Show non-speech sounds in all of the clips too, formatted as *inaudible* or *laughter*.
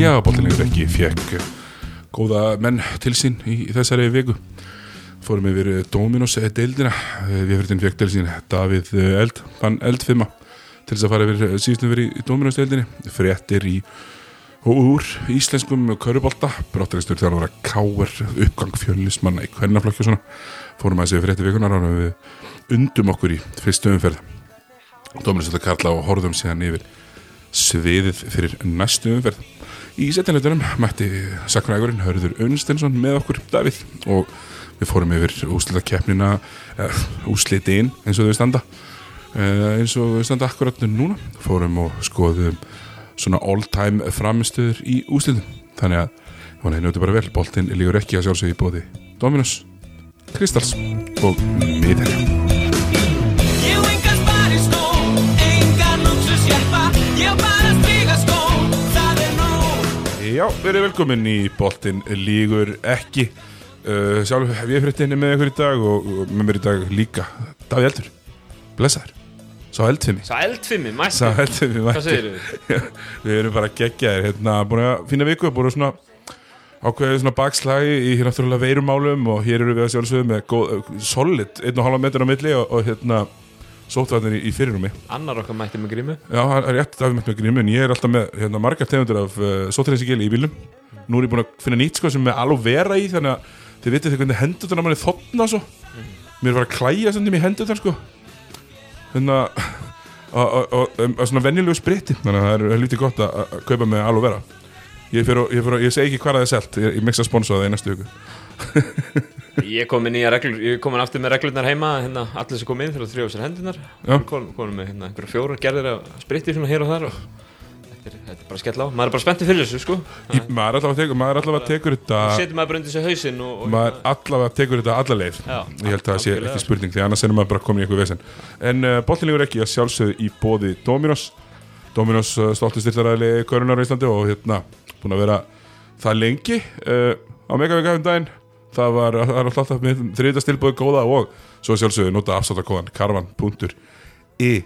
Já, bóttilegur ekki fekk góða menn til sín í þessari viku. Fórum yfir Dominos deildina. Viðfyrirtin fekk til sín Davíð Eld, hann Eldfimma til þess að fara yfir síðustum verið í Dominos deildinni. Fréttir í úr íslenskum körubólta bróttaristur þjálfur að káer uppgang fjölusmanna í hvernaflokki og svona. Fórum að þessi frétti vikunar og við undum okkur í fyrstu umferð. Dominos þetta Karla og horfðum síðan yfir sviðið fyrir næstu umferð í setjanleitunum mætti sakrægurinn Hörður Unstensson með okkur Davíð og við fórum yfir úslita keppnina uh, úslitin eins og þau standa. Uh, eins og þau standa akkurat núna. Fórum og skoðum svona all time framistuður í úslitum þannig að það er njótið bara vel. Boltinn lígur ekki að sjálfsögja í bóði Dominus, Kristals og Miðherja Já, verið velkomin í boltinn lígur ekki. Uh, Sjálf hef ég fréttinni með ykkur í dag og, og með mér í dag líka Davíð Eldur, blessaður. Sá eldfimi Sá eldfimmi, mætti. Sá eldfimi Hvað segir þið? *laughs* Við erum bara geggjaðir. Hérna, búin að fína viku, búin að svona ákveðið svona bakslagi í hér náttúrulega veirumálum og hér eru við að sjálfsögðu með góð, solid 1,5 metrar á milli og, og hérna sótvarnir í, í fyrirrumi Annar okkar mætti með grímu. Já, það er rétt af með grímu en ég er alltaf með hérna, margar tegundir af uh, sótvarninsíkili í bílum Nú er ég búin að finna nýtt sko sem er alveg vera í þannig að þið vitið þegar hvernig hendur þannig að mann er þotna svo Mér er bara að klæja sem í hendur þannig sko. Þannig að og, og, um, svona venjulegu spritti þannig að það er lítið gott að, að kaupa með alveg vera. Ég, fer, og- ég, fer, og- ég segi ekki hvað það er selt ég, ég mixa sponsa það í næstu viku *laughs* Ég kom með nýja reglur, ég kom aftur með reglurnar heima hérna, allir sem kom inn fyrir að þrjóða sér hendunar Já. kom, með hérna, einhverja fjóra gerðir að spritti svona hér og þar og þetta er, þetta er bara skell á, maður er bara spenntið fyrir þessu sko. Ég- Maður er allavega tekur, maður er allavega tekur þetta setjum maður bara undir sig hausinn og, og maður allavega tekur þetta alla leið. Já, ég held að það sé ekki spurning því annars er maður bara komin í eitthvað vesen. En uh, boltinlegur ekki að sjálfsögðu í bóði Dominos. Dominos uh, stolti styrtaræðli körunar á Íslandi og hérna búin að vera það lengi uh, á megavika um daginn það var, alltaf stilbóði góða og svo sjálfsögðu nota afsáttakóðan karvan.is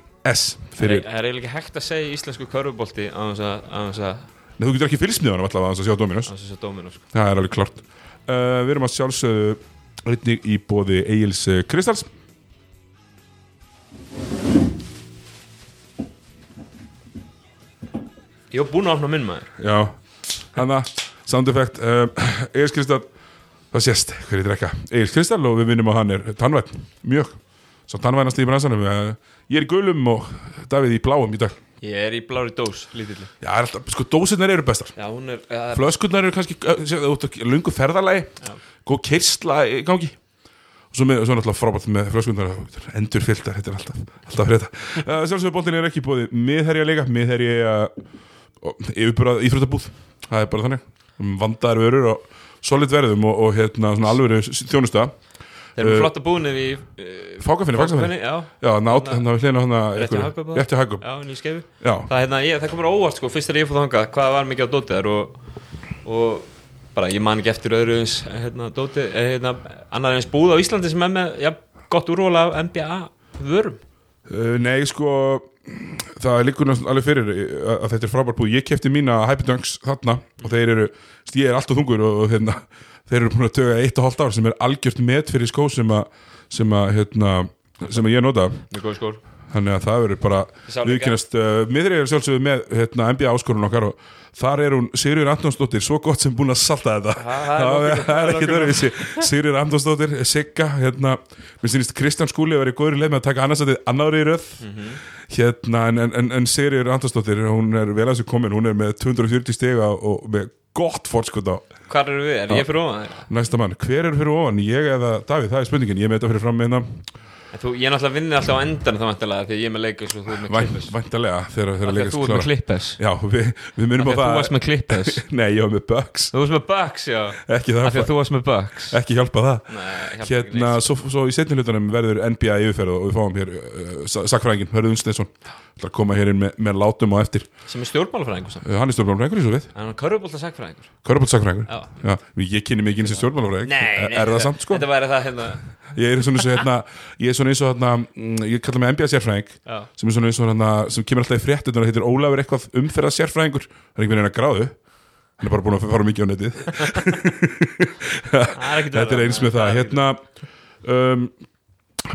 fyrir, það er eiginlega hægt að segja íslensku körfubolti á þess að á þess að Nei, þú getur ekki fylgst með honum allavega að sjá Dominos. Á þess að dóminu sko. Það er alveg klart uh, Við erum að sjálfsögðu einnig í bóði Egil's uh, Kristals. Ég var búinn að opna minn maður. Já, hana, sound effect uh, Egil's Kristall Það sést hver ég drekka? Egil's Kristall og við vinnum að hann er tannvæn Mjög, svo tannvænast í bransanum. Uh, Ég er í gulum og Davíð í bláum í dag. Ég er í blári dós, lítilli. Já, er alltaf, sko, dósirnar eru bestar. Já, hún er, ja, Flöskurnar eru kannski uh, út af lungu ferðalagi. Já. Góð kersla í gangi. Og svo, með, svo náttúrulega frábært með flöskurnar. Endur fylltar, þetta er alltaf, alltaf frétta. Uh, Sjálfsögðu boltin er ekki búið miðherja líka, miðherja uh, yfirbúrað íþróttabúð. Það er bara þannig, Um vandaðar vörur og solid verðum og, og hérna svona alvöru þjónusta. Þeir eru uh, flotta búinir í uh, Fákafinni, fákafinni Já, Já, hafi hlýna hann Rétti já, Já, það, hérna, ég, það komur óvart sko, fyrst þegar ég fóð þangað hvað var mikið á dótið þar og, og bara ég man ekki eftir öðru eins hérna, dótið, eh, hérna, annar eins búð á Íslandi sem er með ja, gott úrval af NBA vörum. Nei, sko það liggur náttúrulega alveg fyrir að þetta er frábær búið, ég kefti mína Hyper Dunks þarna og þeir eru, ég er alltaf þungur og, og hérna, þeir eru búin að töga eitt og hálft ár sem er algjört met fyrir skó sem að sem að, hérna, sem að ég nota. Þannig að það verður bara viðkynast, uh, miðri er sjálfsögðu með hérna, NBA áskorun okkar og þar er hún Sigurður Antonsdóttir svo gott sem búin að salta þetta. Það er er, er nokkuð- öðruvísi. *laughs* Sigurður Antonsdóttir, Sigga hérna, mér sýnist Kristján Skúli að vera í góður leið með að taka annarsætið annar í röð. Mhm. hérna, en, en, en, Sigurður Antonsdóttir hún er vel að þessu komin, hún er með 240 stiga og með gott fórskot á hvað eru við, er ég fyrir ofan næsta mann, hver er fyrir ofan, ég eða Davíð, það er spurningin, ég með þetta fyrir fram með En þú, ég er náttúrulega vinni alltaf á endan þá vantilega því ég er með leikis og þú er með klippes væntalega þegar, þegar Þegar leikast þú ert með klippes Já, við, við munum á Þegar þú það varst með klippes *laughs* Nei, ég var með Bucks. Þú varst með Bucks, já. Ekki það, að þú varst með Bucks. Ekki hjálpa það. Nei, hjálpar ekki Hérna, svo, svo í setni hlutunum verður NBA yfirferð og við fáum hér uh, sakfræðingin, Hörður Unsteinsson Það koma hér inn með, með látum á eftir. Sem er stjórnmálafræðingur uh, Hann er stjórnmálafræðingur ég Er svona eins og hérna Ég er svona eins og hérna mm, Ég kalla mig NBA sérfræðing sem er svona eins og hérna sem kemur alltaf í fréttunar og heitir Ólafur eitthvað umferða sérfræðingur það er einhvern veginn að gráðu hann er bara búin að fara mikið á netið. *laughs* Þetta er eins með það. Hérna um,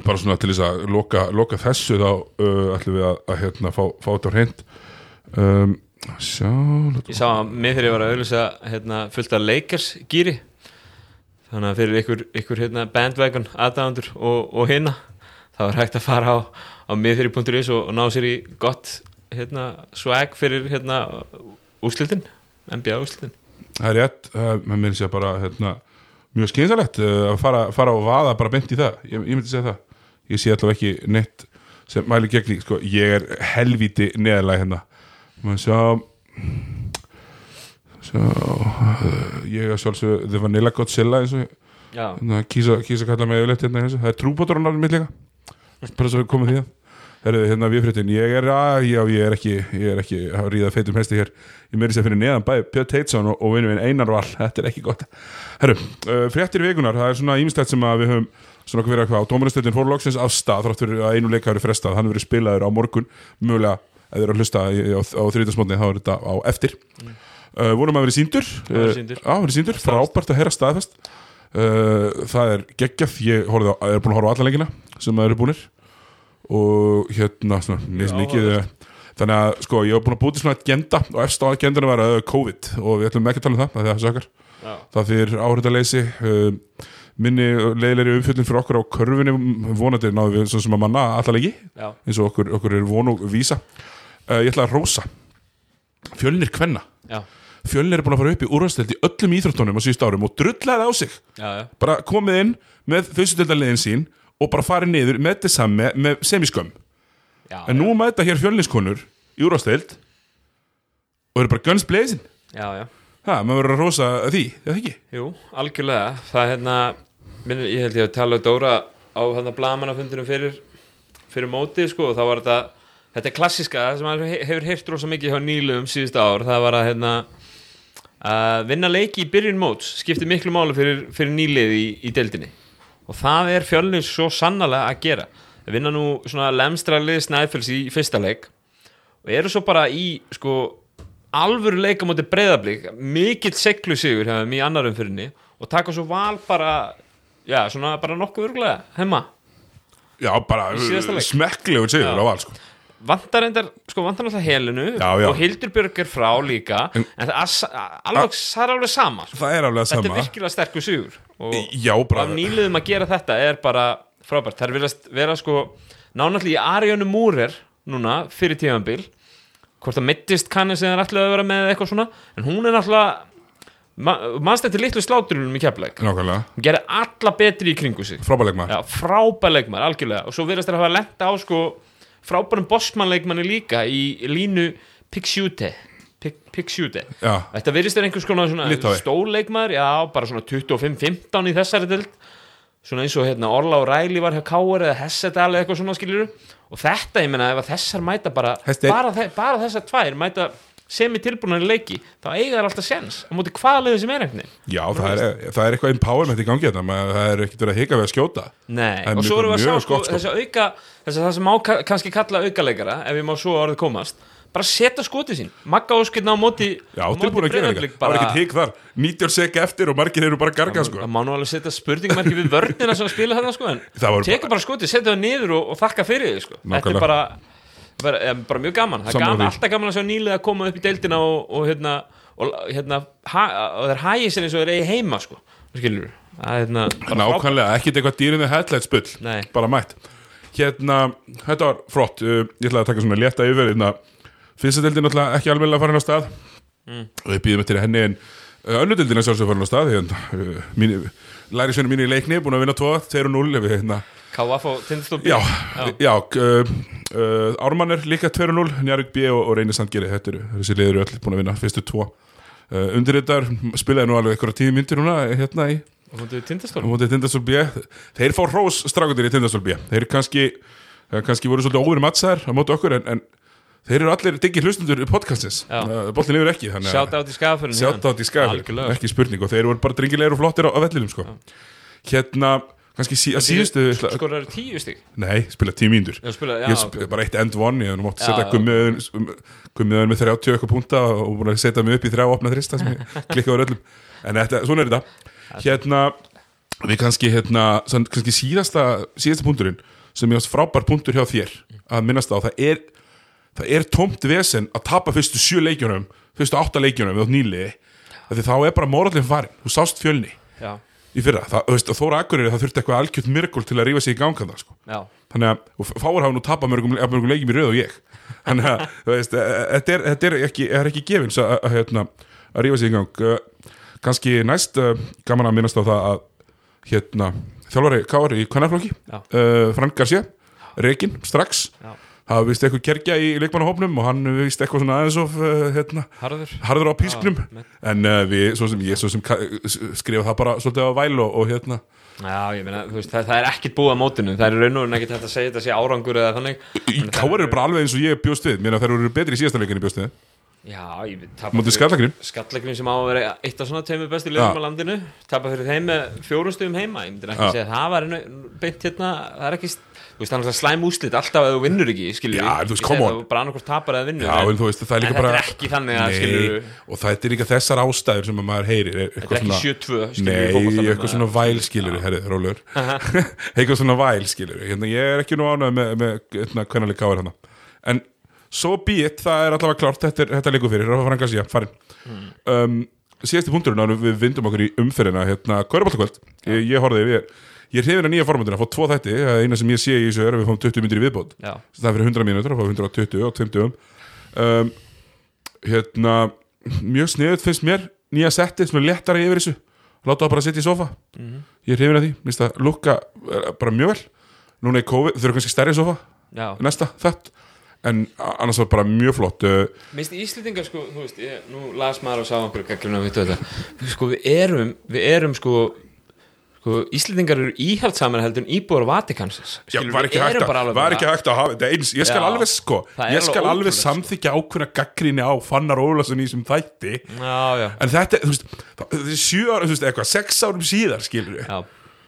bara svona til þess að loka, loka þessu þá uh, ætlum við að, að hérna, fá, fá þetta á hreint. Um, sjá Ég sá að mig þegar ég var að auðvitað hérna, fullt af Lakers gýri þannig að fyrir ykkur, ykkur hérna, bandwagon aðdáðandur og, og hinna þá er hægt að fara á, á miðfyrir.is og, og ná sér í gott hérna, swag fyrir hérna, úslitin, NBA úslitin það er rétt, uh, maður myndi segja bara hérna, mjög skynsalegt uh, að fara, fara og vaða bara beint í það. Ég, ég myndi segja það. Ég sé allavega ekki neitt sem mæli gegn því, sko, ég er helvíti neðalega hérna. Maður sjá sjá uh, ég er sjálfsög The Vanilla Godzilla eins og hérna, kýsa, kýsa kalla mig yfirleitt hérna, hérna. það er nafnum mitt líka. Bara svo við komum því að Herðu, hérna við fréttin, ég er, að, já, ég er ekki ég er ekki að ríða feitum hesti hér. Ég meiri sér fyrir neðan bæði Björn Teitsson og, og vinnu minn Einar Val, þetta er ekki gott. Herru, uh, fréttir vikunar, það er svona ímestætt sem að við höfum svona okkur verið að hvað á Dómarastöldin fór loksins af stað þrátt fyrir að einu leika verið frestað, hann verið spilaður á morgun. Mögulega, að hlusta í- á, á þriðdagsmótni, þá er þetta á eftir uh, vorum að verið síndur verið síndur, frábært að heyra staðfest. Uh, það er geggjað. Ég horfði á, er búin að horfa á alla leikina sem eru búinir og hérna, svona, mjög mikið eh, þannig að, sko, ég hef búin að búti svona agenda og efst á agendunum var uh, COVID. Og við ætlum ekki að tala um það, af því að það sökar já, það fyrir áhörðaleysi uh, minni leiðilegri umfjöldin fyrir okkur á körfunni. Vonandi náðu við svona sem að manna alla leiki já, eins og okkur, okkur er von og vísa. Uh, ég ætla að rósa fjölnir kvenna. Já, fjölnir er búin að fara upp í úrvasteld í öllum íþróttunum á síðust árum og drullaði á sig. Já, já. bara komið inn með þauðsutildaliðin sín og bara farið niður með þess að með, semiskömm. Já, en nú mæta hér fjölniskonur í úrvasteld og eru bara guns blazing. Já, ha, maður verður að rósa því, eða ekki? Jú, algjörlega. Það er hérna, minn, ég held ég að tala um Dóra á hérna blagamannafundunum fyrir, fyrir mótið sko og þá var þetta þetta er klassiska sem maður he- hefur heyrt rosa mikið hjá nýlum síðust ár það var að hérna að vinna leiki í byrjun móts skiptir miklu máli fyrir, fyrir nýlið í, í deildinni. Og það er fjölnir svo sannlega að gera. Það vinna nú svona lemstra lið snæðfells í fyrsta leik. Og eru svo bara í sko alvöru leika móti breyðablík mikill seglu sigur þeim í annarum fyrirni og taka svo val bara já, svona bara nokkuð örglega heima. Já, bara smekklegur sigur á val sko. Vantar endar, sko vantar náttúrulega helinu Já, já. og Hildurbjörg er frá líka en, það, er, alveg, það er alveg sama sko. það er alveg að þetta er sama. virkilega sterkur sigur. Og af nýliðum að gera þetta er bara frábært, það er viljast vera sko nánalli í Arjónu Múrer núna fyrir tíðanbíl hvort það mittist kanni sem það er alltaf að vera með eitthvað svona. En hún er náttúrulega mannst þetta litlu sláturunum í nákvæmlega, hún gerir alla betri í kringu sig. Frábæleikmaður Já, frábær leikmar, algjörlega. Og svo virðast þér að hafa lenta á sko frábærum bossmannleikmanni líka í línu Pixjúte já, Þetta virðist þér einhvers konar stórleikmaður, já, bara svona 25-15 í þessari dild svona eins og hérna Orla og Ræli var hjá Káur eða Hessedal eða eitthvað svona skiljuru og þetta, ég meina, ef að þessar mæta bara bara, bara þessar tvær mæta semi tilbúinari leiki þá eiga þær alltaf sens á móti hvaða liðu sem er einhvern já það, er, það er eitthvað empowerment í gangi þetta, maður- það er ekkert verið að hika við að skjóta. Nei, Það er og svo erum við að sjá sko, þess að auka þess að það sem má ka- kannski kalla aukaleikara ef ég má svo orðið komast bara setja skotið sín, Magga Óskirna á móti já, tilbúin að gera þetta, það var ekkert hik þar. 90 sek eftir og margir eru bara garga sko. það má nú alveg setja spurningmarki við vörnina sem spila þetta sko en Það tekur bara skotið, setja það niður og, og þakka fyrir sko. Þetta er bara, bara, eh, bara mjög gaman. Það er gaman, alltaf gaman að sjá nýlega að koma upp í deildina og, og hérna og, hérna, ha, og það er hægir sér eins og þeir eigi heima sko, skilur það er hérna nákvæmlega, ekkert eitthvað dýrið með headlight spull Nei. bara mætt. Hérna, þetta var flott. Uh, ég ætla að taka svona létta yfir hérna. fyrsta deildin náttúrulega ekki alveg að fara hennar stað. Mm. og ég býðum eftir henni en uh, önnu deildin er sjálfsög að fara hennar stað hérna, uh, mín, læri svenni mín í leikni búin að vinna 2, 2 og 0 við, hérna, KF og Tindastóð já, já, uh, uh, Ármann er líka 2 og 0 Njarvík B og, og Reynir Sandgeri þetta eru, þessi liður öll búin að vinna fyrstu 2 uh, undirritar spilaði nú alveg eitthvað tíu myndir núna hérna í og hún er Tindastóð á móti Tindastól B. Þeir fá hrós strákundir í Tindastól B. Þeir kannski, kannski voru svolítið óverum mattsæðar á móti okkur en, en þeir eru allir diggi hlustundur í podcastins boltin yfir ekki Sjátt átt í skafurinn sjátt átt í skafir Algjörlega. ekki spurning og þeir voru bara drengilegir og flottir á, á vellinum sko. hérna, kannski sí, að síðustu skorar tíu stig? Nei, spila tíu já, ég spila bara eitt end one ég Já, setja gummiðun með 30 eitthvað punta og búin að setja mig upp í þrjá opna þrista sem ég *laughs* klikka á öllum. En þetta, svona er þetta. Hérna, við kannski hérna, kannski síðasta síðasta punkturinn sem ég ást frábær punktur hjá þér að minnast á, það er það er tómt vesen að tapa fyrstu sjö leikjunum fyrstu átta leikjunum við átt því þá er bara morallin farin, þú sást fjölni. Já, í fyrra, það, veist, Þóra Akureyri það þurfti eitthvað algjört myrkul til að rífa sig í ganga það sko. Þannig að, og fáir hafa nú tapað mörgum, mörgum leikjum í röð og ég. Þannig að, *laughs* veist, e- e- þetta er, þetta er ekki, er ekki gefins að, að, hérna, að rífa sig í gang. Kannski næst gaman að minnast á það að hérna, þjálfari Kári í kvennarflokki Já. uh, Frank Garcia, Rekin, strax. Já, hafa vist eitthvað kerkja í leikmannahópnum og hann vist eitthvað svona aðeins of uh, hérna, harður. harður á písknum. Já, en uh, við, svo sem ég, svo sem skrifa það bara svolítið á væl og, og hérna. Já, ég meina, þú veist, það, það er ekkit búið á mótinu. Það er raun og raun ekkit hægt að segja þetta sé árangur eða þannig. Káar eru bara alveg eins og ég bjóst við. Mér að þær eru betri í síðasta leikinni bjóst við. Já, ég tapa Móti Skallagrim? Skallagrim sem á að vera eitt af svona tveimur bestu liðum á landinu. Tapa fyrir þeim með fjórum stöðum heima. Ég myndir ekki segja að það var beint hérna Það er ekki, þú veist, það er náttúrulega slæm úslit Alltaf að þú vinnur ekki, skilur Já, þú veist, come on. Bara annarkvort tapar eða vinnur Já, en þú veist, það er líka en bara þetta er ekki þannig að, skilurðu- og það er líka þessar ástæður sem að maður heyrir er Þetta er ekki svona 7-2 skilur Nei, eitthvað svona væl skilur herrið, rólur *laughs* eitthvað svona væl skilur hérna, ég er ekki nú ánægð með, með hérna, hvernig káir hana en so be it, það er allavega klárt þetta, er, þetta liggur fyrir, farin um, síðasti punkturinn en við vindum okkur í umferðina, hérna, Körbáltakvöld ég, ég horfði, ég, ég er hrifin að nýja formundina að fá tvo þætti, er eina sem ég sé í þessu er að við fáum 20 myndir í viðbót. Já, það er fyrir 100 mínútur og fá 120 og 20 um, hérna mjög sniðut finnst mér nýja setti sem er léttara yfir þessu. Láta það bara að sitja í sofa ég er hrifin að því, minnst það lukka eh, bara mjög vel. Núna í COVID, þau eru kannski stærri sofa já. Næsta þett en annars var bara mjög flott uh, Minnst Íslendingar sko, þú veist, ég, nú las maður og sá við þetta sko, við erum, við erum sko sko, Íslendingar eru íhaldsamar heldur en íbúar Vatikansins Já, var ekki, hægt að, alveg var ekki hægt að hafa þetta eins, ég skal Já, alveg sko það er ég skal alveg alveg ótrúlegt, samþykja ákveðna gaggrinni á Fannar Ólason í þessum þætti. Já, já, en þetta, þú veist, það- þetta er sjö ára, þú veist, eitthvað, sex árum síðar skilur já,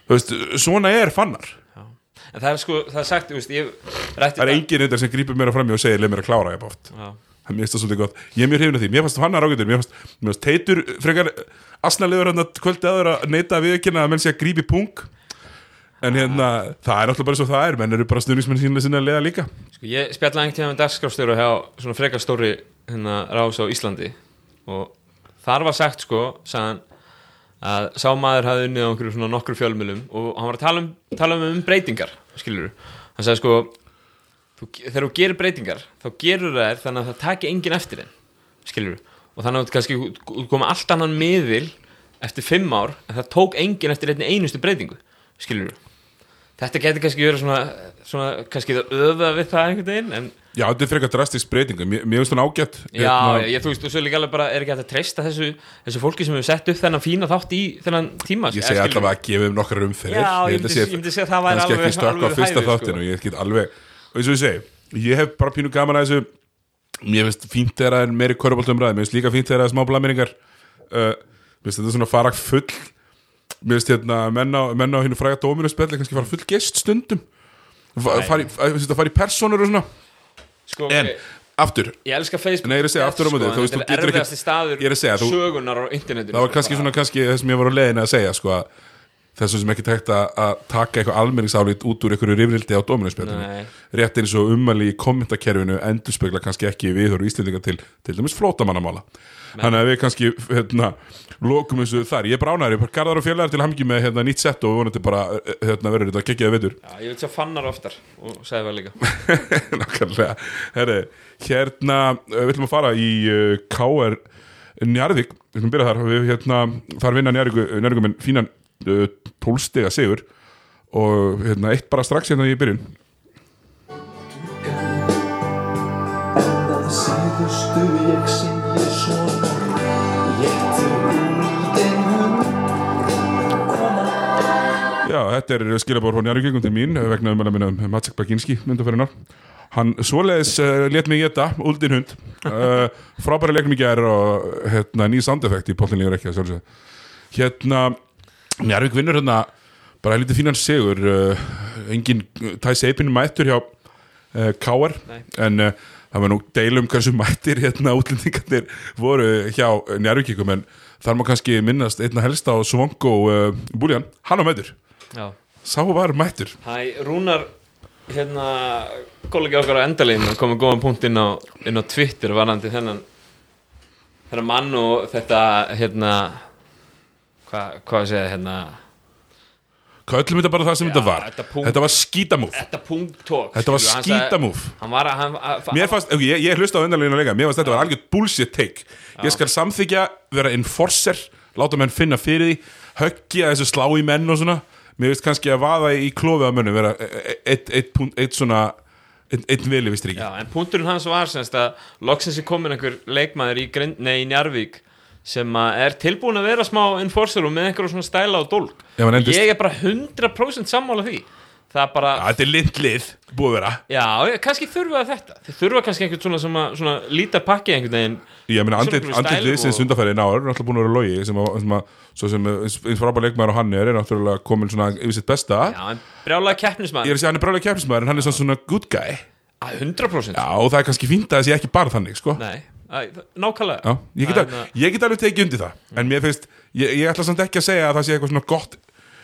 þú veist, svona er Fannar. Já. En það er sko, það er sagt, þú veist, ég rætti það er enginn þetta sem grípur mér fram í og segir leið mér að klára ég bátt Já, mér finnst það svolítið gott. Ég er mjög hrifin af því. Mér fannst hann að rákjöndur mér fannst, mér fannst teitur frekar asnalegur hann að kvöldi aður að neita að viðkynna að menn sé að grípi pung en hérna það er náttúrulega bara svo það er menn eru bara snurningsmenn sínlega sinna að leiða líka. Sko, ég spjallaði einhvern tíma með dagskráfstjóru hjá svona frekar stóri hérna rás á Íslandi. Og þar var sagt sko, sagðan að sá maður hafði unnið á einhverju svona nokkru fjölmjölum og hann var að tala um, tala um, um breytingar skilur hann sagði sko þú, þegar þú gerir breytingar þá gerur það þannig að það taki enginn eftir þeim skilur og þannig að kannski koma allt annan miðil eftir fimm ár en það tók enginn eftir einni einustu breytingu skilur þetta getur kannski verið svona, svona kannski það öða við það einhvern veginn en já þetta er frekar drastisk breyting mér, finnst hún ágætt Já, Hérna, ég, þú veist, og svo líka alveg bara er ekki hægt að treysta þessu, þessu fólki sem hefur sett upp þennan fína þátt í þennan tíma ég segi allavega að gefa um nokkrar umferðir. Já, ég myndi- segja að það væri kannski alveg- ekki stökk á fyrsta þáttinu ég get alveg, og eins og ég segi ég hef bara pínu gaman að þessu mér finnst fínt þegar það er meiri köruboltum ræði mér finnst líka fínt er smá blameringar uh, mér finnst þetta svona fara full. Mér finnst hérna menn á, menn á hinn fræga dóminu spelli kannski fara full gest stundum. Fa- Nei. fara í- að- að fara í personur og svona? Sko, en ok, aftur. Ég elska Facebook Nei, ég er að segja aftur á veist, þú Þetta er erfiðasti staður Ég að segja, þú- sögunar á internetinu það var kannski svona kannski það sem ég var á leiðin að segja sko að þessum sem ekki tækt að, taka eitthvað almenningsálít út úr einhverju rifrildi á dóminarspjallinu Nei. rétt eins og ummæli í kommentakerfinu endurspegla kannski ekki viður Íslendinga til til dæmis flótamannamála þannig að við kannski hérna, lokum þessu þar, ég er bara garðar og félagar til hamngi með hérna, nýtt sett og vonandi bara eh, hérna, verður þetta geggjaði veitur ég vil sjá fannar oftar og segja vel líka. *laughs* Nákvæmlega. Herri, hérna, uh, við ætlum að fara í uh, KR Njarðvík. Við ætlum að byrja þar. Við, hérna, Þar vinna Njarðvík minn fínan tólstega sigur. Og hérna, eitt bara strax hérna í byrjun. Það síðustu ég segi svona Léttur út en hún Já, þetta er skilabór frá Njarðvíkingum til mín vegna um að minna um Matsek Baginski myndafærinar Hann svoleiðis uh, let mig geta, Uldin hund. Uh, frábæra leiknum í gær og hérna, ný sound effect í potlinlegur ekki að sjálfsögðu. Hérna, Njarvík vinnur hérna bara helviti fínan sigur uh, engin tæs eipinu mættur hjá uh, Káar en uh, það var nú deilum hversu *laughs* mættir hérna útlendingarnir voru hjá njárvíkikum en þar má kannski minnast einna helsta á Svongo uh, Búljan, hann á mættur. Sá var mættur. Hæ, Rúnar hérna, kollegi okkar á endalínu komið góðan punkt inn á, inn á Twitter varandi þennan þennan mann og þetta hérna hvað hva að segja hérna? Hvað öllum þetta bara það sem þetta var. þetta punkt- þetta var skítamúf þetta punkt tók Þetta var skítamúf. að að- Mér fannst, ég, ég hlusta á undanleginu leika Mér fannst þetta var algjörð bullshit take. Ég skal samþykja, vera enforcer Láta menn finna fyrir því Höggja þessu slá í menn og svona. Mér veist kannski að vaða í klófið á mönnum Vera e- e- eitt, eitt, eitt, eitt svona eitt vili við striki Já, en punkturinn hans var semst að loksins er komin einhver leikmaður í, í Njarvík sem er tilbúin að vera smá enforcer og með einhverjum svona stæla og dólk. Hann endist- ég er bara 100% sammála því. Það er bara, Já, Þetta er lindlið, búið að vera. Já, kannski þurfa þetta. Þeir þurfa kannski einhvern svona sem svona líta pakki einhvern veginn. Ég meina, andlit, Svona einhverju andlit stæl liðsins og- undanfæri ná er náttúrulega búin að vera logi sem að, sem að, sem eins, frábær leikmaður og hann er er náttúrulega komin svona yfir sitt besta. Já, en brjálega Ég keppnismæður er að segja hann er brálega keppnismæður en hann er svona, svona good guy. 100% Já, og það er kannski fínt að það sé ekki bara þannig, sko. Nei, nákvæmlega. Ég get alveg tekið undir það En mér finnst, ég, ég ætla samt ekki að segja að það sé eitthvað svona gott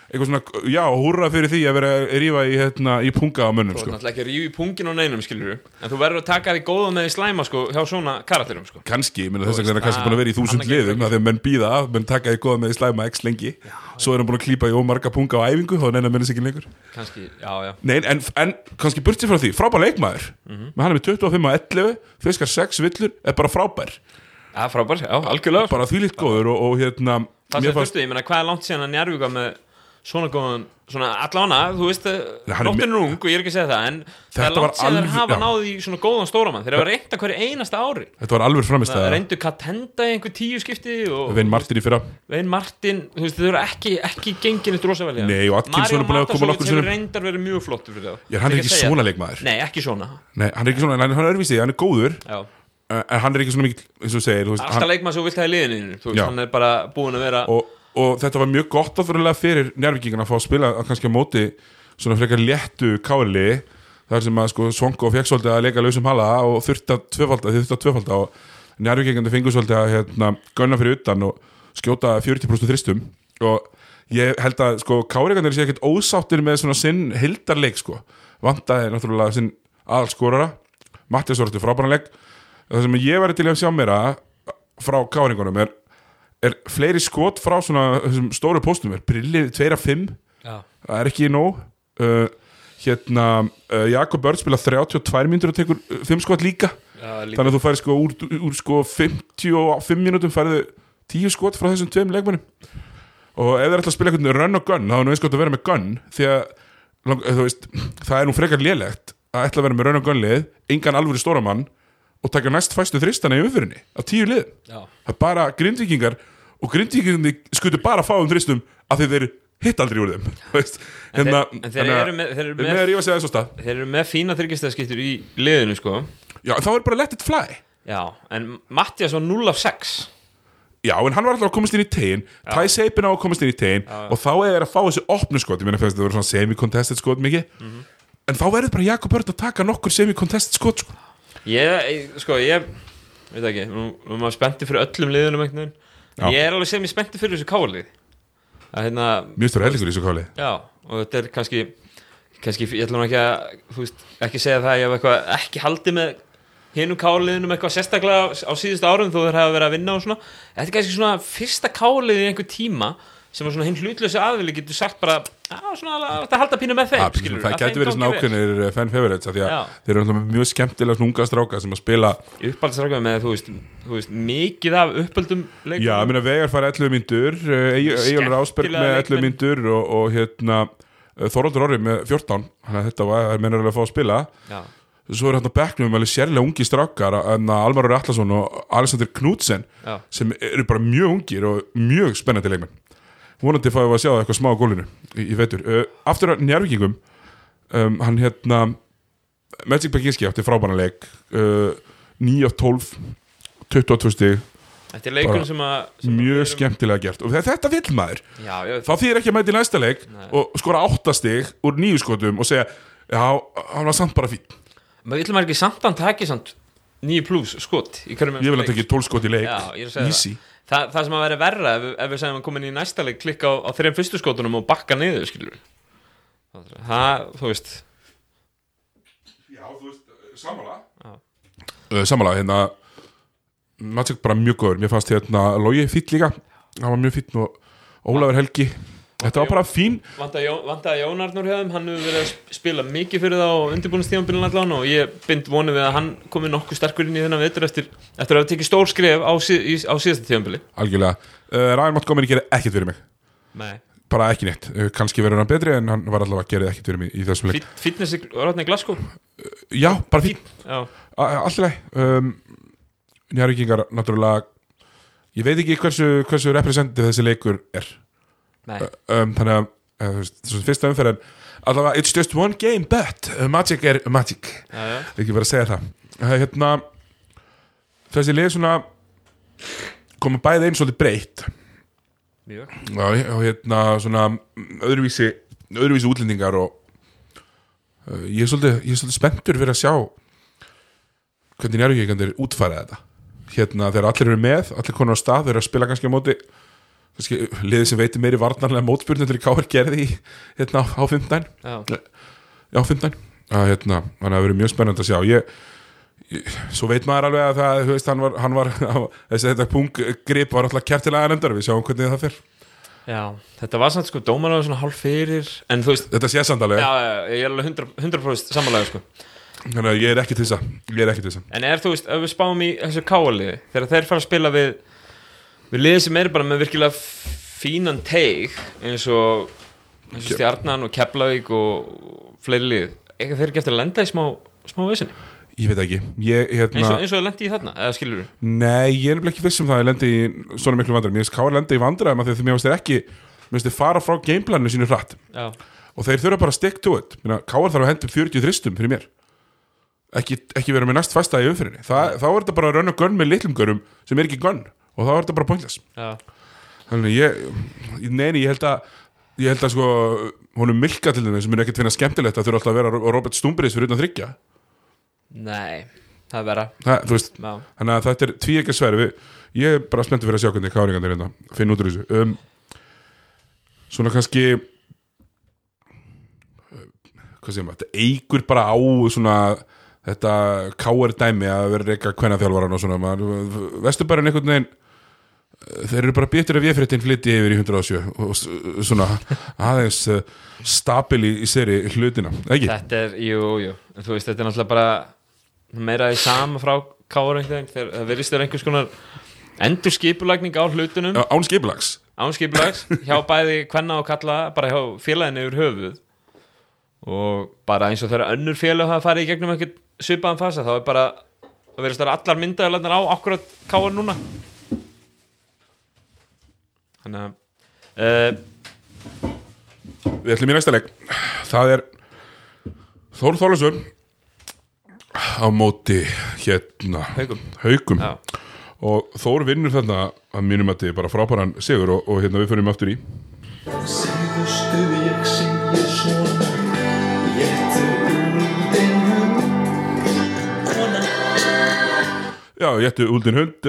Eitthvað svona, já, húrra fyrir því að vera að rífa í, hérna, í punga á mönnum Þú sko. náttúrulega ekki að rífa í pungin á neinum skilur En þú verður að taka því góða með því slæma sko hjá svona karakterum sko. Kannski, ég meina þess að það er kannski búin að vera í þúsund annað getur liðum að menn býða, menn taka því góða með því slæma x lengi. Svo er hann búin að klípa í ómarga punga á æfingu Þá neina menn þess ekki lengur. Kannski, já, já. Nei, en, en kannski burtið frá því, frábær leikmaður. Hann er með 25 og 11 Fiskar 6 villur, er Já, já, hérna Það sem þurftu, ég meina, hvað er langt síðan að njárvíka með svona góðan, svona allána, þú veist, hann er nóttin er ung og ég er ekki að segja það, en það er langt þeir alveg- hafa já. náð í svona góðan stóramann, þeir hafa reynda hverju einasta ári. Þetta var alveg Það framistæða reyndu Katenda í einhver tíu skipti Vein Martin í fyrra Vein Martin, þú veist, þau eru ekki, ekki gengin eitt rosa vel í það. Nei, og Atkinson er búin að koma nokkur sem reyndar verið mjög flottur fyrir það. Já, hann er Ekki að svona það. leikmaður Nei, ekki svona. Nei, hann er ekki svona, hann er örvísið, hann er góður Já. eh, En hann er ekki svona mikil, Alltaf leikmann sem þú vilt hafa í liðinu, hann er bara búin að vera og, og þetta var mjög gott áfyrirlega fyrir njárvíkingana að fá að spila að kannski á móti Svona frekar léttu káli þar sem að sko Svonko fekk svolítið að leika lausum hala og þurfti að tvöfalda, þurfti að tvöfalda og njárvíkingandi fengur svolítið að hérna, gunna fyrir utan og skjóta 40% þristum og ég held að sko kárigandir sé ekkert ósáttir með svona sinn hildarleik sko. Vantaði náttúrulega sinn aðalskorara. Mattias var þetta frábæranleik það sem ég væri til að sjá meira frá káringunum er, er fleiri skot frá svona þessum stóru póstum. Er brillið 2-5 Já. það er ekki nóg. Uh, hérna uh, Jakob Börn spila 32 mínútur og tekur 5 skot líka. Já, líka. þannig að þú færi sko úr, úr sko 55 mínútum færðu 10 skot frá þessum tveim leikmennum og ef það er alltaf að spila einhvern run og gun þá er nú eins gott að vera með gun því að veist, það er nú frekar lélegt að ætla að vera með run og gun lið engan alvöru stóramann og taka næst fæstu þristana í umfyrinni á tíu lið Já. það er bara grindvíkingar og grindvíkingar skutu bara fáum þristum af því þeir hitt aldrei úr þeim *laughs* veist, hérna, þeir- en þeir að- eru með- þeir eru með- með að Þeir eru með fína þryggjastæðskiptur í liðinu sko. Já, þá er bara let it fly. Já, en Mattias var 0 af 6 Já, en hann var alltaf að komast inn í tegin Tæ Seipin á að komast inn í tegin og þá er að fá þessi opnu skot. Ég meina fyrst það voru svona semi-contested skot mikið. Mhm. en þá verður bara Jakob Börn að taka nokkur semi-contested skot sko. Ég, ég- sko, ég veit ekki, nú nú er maður spennti fyrir öllum liðunum einhvern veginn. Ég er alveg sem ég spennti fyrir þessu kálið hérna, Mjög stór hellingur í þessu káli já, og þetta er kannski kannski, ég ætlum ekki að þú veist, ekki segja það að ég hef eitthvað ekki haldið með hinum káliðinum eitthvað sérstaklega á síðustu árum þó þeir hafa verið að vinna og svona. Þetta er kannski svona fyrsta kálið í einhver tíma sem að svona hinn hlutlösi aðvili getur sagt bara, að þetta halda pínu með þeim, Ja, skilur það gæti verið svona ákveðnir fan favorites því að Já. þeir eru alltaf mjög skemmtilega svona unga stráka sem að spila uppáhaldsrákað með, þú veist, þú veist mikið af uppöldum leikum Já, ég meina Vegar fara 11 myndur Egilur Ásberg með 11 leikmenn. myndur og, og hérna Þorvaldur Orri með 14 þannig að þetta var, alveg að fá að spila Já. svo er hérna bekknum alveg sérlega ungi strákar en Almar Orri Atlasson og Alexander Knudsen Já. sem eru bara mjög ungir og mjög spennandi leikmenn vonandi fáum við að sjá það eitthvað smá á gólinu í, í vetur. Uh, aftur að njárvíkingum um, hann hérna Magic Beginski átti frábæna leik. Uh, 9 af 12 22 stig. Þetta er leikur Bara sem að mjög erum- skemmtilega gert. Og þe- þetta vill maður. Já, já, þá þýr ekki að mæti næsta leik Nei. og skora áttastig úr nýju skotum og segja já, hann var samt bara fín maður vill maður ekki samt að hann taki samt 9 pluss skot ég vil að leik. tekja 12 skot í leik. Já, easy Þa, það sem að vera verra ef, ef við segjum að komin í næsta leik klikka á, á þreim fyrstu skotunum og bakka niður skilur það, þú veist. Já, þú veist, sammála. Já. uh, Sammála, hérna Magic bara mjög góður, mér fannst hérna Lógi fýtt líka, hann var mjög fýtt og Ólafur Helgi, þetta var bara fín. Vantaði Jón, Arnur hefðum hann hefur verið að sp- spila mikið fyrir það á undirbúinnstíðanbílun allan og ég bind vonið við að hann komi nokkuð sterkur inn í þennan veitur eftir, eftir að hafa tekið stór skref á, sí, í, á síðasta tíðanbíli algjörlega, uh, Ryan Montgomery gerir ekkert fyrir mig. Nei, bara ekki neitt, uh, kannski verður hann betri en hann var allavega að gera ekkert fyrir mig í þessum leik. Fitness í Rótni Glasgow? Já, bara fín, leið um, Njárvíkingar, náttúrulega ég veit ekki hversu, hversu representativ þessi leikur er um, þannig að uh, þessu fyrsta umferð en allavega it's just one game but Magic er Magic. Já, já. Ekki verið að segja það. Hérna þessi lið svona koma bæði einn svolítið breytt. Mjög. Og, hérna svona öðruvísi öðruvísi útlendingar og uh, ég er svolítið ég er svolítið spenntur fyrir að sjá hvernig njárvíkingandir útfæra þetta. Hérna þegar allir eru með allir konur á stað, þeir eru að spila kannski á móti liðið sem veitir meiri varnarlega mótspurning til Káar gerði hérna á, á 15 Já, já 15 að, hérna, þannig að það verið mjög spennandi að sjá. Ég, ég, svo veit maður alveg að það veist, hann var, hann var þessi þetta pung grip var alltaf kærtilega nefndar við sjáum hvernig það fer. Já Þetta var samt sko dómar á svona hálf fyrir En þú veist, þetta sé samt alveg, já, ég er alveg 100%, 100 samanlega sko. Þannig að ég er ekki til þess að ég er ekki til þess að. En er þú veist, ef við spáum í þessu káaliði Þegar þeir fara að spila við Við liðið sem er bara með virkilega fínan teig eins og, eins Stjarnan og Keflavík og fleiri lið. Eitthvað þeir eftir að lenda í smá, smá vissinni ég veit ekki, ég eins, hérna og, eins og lendi í þarna, eða skilur við nei, ég er nefnilega ekki viss um það að ég lendi í svona miklu vandræðum, ég veist Káar lendi í vandræðum því að mér finnst þeir ekki, mér finnst þeir fara frá gameplaninu sínu hratt. Já, og þeir þurfa bara að stick to it. Minna, Káar þarf að henda upp 40 þristum fyrir mér. Ekki, ekki vera með næst fasta í umfyrinni Þa, þá er þetta bara að rönna gunn með litlum görum sem er ekki gunn og þá er þetta bara pointless. Já, þannig ég, neini, ég held að ég held að sko, honum Milka til þenni sem er ekkert finna skemmtilegt að þurfa alltaf að vera Ro- Robert Stumbris fyrir utan þryggja nei Það er vera það, veist, þannig að þetta er tví ekki sværi við, ég er bara spenntur fyrir að sjá hvernig káringandir hérna, finn út úr þessu. Um, svona kannski hvað segir maður, þetta eigur bara á svona þetta káir dæmi að vera reyka hvenna þjálfaran og svona, maður, vesturbærin einhvern veginn þeir eru bara ef ég fyrir flytti yfir í 107 og svona aðeins uh, stabili í seri hlutina, ekki? þetta er, jú, jú. En þú veist, þetta er náttúrulega bara meira í sama frá veginn. Þegar það virðist þér einhvers konar endur skipulagning á hlutunum. Án skipulags. Ánskipulags hjá bæði kvenna og kalla bara hjá félaginu yfir höfuð. Og bara eins og þegar önnur félag hafa farið í gegnum eitthvað svipaðan fasa þá er bara það verðist að allar myndaðalarnar á akkurat káar núna þannig að uh, Við ætlum í næsta leik Það er Þór Þólasson á móti hérna. Haukum. já, og Þór vinnur þarna að mínum að þið bara frábæran sigur og, og hérna við fyrir aftur í Síðustu ég segi svona Léttu úldin hund Já, jættu úldin hund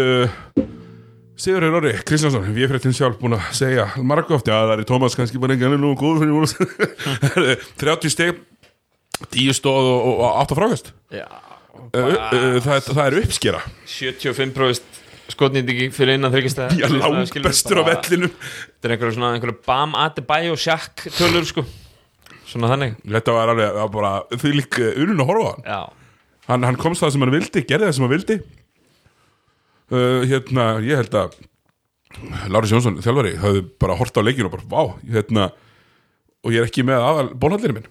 uh, Sigur er Orri Kristjánsson Við erum fréttin sjálf búin að segja marga oft, já það er Tómas kannski bara engan nú góður fyrir múl 30 steg 10 stóð og, og, og 8 frákast. Já uh, uh, það, er- er uppskera. 75% skotnýtingi fyrir innan þryggjastæð Já, langt bestur á vellinum. Þetta er einhverja svona einhverja bam Adebayo Shaq tölur sko. Svona þannig. Þetta var alveg það var bara því lík unun að horfa hann, hann komst það sem hann vildi, gerði það sem hann vildi uh, Hérna, ég held að Láris Jónsson, þjálfari, hafði bara hort á leikinu og bara, vá, hérna og ég er ekki með aðal bólhaldinu minn.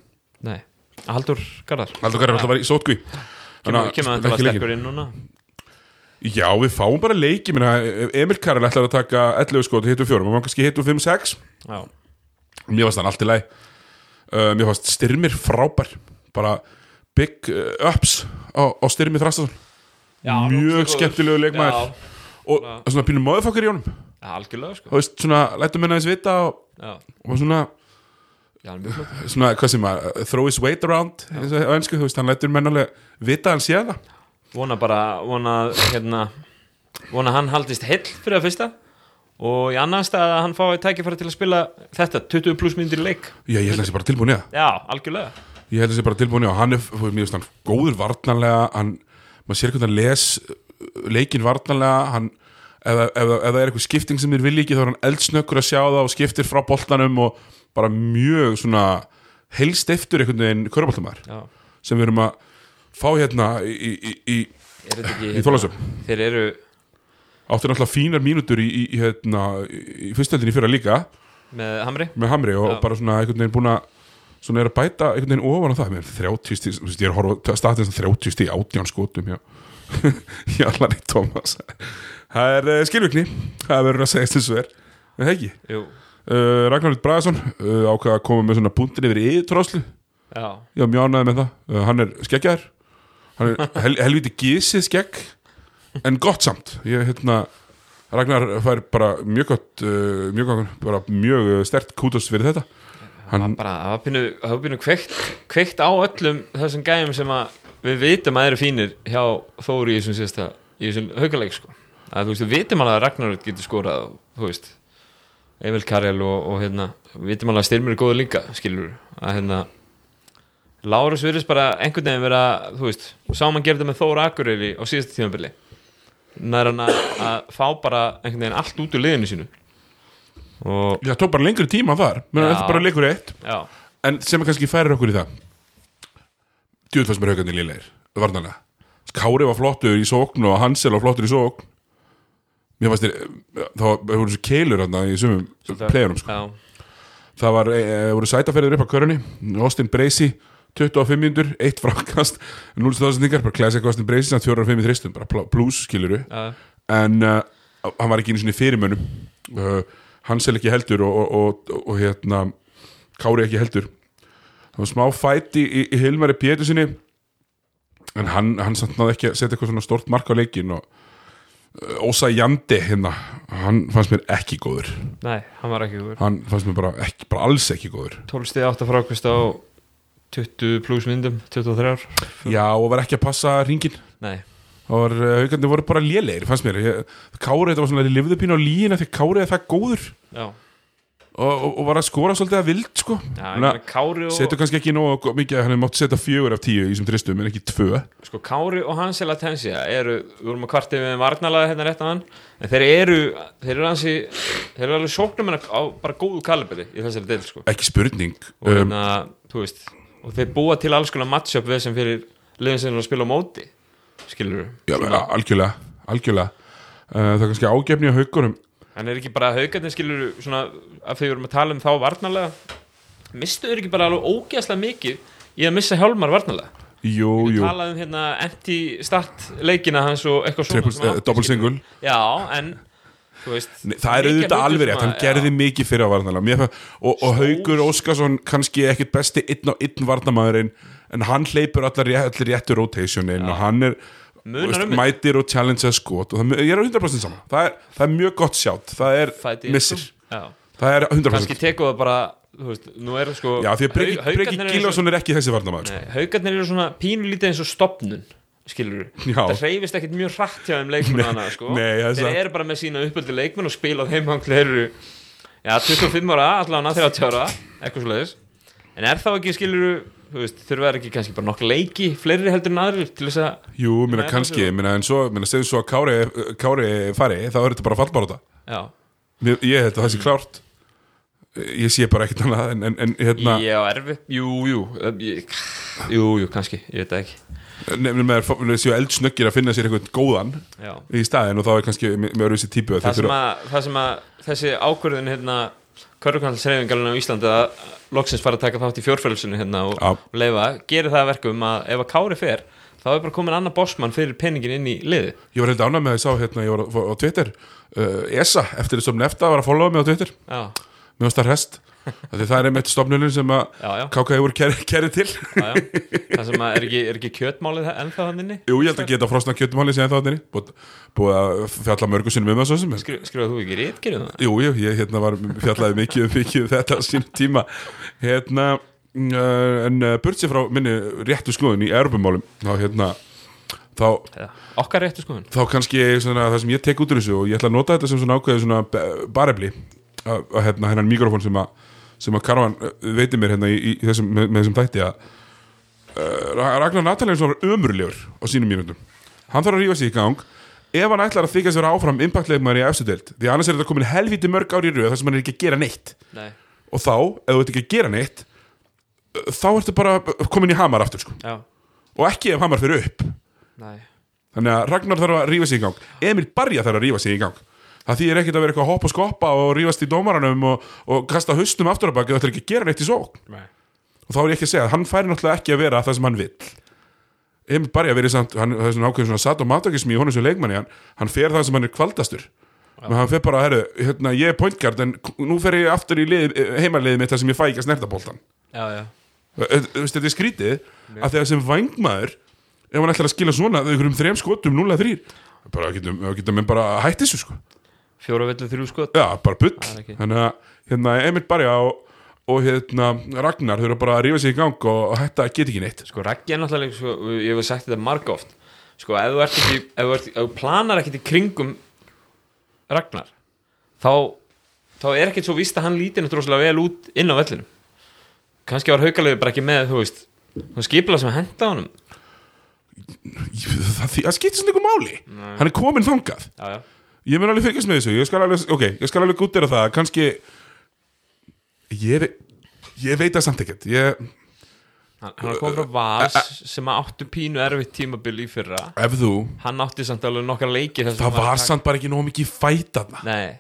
Nei. Haldur Garðar. Haldur Garðar alltaf var í sótkví kemur til að stekkur inn núna? Já, við fáum bara leiki minna, Emil Karel ætlar að taka 11 skot, hittu fjórum, og hann kannski hittu 5-6 já, Mér fannst hann allt í læg uh, Mér fannst Styrmir frábær. Bara big uh, ups á, á Styrmir Þrastason já Mjög skemmtilegu leikmaður. Já, og svona pínum móðufokkar í honum. Já, algjörlega sko. Þú veist, svona, lætum henni aðeins vita og, Já, og svona, já, svona, hvað sem að throw his weight around, og á ennsku, þú veist, hann lætur menn alveg vita að hann sé það. Vona bara, vona hérna Vona að hann haldist heill fyrir að fyrsta Og í annan stað að hann fái tækifæri til að spila þetta 20 pluss myndir leik. Já, ég held að það sé bara tilbúin það. Já, algjörlega. Ég held að það sé bara tilbúin og hann er, þú veist, mér hann góður varnarlega, hann, maður sér hvernig hann les leikinn varnarlega, hann, ef, ef, ef, það er eitthvað skipting sem þér vilja ekki, þá er hann eldsnökkur að sjá það og skiptir frá boltanum og bara mjög svona helst eftir einhvern veginn köruboltamæður sem við erum að fá hérna í, í, í, í Í Þorlákshöfn. Þeir eru, áttu náttúrulega fínar mínútur í, hérna, í fyrstöldinni fyrra líka með Hamri með Hamri og Já. bara svona einhvern veginn búin að svona er að bæta einhvern veginn ofan á það. Með 30 stíð, þú veist, ég er að horfa statins 30 stíð átján skotum Larry *laughs* Thomas. Það er uh, skilvikni það verður að segja þess að er. Það ekki? Jú, uh, Ragnar Rútt Bragason uh, ákvaða að koma með svona punktin yfir í tróslu já, var mjög ánæði með það. Uh, hann er skeggjaður. Hann er hel, *laughs* helviti gísið skegg en gott samt. Ég, hérna, Ragnar fær bara mjög gott uh, mjög, bara mjög stert kútos fyrir þetta hann, bara, það var pínu kveikt, á öllum þessum gæjum sem við vitum að eru fínir hjá Þóri í þessum síðasta í þessum haugaleik sko. Að þú veist, við vitum alveg að Ragnar getur skorað þú veist, Emil Karel og, og hérna, við vitum alveg að Styrmir er góður líka, skilur að hérna Lárus virðist bara einhvern veginn vera, þú veist sá mann gerði með Þóra Akureyri á síðasta tímabili. Nær hann að fá bara einhvern veginn allt út úr liðinu sínu og, það tók bara lengri tíma þar. Já. þetta bara leikur eitt. Já, en sem er kannski færir okkur í það. Djúð fannst mér haugandi líleir varnarlega. Kári var flottur í sókn og Hansel var flottur í sókn. Mér fannst þér þá voru þessu keilur hann í sumum playerum sko. já, það var, e, voru sætaferðir upp á körunni. Austin Bracey 25 mínútur, eitt frákast. 0 stóðsendingar, bara classic Austin Bracey samt 4-5 í þristum, bara plus skiluru já, en uh, hann var ekki einu sinni í fyrirmönnum. Uh, Hansel ekki heldur og, og, og, og hérna Kári ekki heldur. Það var smá fæti í, í Hilmari Pétursinni en hann, hann samt náði ekki að setja eitthvað svona stort mark á leikin og uh, Ósa Jandi hérna, hann fannst mér ekki góður. Nei, hann var ekki góður. Hann fannst mér bara, ekki, bara alls ekki góður. 12 stið 8 frákvist á 20 pluss myndum 23 ár já og var ekki að passa ringin nei, var, uh, haugandi voru bara lélegir fannst mér, ég, Kári þetta var svona lifðu pínu á líina því Kári er það góður. Og, og, og var að skora svolítið að vild sko. Og setur kannski ekki nóg mikið hann hefði mátt setja fjögur af tíu í þessum tristum en ekki tvö. Sko Kári og Hansel Atensia eru, við vorum að kvarti við varnalaga hérna rétt á hann en þeir eru, þeir eru ansi þeir eru alveg sóknum en bara góðu kalibri í þessari del sko. Ekki spurning og um, hérna, þú veist og þeir búa til alls konar matchup við sem fyrir liðin sem eru að spila á móti skilur já, algjörlega, algjörlega. Uh, það er kannski ágefni á haugunum. En er ekki bara haugarnir skilur svona að þegar við vorum að tala um þá varnalega mistu þeir ekki bara alveg ógeðslega mikið í að missa hjálmar varnalega jú, við jú, talaðum um hérna empty start leikina hans og eitthvað svona átti, double single. já, en þú veist það er auðvitað alveg rétt, hann gerði já, mikið fyrir að fa- og, og. Haugur Óskarsson kannski ekkit besti einn á einn varnarmaðurinn en hann hleypur allar, allir réttu rotationin og hann er veist, um mætir og challenge skot og það, ég er á 100% saman það er, það er mjög gott sjátt, það er fæti- missir, það er 100% kannski teku það bara þú veist, sko Já, því að Breki, Gilvason er ekki þessi varnarmaður sko. Haugarnir eru svona pínulítið eins og stopnun skilur Já. það reyfist ekkert mjög hratt hjá þeim leikmennu sko. þeir eru bara með sína uppöldi leikmenn og spila þeim þeir eru já, 25 ára, allavega 30 ára eitthvað svo leiðis en er þá ekki skilur þú veist, þurfa er ekki kannski bara nokkuð leiki fleiri heldur en aðrir til þess að Jú, minna kannski, það minna en svo minna segðu svo að Kári, Kári fari þá er þetta bara fallbárata já, Mér- Ég held að það sé klárt. Ég sé bara ekkert annað en, en, en hérna, ég á erfi jú, jú, ég, jú, jú, kannski ég veit það ekki. Nefnum með að séu eldsnöggir að finna sér eitthvað góðan já. í staðin og þá er kannski með, með öruvísi típu það, það sem að þessi ákvörðin hérna Körukvæðansreifingalinn á Íslandi að loksins fara að taka þátt í fjórfælsunu hérna og Já. leifa, gerir það að verkum að ef að Kári fer, þá er bara komin annar bossmann fyrir peningin inn í liði Ég var held ánað með að ég sá hérna, ég var á, á Twitter uh, ESA, eftir þessum nefta var að followa mig á Twitter. Já, mér rest Af því það er einmitt stofnunin sem að KKI voru kerið keri til já, já. Það sem að er ekki, er ekki kjötmálið ennþá hann inni Jú, ég held að geta frosna kjötumáli sem þá þarna búið, búið að fjalla mörgu sinnum um það svo sem en- Skri, Skrifaðu þú ekki rétt, það? Jú, jú, ég hérna var fjallaði mikið um mikið um þetta á sín tíma hérna uh, en burt sér frá minni réttu skoðun í erbumálum þá hérna þá, Já. Okkar réttu skoðun þá kannski svona, það sem ég tek út úr þessu og ég ætla að nota þetta sem svona ákveðið svona ba- barefli að, hérna hennan mikrofón sem að sem að Karvan uh, veitir mér hérna í, í þessum, með, með þessum þætti að uh, Ragnar Nataljans var ömurlegur á sínum mínútum. Hann þarf að rífa sig í gang. Ef hann ætlar að þykja sér áfram impactleikmaður í efstu deild því annars er þetta komin helviti mörg ári í röð þar sem hann er ekki að gera neitt. Nei, og þá, ef þú ert ekki að gera neitt uh, þá ertu bara komin í hamar aftur sko. og ekki ef hamar fyrir upp. Nei. Þannig að Ragnar þarf að rífa sig í gang. Emil Barja þarf að rífa sig í gang það þýðir ekkert að vera eitthvað að hoppa og skoppa og rífast í dómaranum og, og kasta haustum aftur að baki það ætlar ekki að gera neitt í sók Nei. og þá er ég ekki að segja hann færi náttúrulega ekki að vera það sem hann vill. Emil Barja verið samt hann, það er svona ákveðin svona satt og matakismi í honum sem leikmanni hann, hann fer það sem hann er kvaldastur. Menn hann fer bara, herru, hérna, ég er pointgard en nú fer ég aftur í lið, heimaliðið mitt þar sem ég fæ ekki að snerta boltan Já, já, þetta er skrítið að þegar sem vangmaður ef hann ætlar að skila svona einhverjum þrem skotum 0-3 bara getum, menn bara hætt þessu sko fjóra vellu þrjú skot. Já, bara bull. Þannig að hérna, Emil Barja og, og hérna, Ragnar þurfa bara að rífa sig í gang og, og hætta að geta ekki neitt. Sko, Raggi er náttúrulega, sko, ég hef sagt þetta marg oft. Sko, ef þú ekki ef þú, ert, ef þú planar ekkert í kringum Ragnar þá, þá er ekkert svo víst að hann líti náttúrulega vel út inn á vellinu kannski var haukalegu bara ekki með, þú veist þú skipla sem henda honum. Það, það, það skiptir svona einhver máli. Hann er komin þangað. Já, já, ég mun alveg fylgjast með þessu ég skal alveg, ok, ég skal alveg gútira það kannski ég, ég veit það samt ekkert ég, hann, hann komið frá Vals sem áttu pínu erfitt tímabil í fyrra. Ef þú hann átti samt alveg nokkar leiki það var samt bara ekki nóg mikið fæt þarna. Nei,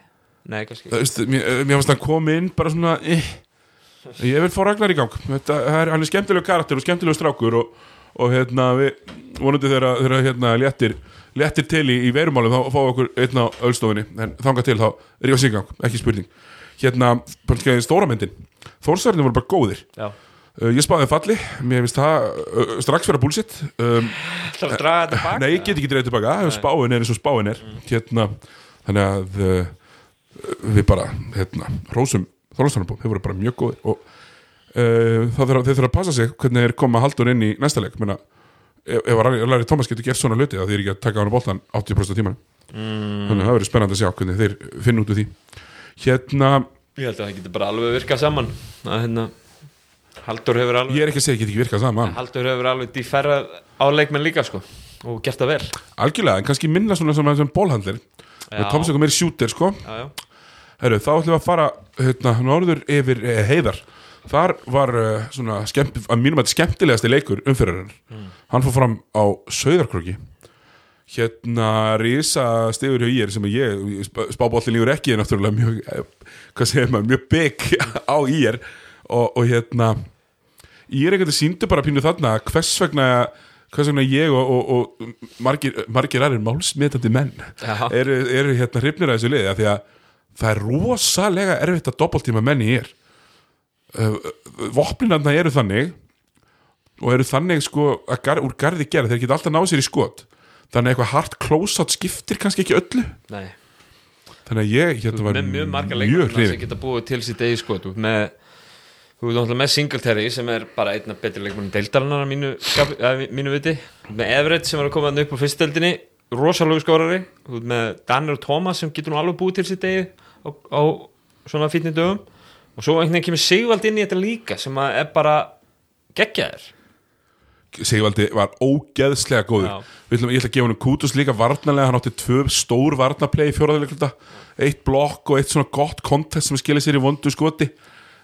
nei, kannski Það veist, mér, mér fannst hann koma inn bara svona eh. ég vil fá Ragnar í gang. Þetta, það er, hann er skemmtilegu karakter og skemmtilegu strákur og, og hérna við vonandi þegar, hérna léttir léttir til í, í verumálum þá fáum við okkur einn á ölstofinni en þangað til þá rífa sig í gang, ekki spurning. Hérna, bara stóra myndin. Þórsarnir voru bara góðir. Uh, ég spáði falli, mér finnst það uh, strax vera bullshit. Um, það er að draga þetta bak Nei, ég get ekki dreið tilbaka, spáin er eins og spáin er. Hérna, þannig að uh, við bara, hérna rósum Þorlófsson þeir voru bara mjög góðir og uh, þeir þurfa að passa sig hvernig þeir koma haldur inn í næsta leik. Menna, ef, Larry Thomas getur gert svona hluti þá þeir ekki að taka hann á boltan 80% af tímanum. Mm. þannig að það verður spennandi að sjá hvernig þeir finna út úr því. Hérna, Ég held að það getur bara alveg virkað saman. Að hérna Haldur hefur alveg ég er ekki að segja get ekki virkað saman. Haldur hefur alveg díferrað á leikmenn líka sko og gert það vel. Algjörlega, en kannski minna svona sem, sem bólhandlir Já. Thomas er eitthvað meiri shooter sko. Já, já, Herru, þá ætlum við að fara hérna, norður yfir eh, heiðar Þar var uh, svona skemmt, að mínum að skemmtilegasti leikur umfyririnn Hann fór fram á Sauðarkróki Hérna Rísa stigur hjá ír sem að ég spábóllin lífur ekki er náttúrulega mjög eh, hvað segir maður, mjög bygg *laughs* á ír. Og, og hérna ír einhvern veginn síndu bara pínu þarna hvers vegna hvers vegna ég og, og, og margir, margir aðrir málsmetandi menn Já. eru, eru hérna hrifnir að þessu liði af því að það er rosalega erfitt að doppeltíma menn í er vopninarna eru þannig og eru þannig sko gar, úr garði gera, þeir geta alltaf náð sér í skot. Þannig að eitthvað hard close-out skiptir kannski ekki öllu. Nei. Þannig að ég hérna var mjög marga mjög leikmenn sem hrifin geta búið til sitt eigi sko þú ert með Þú ert náttúrulega með Singletary sem er bara einn af betri leikmennum deildarinnar að mínu, að mínu viti. Með Everett sem var að koma upp á fyrstdeldinni rosalögu skórari með Daniel Thomas sem getur nú alveg búið til sitt eigi á, á svona fítni dögum og svo einhvern veginn kemur Sigvald inn í þetta líka sem er bara geggjaðir Sigvaldi var ógeðslega góður. Ætlum, ég ætla að gefa hann kútus líka varnarlega. Hann átti tvö stór varnarplay í fjóraðilegluta eitt blokk og eitt svona gott kontest sem skilir sér í vondu skoti.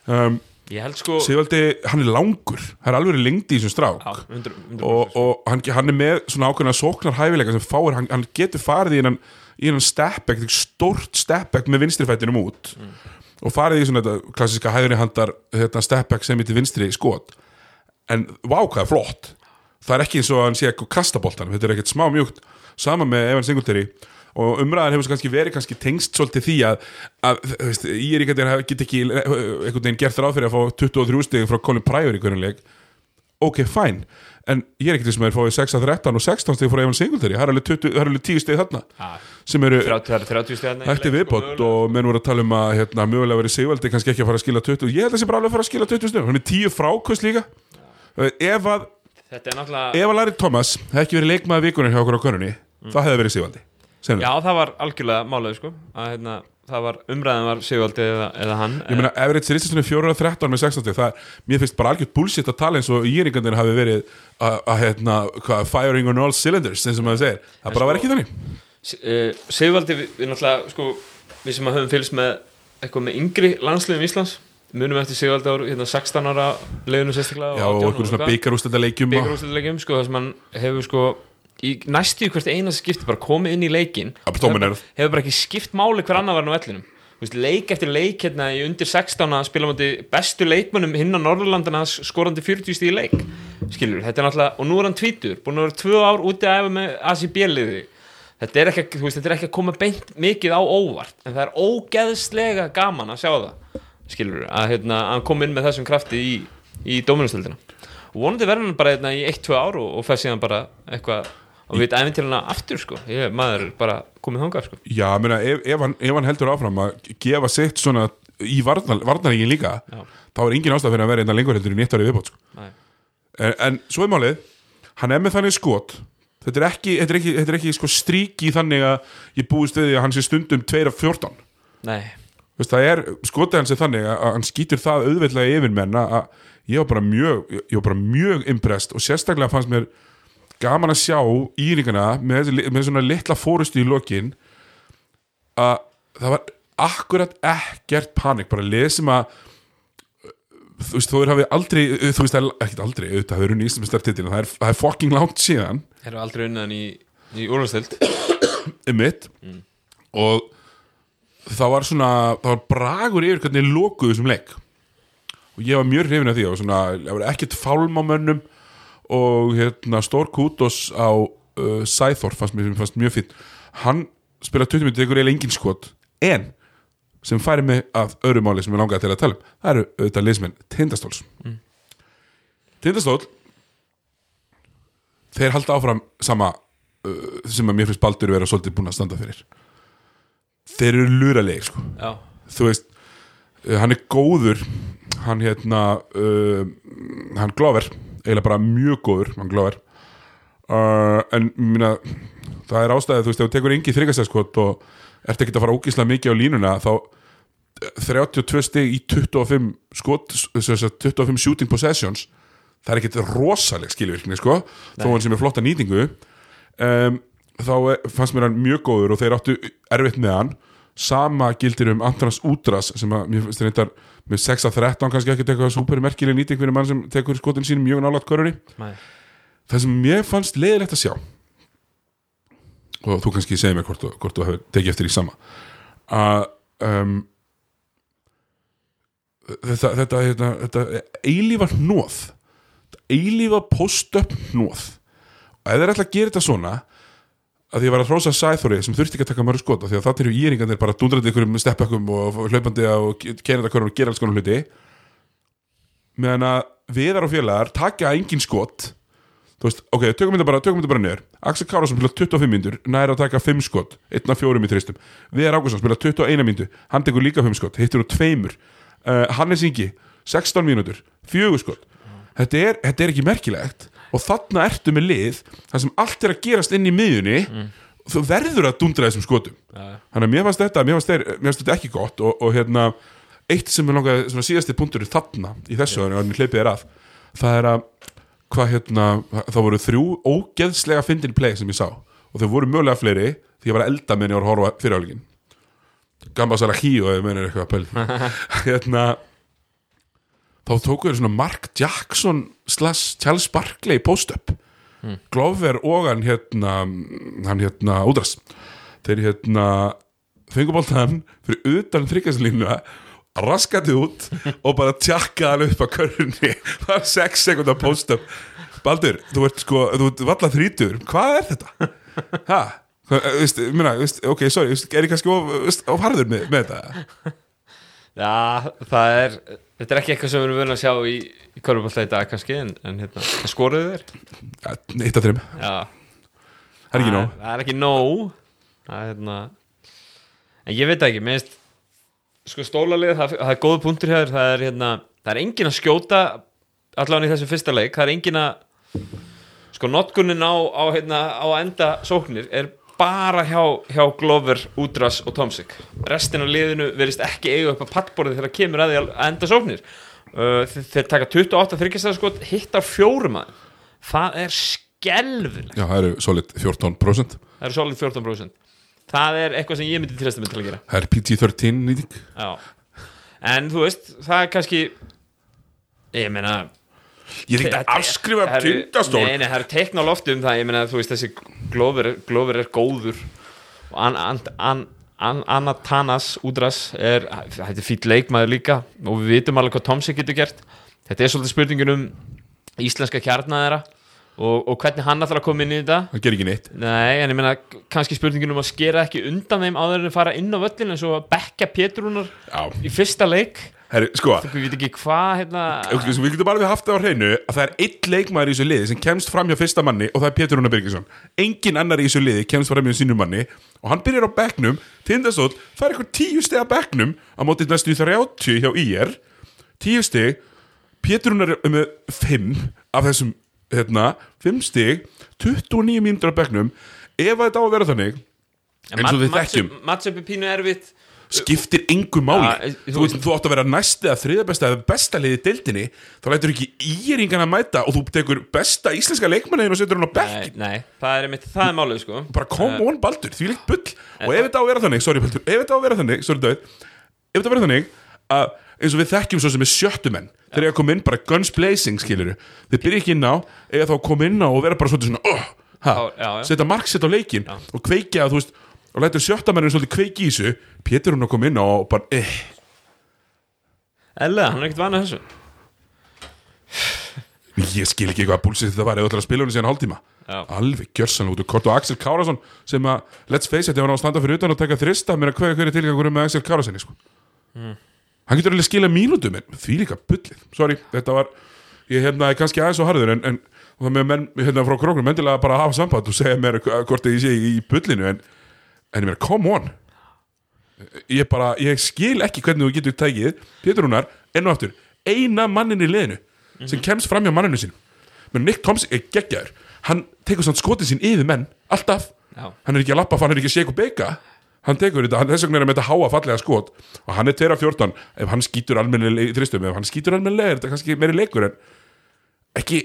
Um, Ég held sko Sigvaldi, hann er langur. Það er alveg lengdi í þessum strák. Já, 100, 100%. og, og hann, hann er með svona ákveðna sóknar hæfileika sem fáir, hann, hann getur farið í hennan í hennan stepback, stórt stepback með vinstrifættinum út og farið í svona þetta klassiska hægri handar hérna, stepback sem heitir vinstri skot. En vá hvað er flott. Það er ekki eins og að hann sé eitthvað kasta boltanum. Þetta er ekkert smá mjúkt. Sama með Evan Singletary. Og umræðan hefur kannski verið kannski tengst svolítið því að, að veist, Íringandir get ekki eh, einhvern veginn gert ráð fyrir að fá 23 stig frá Colin Pryor í hvernig leik ok, fæn, en ég er ekkert sem er fáið 6 að 13 og 16 stig frá Evan Singletary. Það er alveg 20 það er alveg 10 stig þarna sem eru 30, það er 30 stjárna Þetta er viðbót og menn voru að tala um að hérna, mögulega verið Sigvaldi kannski ekki að fara að skila 20 ég held að það sé bara alveg að fara að skila 20 stundum hann er 10 frákvöst líka. Eh, ef að, Þetta er náttúrulega ef að Larry Thomas hefði ekki verið leikmaður vikunum hjá okkur á konunni það hefði verið Sigvaldi. Sennilega. Já, það var algjörlega málega sko að hérna, það var umræðan var Sigvaldi eða, eða hann ég meina, Everett Richardson er 4 13 með 16 stig, það, mér finnst bara algjört bullshit að tala eins og íringandir hafi verið að, að hérna, hvað, firing on all cylinders eins og maður segir, það bara var ekki þannig. Uh, Sigvaldi, við, náttúrulega sko, við sem að höfum fylgst með eitthvað með yngri landsliðum Íslands munum eftir Sigvaldi á hérna, 16 ára leiðinu sérstaklega Já, og okkur svona og- byggarústæðilegjum sko, þar sem hann hefur sko í næstu hvert einast skipti bara komið inn í leikin hefur bara ekki skipt máli hver annar var nú veist, leik eftir leik hérna í undir 16 að spila mæti bestu leikmönnum hinn á Norðurlandana skorandi 40 stíð leik. Skilur, þetta er náttúrulega, og nú er hann tvítur búin að vera tvö ár úti að efa með ACB-liði þetta er ekki, þú veist, þetta er ekki að koma beint mikið á óvart en það er ógeðslega gaman að sjá það. Skilur, að hérna, hann kom inn með þessum krafti í, í dóminustöldina og vonandi verður hann bara hérna, í 1-2 ár og, og fæst síðan bara eitthvað og við æfintýrana aftur sko. Ég, maður bara komið þangað sko. Já, meina, ef, ef, hann, ef hann heldur áfram að gefa sitt svona í varnar, varnaríkin líka Já. þá er engin ástæð fyrir að vera einna lengur heldur í nýtt árið viðbót sko. En, en svo er málið hann er með þannig skot þetta er ekki, þetta er ekki, þetta er ekki sko stríki þannig að ég búist við að hann sé stundum 2 af 14 Nei, Veist, það er, skotið hans er þannig að hann skýtur það auðveldlega yfir menn að að ég var bara mjög ég var bara mjög impressed og sérstaklega fannst mér gaman að sjá íringana með, með svona litla fórustu í lokin að það var akkurat ekkert panik bara lesum að þú veist, þú hafið aldrei þú veist, það ekkert aldrei, auðvitað, það er unni íslensmestartitil það er, það er fucking langt síðan. Þeir eru aldrei unnaðan í, í úrvarsdeild um *coughs* mitt og það var svona það var bragur yfir hvernig lokuðu þessum leik. Og ég var mjög hrifin af því og svona, það var ekkert fálm á mönnum og hérna stór kútos á uh, Sæþór fannst mér fannst mjög fín hann spila 20 minnir ykkur eiginlega engin skot. En sem færi mig að öðru máli sem ég langaði til að tala um það eru auðvitað liðsmenn. Tindastóls mm. Tindastól þeir halda áfram sama uh, sem að mér finnst Baldur vera svolítið búin að standa fyrir. Þeir eru luralegir sko. Já, þú veist, uh, hann er góður hann hérna uh, hann Glover, eiginlega bara mjög góður, uh, en mína það er ástæðið, þú veist, ef þú tekur engi þryggastæðskot og ert ekki að fara ógíslega mikið á línuna þá eh, 32 stig í 25 skot sem sagt, 25 shooting possessions það er ekkert rosaleg skilvirkni sko, þó hann sem er flotta nýtingu. Um, þá eh, fannst mér hann mjög góður og þeir áttu erfitt með hann. Sama gildir um Antanas Útras sem að mér finnst reyndar með 6 að 13 kannski ekki eitthvað supermerkileg nýting fyrir mann sem tekur skotin sín mjög nálægt körunni. Nei. Það sem mér fannst leiðilegt að sjá og þú kannski segir mér hvort, hvort þú hefur tekið eftir í sama að um, þetta, þetta, þetta, þetta eilífa hnóð eilífa post-up hnóð og ef þeir ætla að gera þetta svona að ég var að hrósa Sæþóri sem þurfti ekki að taka mörg skot því að það eru íringarnir bara dundrandi ykkur um steppökkum og hlaupandi og hverjum og gera alls konar hluti. Meðan að viðar og félagar taka engin skot. Þú veist, ok, tökum þetta bara, bara niður. Axel Kárásson spila 25 myndur, næra að taka 5 skot, 1 af 4 í þristum Viðar Ágússon spila 21 myndu, hann tekur líka 5 skot, hittir úr tveimur. Uh, Hannes Ingi, 16 mínútur 4 skot, þetta er, þetta er ekki merkilegt og þarna ertu með lið þar sem allt er að gerast inn í miðjunni. Þú verður að dundra þessum skotum. Já. þannig að mér fannst þetta, mér fannst, fannst þetta ekki gott og, og hérna, eitt sem er langaði svona síðasti punktur þarna í þessu yeah. og hleypið er að, það er að hvað hérna, það voru þrjú ógeðslega fyndin play sem ég sá. Og þau voru mögulega fleiri því ég var að elda meðan ég var að horfa fyrirháligin Gamba Sala Híu eða meðan eitthvað að pæl *laughs* hérna þá tóku þeir svona Mark Jackson slash Charles Barkley post-up. Glover og hann hérna hann hérna útras þeir hérna fenguboltan fyrir utan þryggjaslínu raskandi út og bara tjakka hann upp á körunni það er 6 sekundar post-up. Baldur, þú ert sko, þú ert valla þrítur hvað er þetta? Hvað, eh, ok, sorry, er ég kannski of, of harður með, með þetta? Já, það er Þetta er ekki eitthvað sem við erum vunni að sjá í, í korfuballta í dag kannski en, en hérna, skoruðu þér ja, eitt af þreim, Já, það er ekki nóg. Það er ekki nóg. Það er hérna En ég veit ekki, minnst Sko stólalið, það, það er góð punktur hér Það er hérna, það er engin að skjóta Allavega í þessum fyrsta leik Það er engin að Sko notkunin á, á, hérna, á enda sóknir Er bara hjá, hjá Glover, Údras og Tomsik Restin af liðinu verðist ekki eiga upp að pallborðið Þegar kemur að því að enda sóknir. Uh, þeir, taka 28 þryggjastæðaskot Hittar fjórum að Það er skelfilegt. Já, það eru solid 14% Það eru solid 14% Það er eitthvað sem ég myndi treysta mig til að gera. Það er PG-13 nýting. Já. En þú veist, það er kannski Ég meina Ég er ekki að afskrifa tindastól. Nei, nei, það eru teikna á loftu um það Ég meina, þú veist, þessi Glover, er góður. Og an, an, an, an, Anatanas Údras er, þetta er fýtt leikmaður líka Og við vitum alveg hvað Tomsi getur gert. Þetta er svolítið spurningin um Íslenska kjarnaðera og, og hvernig hann ætlar að koma inn í þetta. Það ger ekki neitt. Nei, en ég meina kannski spurningin um að skera ekki undan þeim áður en að fara inn á völlin eins og að bekka Péturúnar Já, í fyrsta leik herri, sko. Þú veit ekki hvað hérna Við getum bara við haft það á hreinu að það er einn leikmaður í þessu liði sem kemst fram hjá fyrsta manni og það er Pétur Rúnar Birgisson. Engin annar í þessu liði kemst fram hjá sínum manni og hann byrjar á bekknum Tindastóll, það er eitthvað tíu steg á bekknum á móti næstu 30 hjá IR tíu steg Pétur Rúnar er með 5 af þessum, hérna, 5 steg 29 mínútur á bekknum. Ef að þetta á að vera þannig eins og við þekkjum er pínu erfitt skiptir engu máli. Ja, þú þú, veist, þú átt að vera næst eða þriða besta eða besta liði deildinni þá lætur ekki íringan að mæta og þú tekur besta íslenska leikmanniðin og setur hann á bekk Nei, nei, það er einmitt, það er málið sko. Bara come on Baldur, því líkt bull. Og ef þetta á að vera þannig, sorry Baldur, ef þetta á að vera þannig sorry David, ef þetta á að vera þannig að eins og við þekkjum svo sem er sjöttumenn þeir eru að koma inn bara guns blazing skiluru þeir byrja ekki inn á, eða þá að koma inn á og vera bara svolítið svona, oh, Já, já, já. setja á leikin og kveikja, þú veist, og lætur sjöttamennir svolítið kveiki í þessu, Pétur hún að koma inn á og bara, eh, Ellega, hann er ekkert vanað þessu. Ég skil ekki eitthvað að búlsið þetta var eða ætlar að spila hún síðan hálftíma. Alveg gjörsanlega út og kort og Axel Kárasson sem að, let's face it, ef hann á að standa fyrir utan og taka þrista mér að hvað hver er tilgangur með Axel Kárasson sko. Hann getur alveg skila mínútum en því líka bullið, sorry þetta var, ég hefna kannski aðeins og harður en, en og það með menn hérna frá króknum endilega bara hafa samband og segja mér hvort ég sé í bullinu en, en ég meina, come on. Ég bara, ég skil ekki hvernig þú getur tækið Pétur Rúnar, enn og aftur eina mannin í liðinu sem kemst fram hjá manninu sín menn Nick Thompson er geggjaður. Hann tekur svona skotið sín yfir menn alltaf, Já. hann er ekki að lappa hann er ekki að og beika hann tekur þetta, hann, þess vegna er hann með þetta háa fallega skot. Og hann er 2-14, ef hann skýtur almennilega í þristum, ef hann skýtur almennilega er þetta kannski meiri leikur en ekki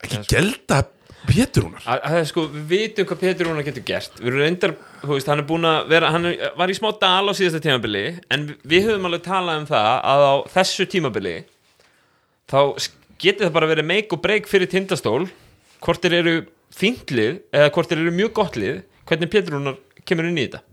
ekki gelda Pétur Rúnar að, að, sko, Við vitum hvað Pétur Rúnar getur gert. Við erum reyndar, þú veist, hann er búin að vera Hann er, var í smá dal á síðasta tímabili En við, höfum alveg talað um það Að á þessu tímabili Þá getur það bara verið make og break fyrir tindastól. Hvort þeir eru fínklið Eða hvort þeir eru mjög gott lið. Hvernig Pétur Rúnar kemur inn í þetta?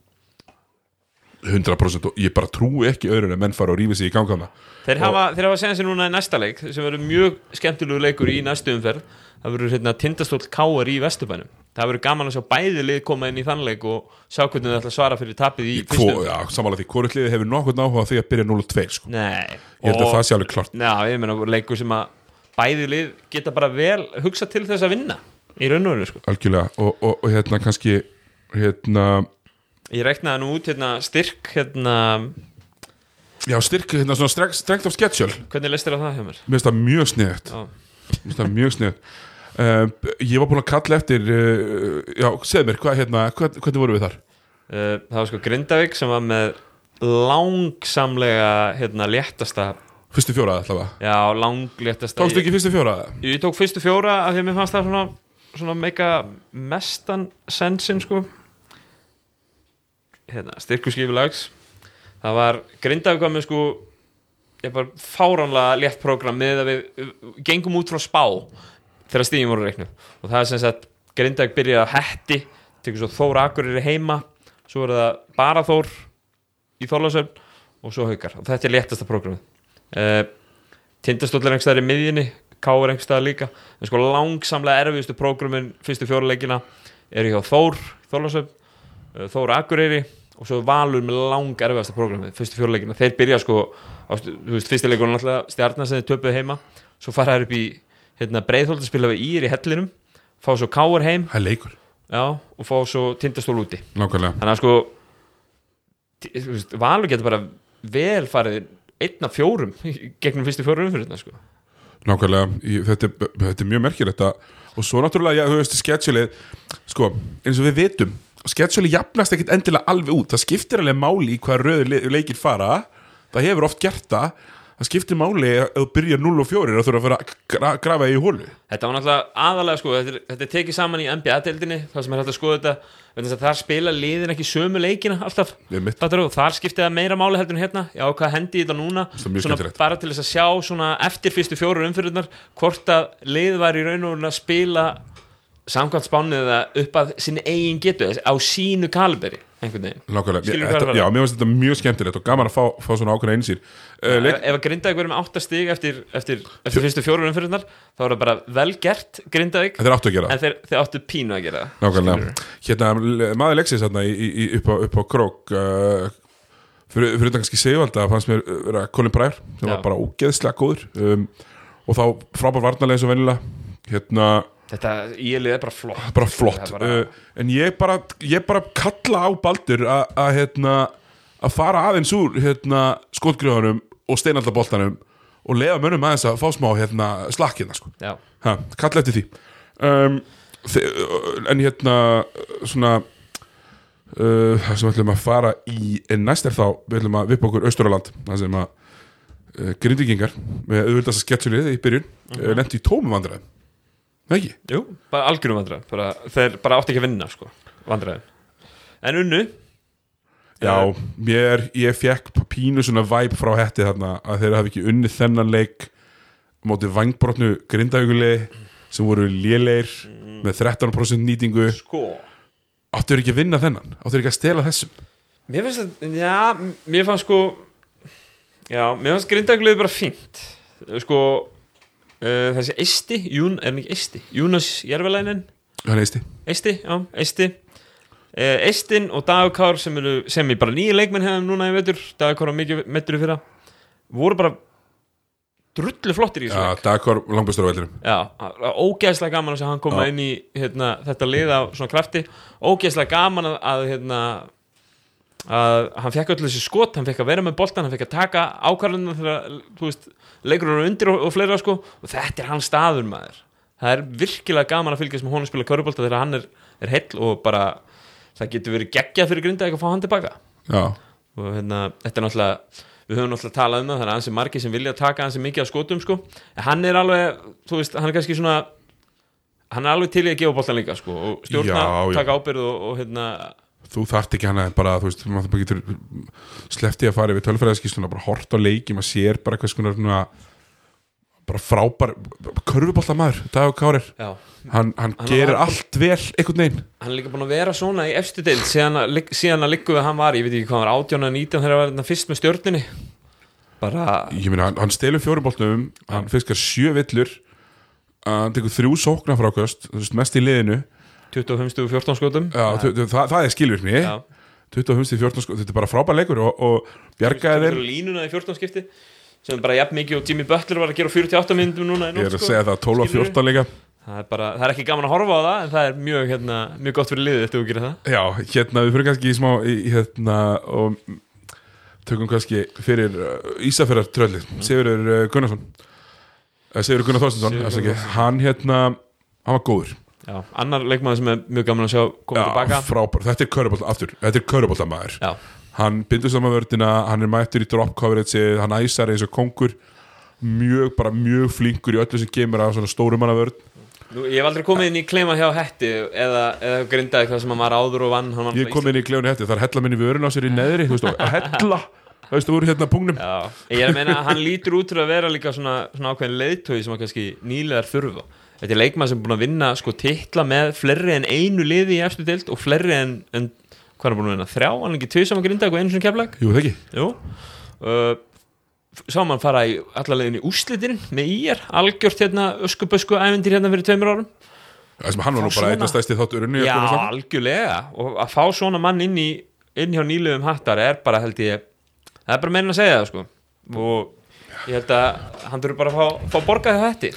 100% og ég bara trúi ekki öðrun að menn fara og rífi sig í gangana Þeir hafa, þeir hafa segjað sér núna í næsta leik. Sem verður mjög skemmtilegu leikur í næstu umferð það verður hérna tindastóll káar í Vesturbænum. Það verður gaman að sjá bæði lið koma inn í þann leik og sjá hvernig þau ætla að svara fyrir tapið í Hvor, fyrstu umferð já, samanlega því, hvort liðið hefur nokkuð náhuga því að byrja 0-2 sko. Nei. Ég held að það sé alveg klart Já, ég meina leikur sem að bæði lið geta bara vel hugsa til þess að vinna í raun og veru sko. Algjörlega. Og, og, og hérna kannski hérna, Ég reknaði nú út hérna styrk hérna já styrk hérna svona strength, of schedule. Hvernig leist þér á það hjá mér? mér finnst það mjög sniðut Já. mér finnst það mjög sniðut uh, ég var búin að kalla eftir uh, já, segð mér, hvað hérna hvað, hvernig voru við þar? Uh, það var sko Grindavík sem var með langsamlega hérna léttasta fyrstu fjóraða allavega Já, langléttasta tókstu ekki fyrstu fjóraða? Ég tók fyrstu fjóra af því að mér fannst það svona, svona meika mestan sensin sko hérna, styrku skipulags það var Grindavík var með sko ég bara fáránlega létt program með að við gengum út frá spá þegar stíðin voru reiknu og það er sem sagt Grindavík byrjaði að hetti tekur svo Þór Akureyri heima svo er það bara Þór í Þorlásöfn og svo haukar. Og þetta er léttasta programmið uh, Tindastóll er einhverstaðar í miðjunni Ká er einhverstaðar líka. En sko langsamlega erfiðustu prógrumin fyrstu fjóruleikina eru hjá Þór Þórlasöf, Þór Akureyri og svo Valur með lang erfiðasta prógramið, fyrstu fjóruleikina, þeir byrja sko á, þú veist, fyrsti leikur náttúrulega stjarnar sem þeir töpuðu heima, svo fara þær upp í hérna, breiðholt að spila við Ír í hellinum fá svo Káur heim. Já, og fá svo tindastól úti. Nákvæmlega. Þannig að sko Valur getur bara vel farið einn af fjórum *laughs* gegnum fyrstu fjórum umfyrirna sko. Nákvæmlega, þetta, er- þetta er mjög merkilegt og svo náttúrulega, já, þú veist, sketsjulið sko, eins og við vitum sketsjulið jafnast ekkit endilega alveg út. Það skiptir alveg máli í hvað röðu le leikir fara. Það hefur oft gert það það skiptir máli að þú byrjar 0 og 4 og þú þurfa að fara að gra grafa í hólu þetta var náttúrulega aðalega sko, þetta, er, þetta er tekið saman í NBA-deildinni það sem er hægt að skoða þetta þar spila liðin ekki sömu leikina alltaf. Þar skipti það meira máli heldur en hérna. Já, hvað hendi þetta núna? Svona bara til þess að sjá eftir fyrstu fjóru umfyrirnar hvort að lið var í raun og raun að spila samkvæmt spánið það upp að sinni eigin getu á sínu kaliberi Nákvæmlega, þetta, að já, mér finnst þetta mjög skemmtilegt og gaman að fá, fá svona ákveðna einsýr uh, leik, ef að Grindavík verður með 8 stig eftir, eftir, eftir fyrstu fjóru umfyrirnar þá er það bara vel gert Grindavík Þetta að en þeir, þeir áttu pínu að gera. Nákvæmlega, hérna maður í, upp, á, upp á krók uh, fyrir, fyrir utan kannski segjuvalda fannst mér uh, vera Colin Pryor sem Já. var bara ógeðslega góður. Um, og þá frábær varnarlega eins og venjulega. Hérna, Þetta ílið er bara flott. Bara flott. Bara- uh, en ég bara, ég bara kalla á Baldur að hérna, að fara aðeins úr hérna, skotgrjóðanum og steinaldaboltanum og leiða mönnum aðeins að fá smá hérna, slakkina sko. Já, ha, kalla eftir því. Um, en hérna svona uh, sem við ætlum að fara í en næst er þá, við ætlum að vipa okkur Östuraland, það sem að uh, grindvikingar með auðvildast að sketsjulið í byrjun Mhm. -huh. lendi í tómum vandræðum ekki, jú, bara algjörum vandræðum. Bara, Þeir bara átti ekki að vinna sko, vandræðum En unnu? Já, mér, ég fekk pínu svona væp frá hetti þarna að þeir hafi ekki unnið þennan leik mótið vangbrotnu grindauguli sem voru léleir með 13% nýtingu. Sko. Áttur ekki að vinna þennan, áttur ekki að stela þessum? Mér finnst að, já, mér fannst sko Já, mér fannst grindaglið bara fínt. Sko uh, Þessi Eisti, Jún, er hann ekki Eisti? Júnas Järvelænin hann eisti. Eisti, já, Eisti. Uh, Eistin og Dagur Kár sem, eru, sem er bara nýja leikmenn hefum núna í vetur. Dagur Kár var mikið metur í fyrra. Voru bara drullu flottir í þessu leik. Dakar langbæstur á vellinum. Já, ógeðslega gaman að hann koma Já. inn í hérna, þetta lið á svona krafti. Ógeðslega gaman að, að, hérna, að hann fekk öll þessi skot hann fekk að vera með boltan, hann fekk að taka ákvarðunum þegar, leikur hann undir og, og fleira sko, og þetta er hans staður maður, það er virkilega gaman að fylgjast með honum spila körubolta þegar hann er, er heill og bara, það getur verið geggjað fyrir grinda að fá hann tilbaka. Já, og hérna, þetta er náttúrulega við höfum náttúrulega talað um það, það er ansi margir sem vilja taka ansi mikið af skotum sko. En hann er alveg, þú veist, hann er kannski svona hann er alveg til í að gefa boltan líka sko. Og stjórna, Já, já. taka ábyrð og, og hérna, þú þarft ekki hana bara, þú veist, maður getur sleppti að fara við tölfræðaskísluna bara hort á leiki, maður sér bara svona svona, bara frábær körfubolta maður, Dagur Kárir. Hann, hann, gerir var- allt vel einhvern veginn. Hann er líka búin að vera svona í efstu deild síðan að, að við hann var, ég veit ekki hvað hann var 18 eða 19 þegar hann var hérna fyrst með stjórninni bara, ég meina, hann, hann stelur fjóruboltum hann fiskar sjö villur hann tekur þrjú sóknar frákast þú veist, mest í liðinu 25 og 14 skotum. Já, það, það er skilvirkni. Já. 25 til 14 sko, þetta er bara frábær leikur og, og bjargaði þeim. línuna í 14 skipti sem bara jafn mikið og Jimmy Butler var að gera á 48 minnum núna ég er að sko. segja það 12 og Skilurðu? 14 líka. Það er, bara, það er ekki gaman að horfa á það en það er mjög, hérna, mjög gott fyrir liðið eftir að gerir það. Já, hérna við fyrir kannski í smá í, hérna og tökum kannski fyrir uh, Ísafjörðar trölli Sigurður uh, Gunnarsson. Uh, Sigurður Gunnar Þorstinsson hann hérna hann var góður Já, annar leikmaður sem er mjög gaman að sjá koma tilbaka. frábær, þetta er körubólta aftur þetta er körubólta maður Já, hann bindur saman vördina, hann er mættur í drop coverage, hann æsar eins og kongur. Mjög, bara mjög flinkur í öllu sem kemur af svona stórum manna vörd Nú, ég hef aldrei komið inn í kleima hjá Hetti eða, eða grindaði hvað sem hann var áður og vann hann var ég kom inn í klefni hætti, það er hella minni vörun á sér í neðri, þú veist, að hella þú veist, þú voru hérna pungnum. Já, ég er að meina að hann lítur út til að vera líka svona, svona ákveðin leiðtói sem að kannski nýlegar þurfa Þetta er leikmaður sem er búin að vinna sko titla með fleiri en einu liði í efstu deild og fleiri en, en hvað er hann búin að vinna, þrjá, hann er ekki tvið saman grindaði og einu sem keflag Jú, það ekki, Jú. Uh, Sá mann fara í allar leiðin í úrslitin með ír, algjört hérna öskubösku ævendir hérna fyrir tveimur árum. Það sem hann var nú bara svona- einna stæsti þáttur Já, algjörlega. Og að fá svona mann inn í inn hjá nýluðum hattar er bara held ég það er bara meina að segja það sko. Og ég held að hann þurfi bara að fá, fá borgað þetta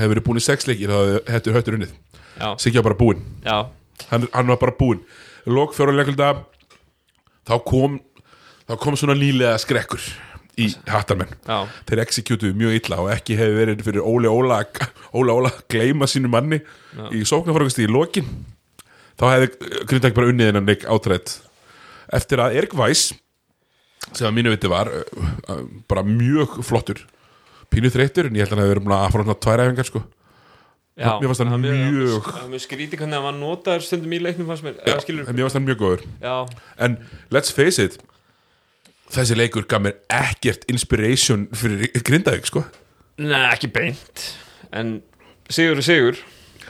Hefur verið búin í sex leikir þá hefur höttur unnið. Já, Siggi var bara búinn. Já, hann, hann var bara búinn. Lók fjóruleikulda þá kom þá kom svona nýlega skrekkur í hattarmenn já, þeir executuðu mjög illa og ekki hefur verið fyrir Óli Óla Óla Óla að gleyma sínu manni í sóknarfrákast í lokin. Þá hefði Grindag bara unnið hennan leik átrætt eftir að Erik Weiss sem að mínu viti var bara mjög flottur pínu þreyttur en ég held að hann hefði verið að fara tværa æfingar sko. Já Mér fannst Það mjög- það mjög skrítið hvernig að hann notaður stundum í leiknum fannst mér, skilur en mér varst hann mjög góður. Já, en let's face it þessi leikur gaf mér ekkert inspiration fyrir Grindavík sko. Nei, ekki beint. En sigur er sigur.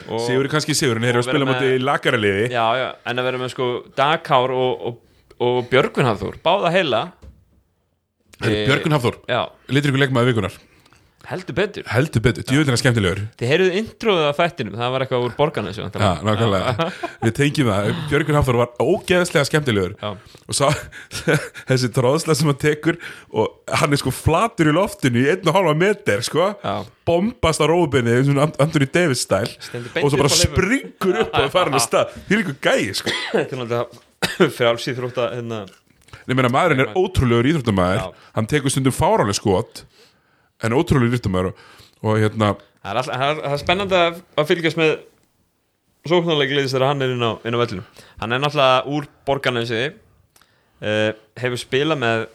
Og, Sigur er kannski sigur en þeir eru að spila með- lagaraliði Já, já, en að vera með sko Dagkár og, og, og Björgvin Hafþór Báða heila. Eh, Björgun Hafþór, Já, litur ykkur leikmaður vikunar heldur betur. Heldur betur, djúvillina skemmtilegur. Þið heyrðuð introðið af þættinum, það var eitthvað úr borgarnesi Já, nákvæmlega, við tengjum það. Björgun Hafþór var ógeðslega skemmtilegur. Já. og sá *laughs* þessi tróðsla sem hann tekur og hann er sko flatur í loftinu í einn og hálfa meter sko, Já. bombast á rófinni eins og Anthony Davis stæl og svo bara á springur upp hann að stað. Því er ykkur gæi sko. Þetta er náttúrulega *coughs* frjálsið þrótt að hérna, Ég meina maðurinn er ótrúlegur íþróttamæður hann tekur stundum fárálega skot en ótrúlegur íþróttamæður og, hérna það, er all, það, er, það er spennandi að, að fylgjast með sóknarleik liðis þegar hann er inn á, inn á vellinu Hann er náttúrulega úr borgarnesi uh, hefur spilað með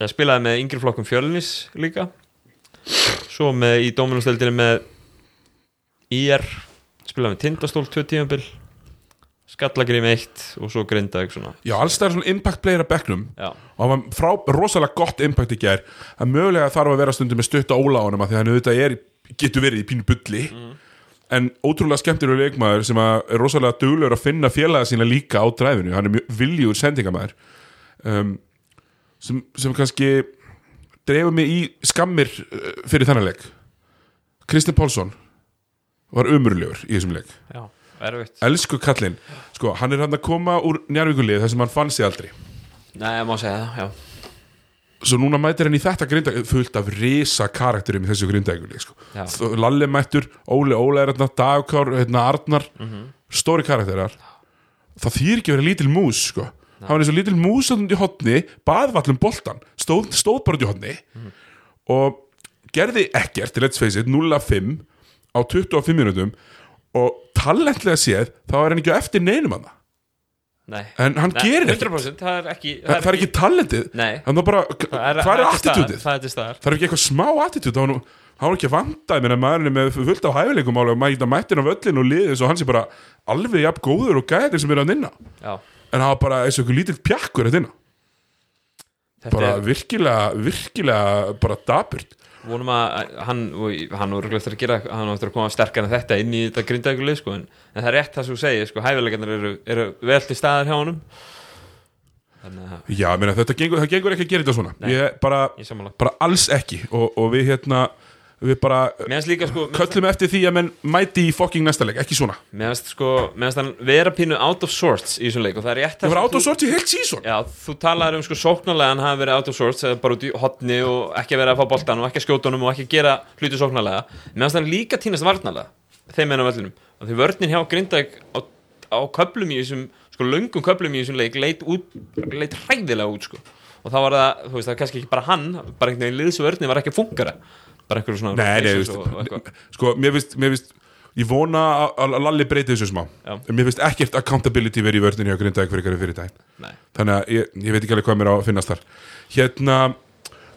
eða spilaði með yngri flokkum fjölnis líka. Svo með í dóminustöldinni með IR spilaði með tindastól tvö tímabil skallagrim eitt og svo grindaði svona. Já, alls það er svona impact player að bekknum. Já, og hann var frá, rosalega gott impact í gær. Að mögulega þarf að vera stundum með stutt á óláunum að því hann auðvitað er, getur verið í pínu bulli. En ótrúlega skemmtilegur leikmaður sem er rosalega duglegur að finna félaga sína líka á dræfinu, hann er mjög viljúr sendingamæður um, sem, sem kannski dreifur mig í skammir uh, fyrir þennan leik. Kristinn Pálsson var umurlegur í þessum leik. Já, erfitt. Elsku kallinn, sko, hann er hann að koma úr njárvíkulið þar sem hann fann sig aldrei. Nei, ég má segja það, já. Svo núna mætir hann í þetta grinda fullt af risa karakterum í þessu grindækuli sko. Lalli mættur, Óli Óla er hérna, Dagkár, hérna, Arnar. Stóri karakterar. Það þýr ekki vera lítil mús sko. hann var eins og lítil mús í hotni baðvallum boltan, stóð, stóð bara út í hotni og gerði ekkert, let's face it, 0-5 á 25 minútum og talentlega séð þá er hann ekki á eftir neinum hann Nei, en hann Nei, gerir ekkert. 100% það er ekki það, það er ekki talentið. Bara, Það er, hvað er það attitútið? Það er það er ekki eitthvað smá attitút hann hann var ekki að vanda menn að maðurinn er með fullt af hæfileikum álega og maður geta mættin á völlin og liðið svo hann sé bara alveg jafn góður og gæðir sem er að nynna Já, en hann var bara eins og einhver lítill pjakkur að nynna þetta bara er virkilega, virkilega bara daburt vonum að hann, hann voru eftir að gera hann var eftir að koma sterkar en þetta inn í þetta grindaðugulið sko, en, en það er rétt það sem þú segir sko, hæfileikarnir eru, eru vel til staðar hjá honum. Þannig að já, meina, þetta gengur, það gengur ekki að gera þetta svona. Nei. ég bara, ég bara alls ekki. Og, og við hérna við bara líka sko köllum eftir því að menn mæti í fucking næsta leik, ekki svona. Finnst sko, finnst hann vera pínu out of sorts í þessum leik og það er rétt það var þú- átt og sort í heilt sísón Já, þú talaður um sko sóknarlega hann hafi verið out of sorts eða bara út í hotni og ekki verið að fá boltan og ekki að skjóta honum og ekki að gera hluti sóknarlega. Finnst hann líka týnast varnarlega þeim enn á völlinum og því vörnin hjá Grindag á, á köplum í þessum sko löngum köplum í þessum leik leit, út, leit sko. Og þá var það, þú veist, það er kannski ekki bara hann bara einhvern veginn liðsvörni var ekki að fungara bara einhverju svona Nei, nei, veist, eitthvað. sko, mér finnst, mér finnst ég vona að- Lalli breyti þessu smá Já. en mér finnst ekkert accountability verið í vörðinni á Grindavík fyrir fyrir daginn Nei. þannig að ég, ég veit ekki alveg hvað mér á að finnast þar hérna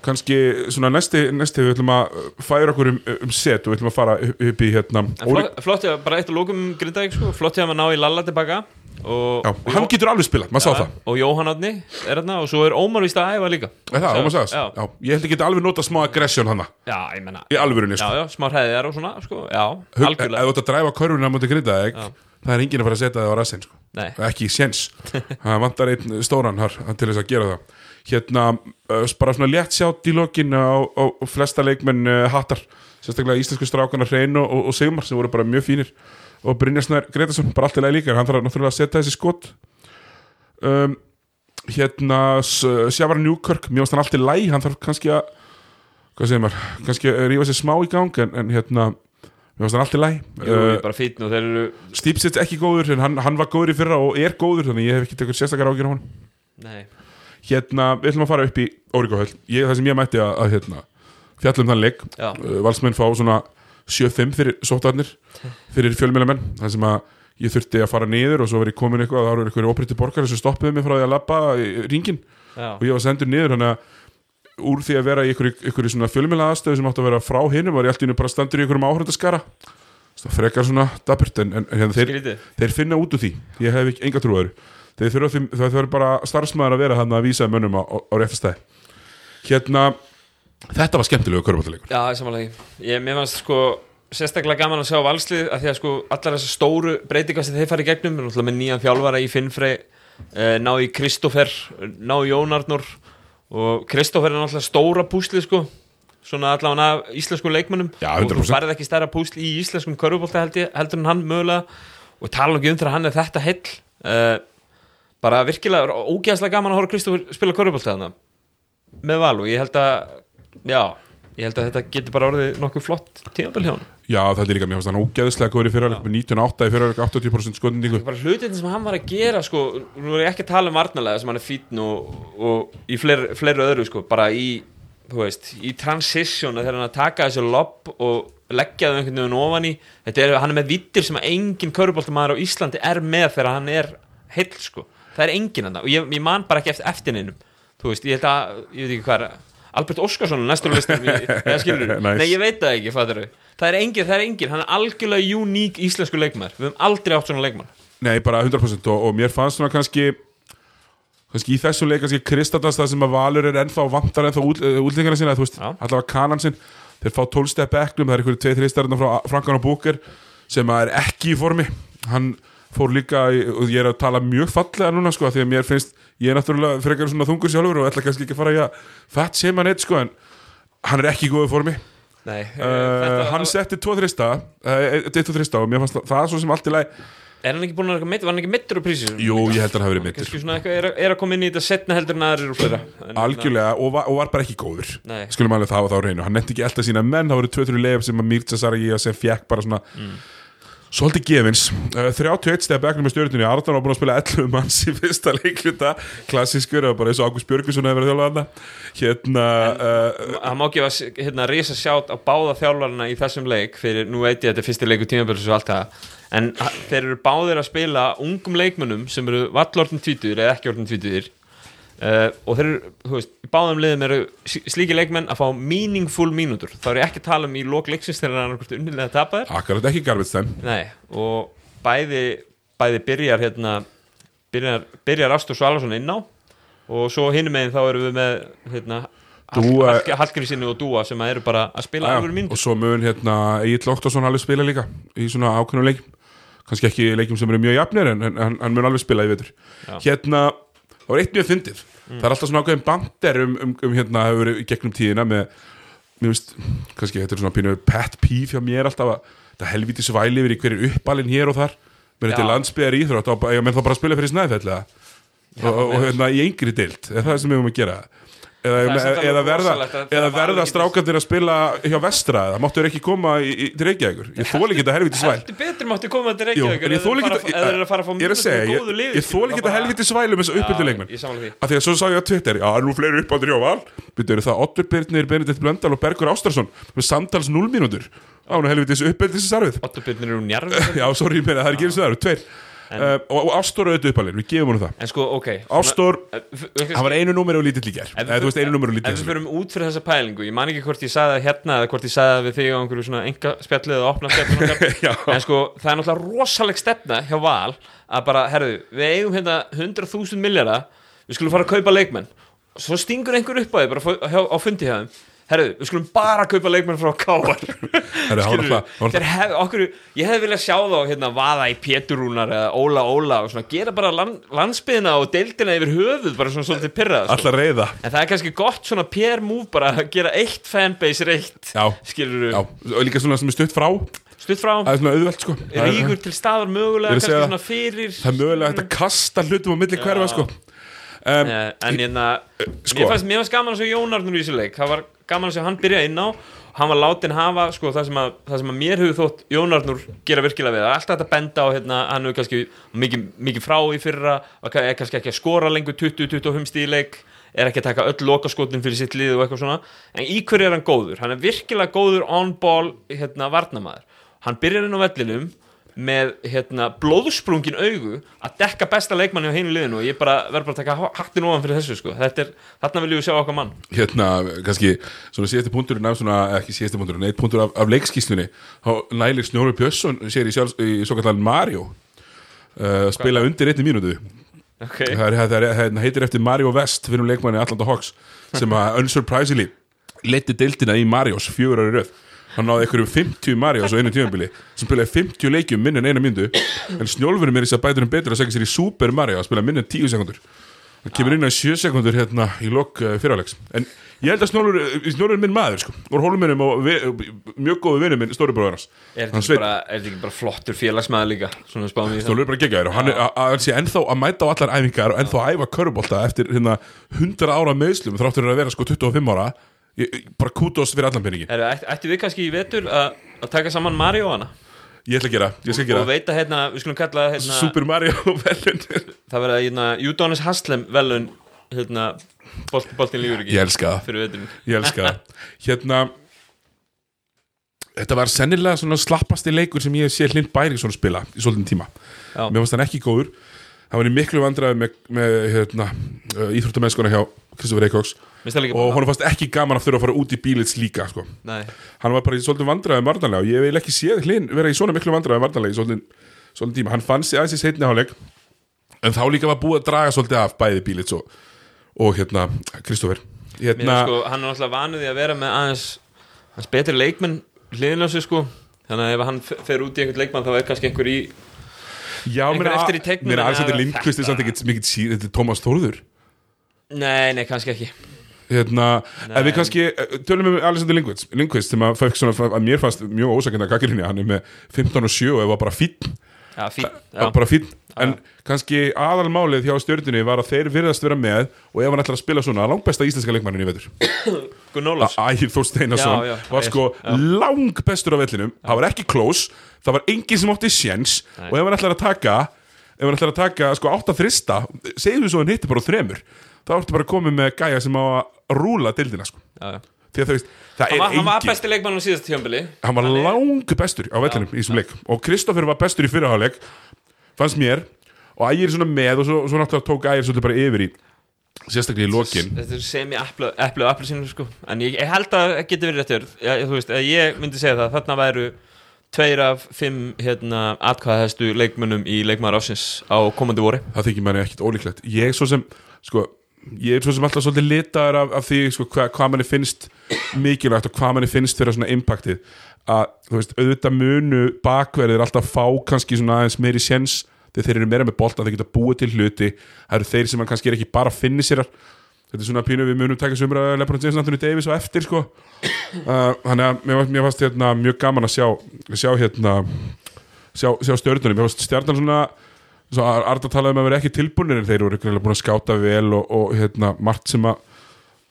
kannski svona næsti, næsti við ætlum að færa okkur um, um set og við ætlum að fara upp, í hérna flott, flott ég, bara eitt að lókum Grindavík sko, flott ég að maður ná í Lalla tilbaka og, já, og hann getur alveg spilað, maður sá Já, það. og Jóhann Átni er hérna og svo er Ómar víst að æfa líka. Er það, Ómar sagðist? já, Já, ég held ekki alveg nota smá aggression hann já, ég menna í alvörunni, já, sko. já, smá hræðir og svona sko, já, Hug- ef algjörlega þú ert að dræfa körfuna á móti Grindavík Já. það er enginn að fara að setja það á rassinn sko. Ekki séns. *laughs* Það vantar einn stóran har, til þess að gera það hérna, uh, bara svona létt sjátt í lokin á, á, á flesta leikmenn uh, hattar, sérstaklega íslensku strákana Hrein og, og, Sigmar sem voru bara mjög fínir. Og Brynjarsnær Gretarsson, bara allt í lagi líka hann þarf náttúrulega að setja þessi skot. Um, hérna Sjávar Newkirk, mér finnst hann allt í lagi hann þarf kannski að maður, kannski að rífa sér smá í gang en, en hérna, mér finnst hann allt í lagi. Jú, uh, bara fítn og þeir eru Stýpsits ekki góður en hann, hann var góður í fyrra og er góður þannig ég hef ekki tekur sérstakar ágjör á hann Nei, hérna, við ætlum að fara upp í Órikóhöll, það sem ég mætti að, að hérna, fjallum þann leik. Já, uh, valsmenn fá svona 7-5 fyrir sóttarnir fyrir fjölmjölamenn þar sem að ég þurfti að fara niður og svo verið komin eitthvað að það eru eitthvað óbreytti borgari sem stoppuðu mig frá því að labba í ringin já, og ég var sendur niður þannig að úr því að vera í einhverju, svona fjölmjöla aðstöðu sem átti að vera frá hinum var ég allt í hennu bara standur í einhverjum áhörndaskara það frekar svona dapurt en, en, en hérna, þeir, þeir finna út úr því. Ég hef ekki enga trúaður þeir þurfa það þurfa bara starfsmæður að vera hann að vísa mönnum á, á, á réttastæði hérna þetta var skemmtilegu körbáttalegur Já, samanlega Ég, mér fannst sko sérstaklega gaman að sjá valslið að því að sko allar þessar stóru breytingar sem þeir fara í gegnum með nýjan þjálfara í Finnfrey eh, ná í Kristoffer, ná í Jónarnur og Kristoffer er náttúrulega stóra púslið sko svona allavega af íslenskum leikmönnum. Já, og þú 100%. færið ekki stærra púsl í íslenskum körfubólta heldur en hann mögulega. Og tala ekki um þegar hann er þetta heill uh, bara virkilega ógeðslega gaman að horfa Kristoffer spila körfubólta þarna. Með val og ég held að já, ég held að þetta getur bara orðið nokkuð flott tímabil hjá hann já það er líka mér fannst hann ógeðslega góður í fyrra með 98 í fyrra 80% skotendingu. Bara hlutin sem hann var að gera sko, nú er ég ekki að tala um varnalega sem hann er fítn og, og í fleiri, fleiri öðru sko, bara í þú veist, í transition þegar hann að taka þessu lobb og leggja það einhvern veginn ofan í. Þetta er, hann er með vittir sem að engin köruboltamæður á Íslandi er með þegar hann er heill sko, það er engin hann og ég, ég man bara ekki eftir eftirninum þú veist, ég held að, ég veit ekki hvað er Albert Óskarsson er næstur listum *laughs* Nice. nei ég veit það ekki fattar það er engin, það er engin, hann er algjörlega uník íslensku leikmær, við höfum aldrei átt svona leikmær nei bara 100% og, og mér fannst svona kannski kannski í þessu leik kannski Kristallans það sem að Valur er ennþá vantar ennþá út, útlendingana sína þú veist, Já. allavega kanan sinn. Þeir fá 12 step backnum, það er einhverju 2-3 stærna frá Frankan og Búker sem er ekki í formi. Hann fór líka, og ég er að tala mjög fallega núna sko, því að mér finnst ég er náttúrulega frekar svona þungur sjálfur og ætla kannski ekki að fara í að fat sem hann eitt sko, en hann er ekki í góðu formi. Nei, uh, hann setti 2-3 stað uh, 1-2-3 stað og mér fannst það, það er svo sem allt í lagi. Er hann ekki búin að vera var hann ekki mittur á prísisum? jú, ég held að hann hafi verið mittur Kannski svona eitthvað er, er að koma inn í þetta setna heldur en aðrir og fleira. En- algjörlega og var, og var bara ekki góður. Nei. skulum alveg það á þá reynu, hann nefndi ekki alltaf sína menn það voru 2-3 leif sem að Mirza Saragi sem fekk bara svona svolítið gefins, uh, 31 steg begnum með stjórnunni, Arnar var búin að spila 11 manns í fyrsta leikluta, klassískur bara eins og Ágúst Björgusson hefur verið þjálfað hann hérna Það má gefa hérna risa sjátt á báða þjálfarna í þessum leik fyrir, nú veit ég að þetta er fyrsti leiku tímaböls og allt það en þeir eru báðir að spila ungum leikmönnum sem eru vallortin tvítuðir eða ekki ortin tvítuðir uh, og þeir eru, þú veist, í báðum liðum eru s- slíkir leikmenn að fá meaningful mínútur, þá er ég ekki að tala um í lok leiksins þegar hann er hvort unnilega tapaðir akkurat ekki Nei, og bæði bæði byrjar hérna byrjar, byrjar Astur Svalason inn á og svo hinum megin þá erum við með hérna Hallgrísinni og Dúa sem eru bara að spila Já, alveg minn og svo mun hérna Egil Lóktarsson alveg spila líka í svona ákveðnum leikjum kannski ekki leikjum sem eru mjög jafnir en, hann, mun alveg spila í vetur. Hérna, það var eitt mjög fyndið. Það er alltaf svona ákveðin bandir um, um, um hérna hefur verið í gegnum tíðina með mér veist, kannski þetta er svona pínu pet peeve hjá mér alltaf að þetta helviti svæli yfir í hverju uppalinn hér og þar. Menn þetta landsbyðar íþrótt ég menn þá bara að spila fyrir snæðfell og, og, hérna í yngri dild er það sem við höfum að gera eða, Það er verða, það strákandir að spila hjá vestra eða máttu ekki koma til Reykjavíkur? Ég þóli ekki þetta helviti svæl. Heldur betur máttu koma til Jú, Reykjavík en ég þóli ekki eða þeir eru að fara að fá með góðu ég, liði, ég þóli ekki þetta helviti svælum þess að uppbyrðu leikmenn samanlega því. Að svo sá ég á Twitter, já, nú fleiri uppáttur hjá Val. Eru það Ottur Birnir, Benedikt Blöndal og Bergur Ástarsson með samtals 0 mínútur? Á hún helviti þessu uppbyrðu sarfið Otto Byrnir uh, og, Ástór auðvitað uppalinn, við gefum hún það. En sko, ok. Ástór, Hann hann var einu númer og lítill í ger eða þú veist, einu númer og lítill Ef við í förum út fyrir þessa pælingu Ég man ekki hvort ég sagði það hérna eða hvort ég sagði það við þig á einhverju svona enga spjallið eða opna spjallið *laughs* En sko, það er náttúrulega rosaleg stefna hjá Val að bara, herðu, við eigum hérna 100.000 miljardar Við skulum fara að kaupa leikmenn. Svo stingur einhver upp á því bara á fundi Herðu, við skulum bara kaupa leikmenn frá Káar. Herru, hef, ég hefði viljað sjá þá hérna, vaða í Péturúnar eða Óla Óla og svona, gera bara land, landsbyðina og deildina yfir höfuð bara svona svolítið pyrrað sko. Alltaf reyða En það er kannski gott svona PR move bara að gera eitt fanbase reitt Já. Skilur Já, og líka svona sem er stutt frá. Stutt frá. Það er svona auðvelt sko. Ríkur til staðar mögulega kannski svona fyrir. það er mögulega að kasta hlutum á milli hverfa sko. Um, Eh, en hérna sko. mér, fannst, mér fannst gaman að sjá Jón Arnur í þessu leik. Það var gaman að sjá hann byrja inn á. Hann var látin hafa sko, það, sem að, það sem að mér hefur þótt Jón Arnur gera virkilega við, alltaf þetta benda á hérna, hann hefur kannski mikið, mikið frá í fyrra er kannski ekki að skora lengur 20-25 stíð í leik er ekki að taka öll lokaskotin fyrir sitt lið og eitthvað svona. En í hverju er hann góður? Hann er virkilega góður on-ball hérna, varnamaður hann byrjar inn á vellinum með hérna, blóðsprungin augu að dekka besta leikmanni á heinu liðinu og ég bara verður bara að taka hattin ofan fyrir þessu sko. Þetta er, þarna viljum við sjá okkar mann hérna, kannski, svona síðasti punkturinn af svona, ekki síðasti punkturinn, eitt punktur af, af leikskíslunni, þá nælir Snjóri Björnsson sér í, í svo kallan Mario uh, spila undir einni mínútu okay. það, er, það, er, það heitir eftir Mario West fyrir leikmanni Atlanta Hawks sem að *laughs* unsurprisingly leiti deildina í Marios fjögur ári röð hann náði einhverjum 50 Marios á einu tímabili sem spilaði 50 leikjum minn en eina myndu en snjólfurinn í þess að bæturum betur að segja sér í Super Mario að spila minn en 10 sekundur hann kemur inn á 7 sekundur hérna í lok uh, fyrirlegs. En ég held að snjólfur, snjólfur er minn maður sko, og hólumennum og mjög góðu vinnu minn stóribróðarnas Er hann þetta ekki, er ekki bara flottur félagsmaður líka? Stólur er bara geggjæður og hann er að- hann sé ennþá að mæta á allar æfingar og ennþá að æfa körubolta eftir hérna 100 ára meðslum þráttur að vera sko 25 ára bara kútos fyrir allan peningin Ættu við kannski í vetur að taka saman Mario hana ég ætla að gera, ég skal og gera veita hérna, við skulum kalla hérna, Super Mario velun það verða hérna Udonis Haslem velun hérna, bolt, boltin lífur ekki ég elska það, ég elska það. *laughs* Hérna þetta var sennilega svona slappasti leikur sem ég sé Hlind Bæriksson spila í svolítinn tíma. Já. mér fannst hann ekki góður hann var í miklu vandræði með, með hérna, íþróttamennskona hjá Kristofur Eikóks og honum fannst ekki gaman að þurfa að fara út í bílits líka sko. Hann var bara í svolítið vandræðum varnarlega og ég vil ekki séð hlinn vera í svona miklu vandræðum varnarlega í svolítið, svolítið tíma. Hann fann sig aðeins í setni háleik en þá líka var búið að draga svolítið af bæði bílits og, og hérna Kristoffer. Hérna, sko, hann er náttúrulega vanuði að vera með aðeins hans betri leikmenn hliðinlösu sko. Þannig að ef hann fer út í einhvern leikmann þá er kannski einhver í já, mér en Alexander það- Lindqvist er samt ekki mikið síð, þetta er Tómas Þórður. Nei, nei, kannski ekki. Hérna, ef við kannski eh, tölum um Alexander Lindqvist, sem að, svona, að mér fannst mjög ósakenda gaggrinni hann er með 15 og 7 og ef var bara fínn. Já, fín Já. bara fín en kannski aðalmálið hjá stjórnunni var að þeir virðast vera með og ef hann ætlar að spila svona langbesta íslenska leikmannin í vetur. *coughs* Ægir Þór Steinarsson var sko lang bestur á vellinum. Það var ekki close, það var enginn sem átti sjens og ef hann ætlar að taka ef hann ætlar að taka sko átt að þrista segjum svo hann hitti bara á þremur þá ertu bara komið með gæja sem á að rúla dildina sko. Já, já. að veist, það Hann var, hann var besti leikmann á síðast tjómbili hann var lang bestur á vellinum í þessum leik og Kristoffer var bestur í fyrirháleik fannst mér. Og ægir svona með og svo, svo náttúrulega tók ægir svolítið bara yfir í sérstaklega í lokin. Þetta er sem í eplu og appelsinu sko. En ég, ég held að það geti verið réttur ég, veist, ég myndi segja það Þarna væru tveir af fimm hérna, atkvæðahestu leikmönnum í leikmaður ásins á komandi voru það þykir manni ekkit ólíklegt. Ég er svo sem sko, ég er svo sem alltaf svolítið litaður af, af því sko, hva, hvað manni finnst mikilvægt og hvað manni finnst fyrir svona impactið að þú veist, auðvitað munu bakverðir alltaf fá kannski svona aðeins meiri séns þegar þeir eru meira með bolta, þeir geta búið til hluti. Það eru þeir sem kannski er ekki bara finniserar þetta er svona pínu við munum taka sumra Lebron James, Anthony Davis og eftir sko. *coughs* Uh, þannig að mér, mér fannst hérna, mjög gaman að sjá sjá hérna sjá, sjá stjörnunum, mér fannst stjarnan svona svo Ar- Arda talaði um að vera ekki tilbúinir en þeir eru búin að skáta vel og, og hérna, margt sem að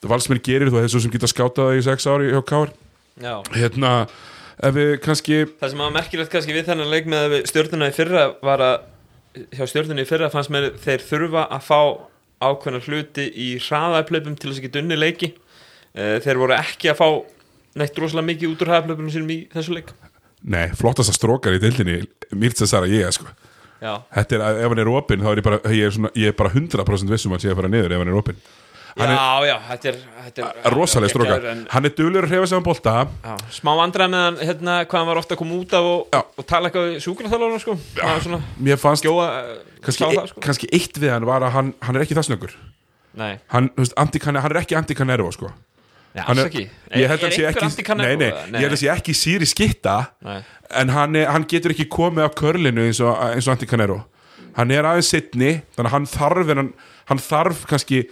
valsmenn gerir þú þessu sem geta skátað í sex ári hjá Káar Kannski Það sem var merkilegt kannski við þennan leik með stjórnuna í fyrra var að hjá stjórnuna í fyrra fannst mér þeir þurfa að fá ákveðna hluti í hraðaplöpum til þess að geta unni leiki. Eh, þeir voru ekki að fá neitt rosalega mikið út úr hraðaplöpunum sínum í þessu leik. Nei, flottasta strókar í deildinni Mirza Sara ég sko. Já, þetta er, að- ef hann er opinn þá er ég bara, ég er, svona, ég er bara 100% vissum að sé að fara niður ef hann er opinn já, já, þetta er, þetta er rosalega strókar, en- hann er duglur að á bolta. Já, smá vandræð með hann hérna, hvað hann var ofta að koma út af og, og tala eitthvað sjúkraþjálfarna sko. það mér fannst, gjóa eh, kannski, e, það, sko. kannski eitt við hann var að hann, hann er ekki það snöggur. Nei, hann, veist, hann er ekki anti-Canervo sko. Nei hann er, ég held að Er hann sé ekki anti-Canervo, nei, nei, eða? ég held að hann sé ekki síri skitta en hann, er, hann getur ekki komið á körlinu eins og, Anticanero. Hann er aðeins sittni þannig að hann þarf, hann þarf kannski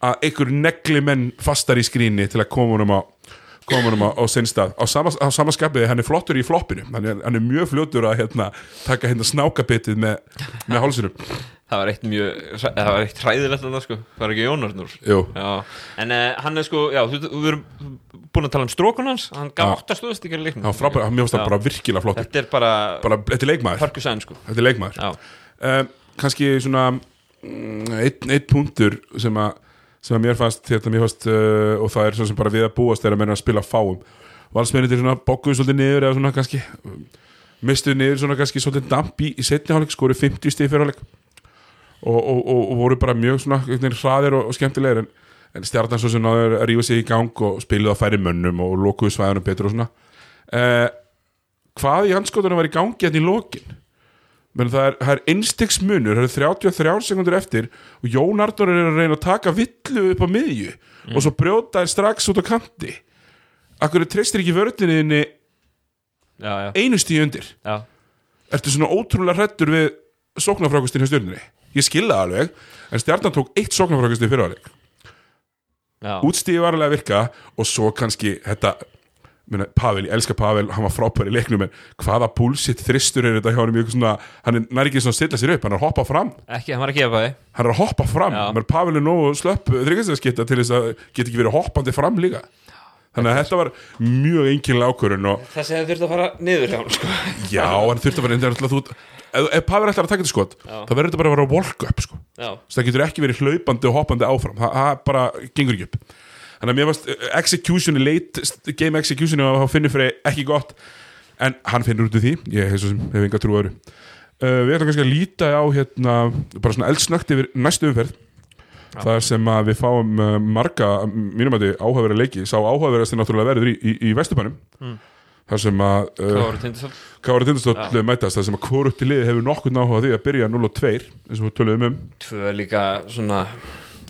að einhver negli menn fastar í skrýni til að koma honum á koma honum á, á sinn stað. Á sama, á sama skapið, hann er flottur í floppinu. Hann er, hann er mjög fljótur að hérna, taka hérna snákabitið með, með hálsinum. Það var eitt mjög það var eitt hræðilegt en það sko. Það var ekki Jón Arnur Jú. já. en uh, hann er sko já, þú, þú erum búin að tala um strókun hans. Hann gaf Já. átta stöðust ekki leiknum. Hann frábæð, hann mjög Já. bara virkilega flottur. Þetta er bara, bara, þetta er leikmaður, sko. Þetta er leikmaður. Um, kannski svona mm, einn ein punktur sem að sem að mér fannst, þetta mér fannst uh, og það er svo sem bara við að búast þegar að menna að spila fáum. Valsmennir svona bókuðu svolítið niður eða svona kannski um, mistuðu niður svona kannski svolítið damp í, í setni hálfleik, skoru 50 stig fyrir hálfleik og, og, og, og voru bara mjög svona hraðir og, skemmtilegir en, en stjarnan svo sem náður að rífa sig í gang og spiluðu að færi mönnum og lokuðu svæðanum betur og svona. Uh, hvað í anskotunum var í gangi hérna í lokin menn það er, er einstiks munur það er 33 sekundur eftir og Jón Arnur er að reyna að taka villu upp á miðju og svo brjóta þær strax út á kanti. Akkur treystir ekki vörðinni einu stíu undir? Já. Ertu svona ótrúlega hrættur við sóknarfrákustin hjá stjörnunni? Ég skilða alveg En stjarnan tók eitt sóknarfrákusti fyrir já. Útstíði var alveg að virka Og svo kannski þetta Muna, Pavel, ég elska Pavel, hann var frábær í leiknum en hvaða bullshit þristur er þetta hjá hann svona, hann er nær ekki svona að stilla sér upp hann er að hoppa fram. Ekki, hann að hann er að hoppa fram. Menn Pavel er nógu slöpp þryggjastaskitta til þess að geta ekki verið hoppandi fram líka. Þannig að þetta var mjög einkynlega ákvörun og þessi hefði þurft að fara niður hjá hann sko. Já, hann þurfti að vera enda þú, ef, ef Pavel ætlar að taka þetta skot Já. þá verður þetta bara að vera walk up sko. það getur ekki verið hlaupandi og hoppandi áfram. Það, það bara gengur ekki upp þannig að mér varst uh, executioni late game executioni á finnir fyrir ekki gott. En hann finnur út úr því. Ég hef, enga trú öðru. Uh, við ætlum kannski að líta á hérna, bara svona eldsnögt yfir næstu umferð. Þar sem að við fáum uh, marga, mínum að þið áhugaverða leiki. Sá áhugaverðast er náttúrulega verður í, í, í Vesturbænum. Þar sem að uh, Kára Tindastóll? mætast? Þar sem að hvorutti liði hefur nokkuð náhuga því að byrja 0 og 2 eins og við töluðum um. Tvö líka svona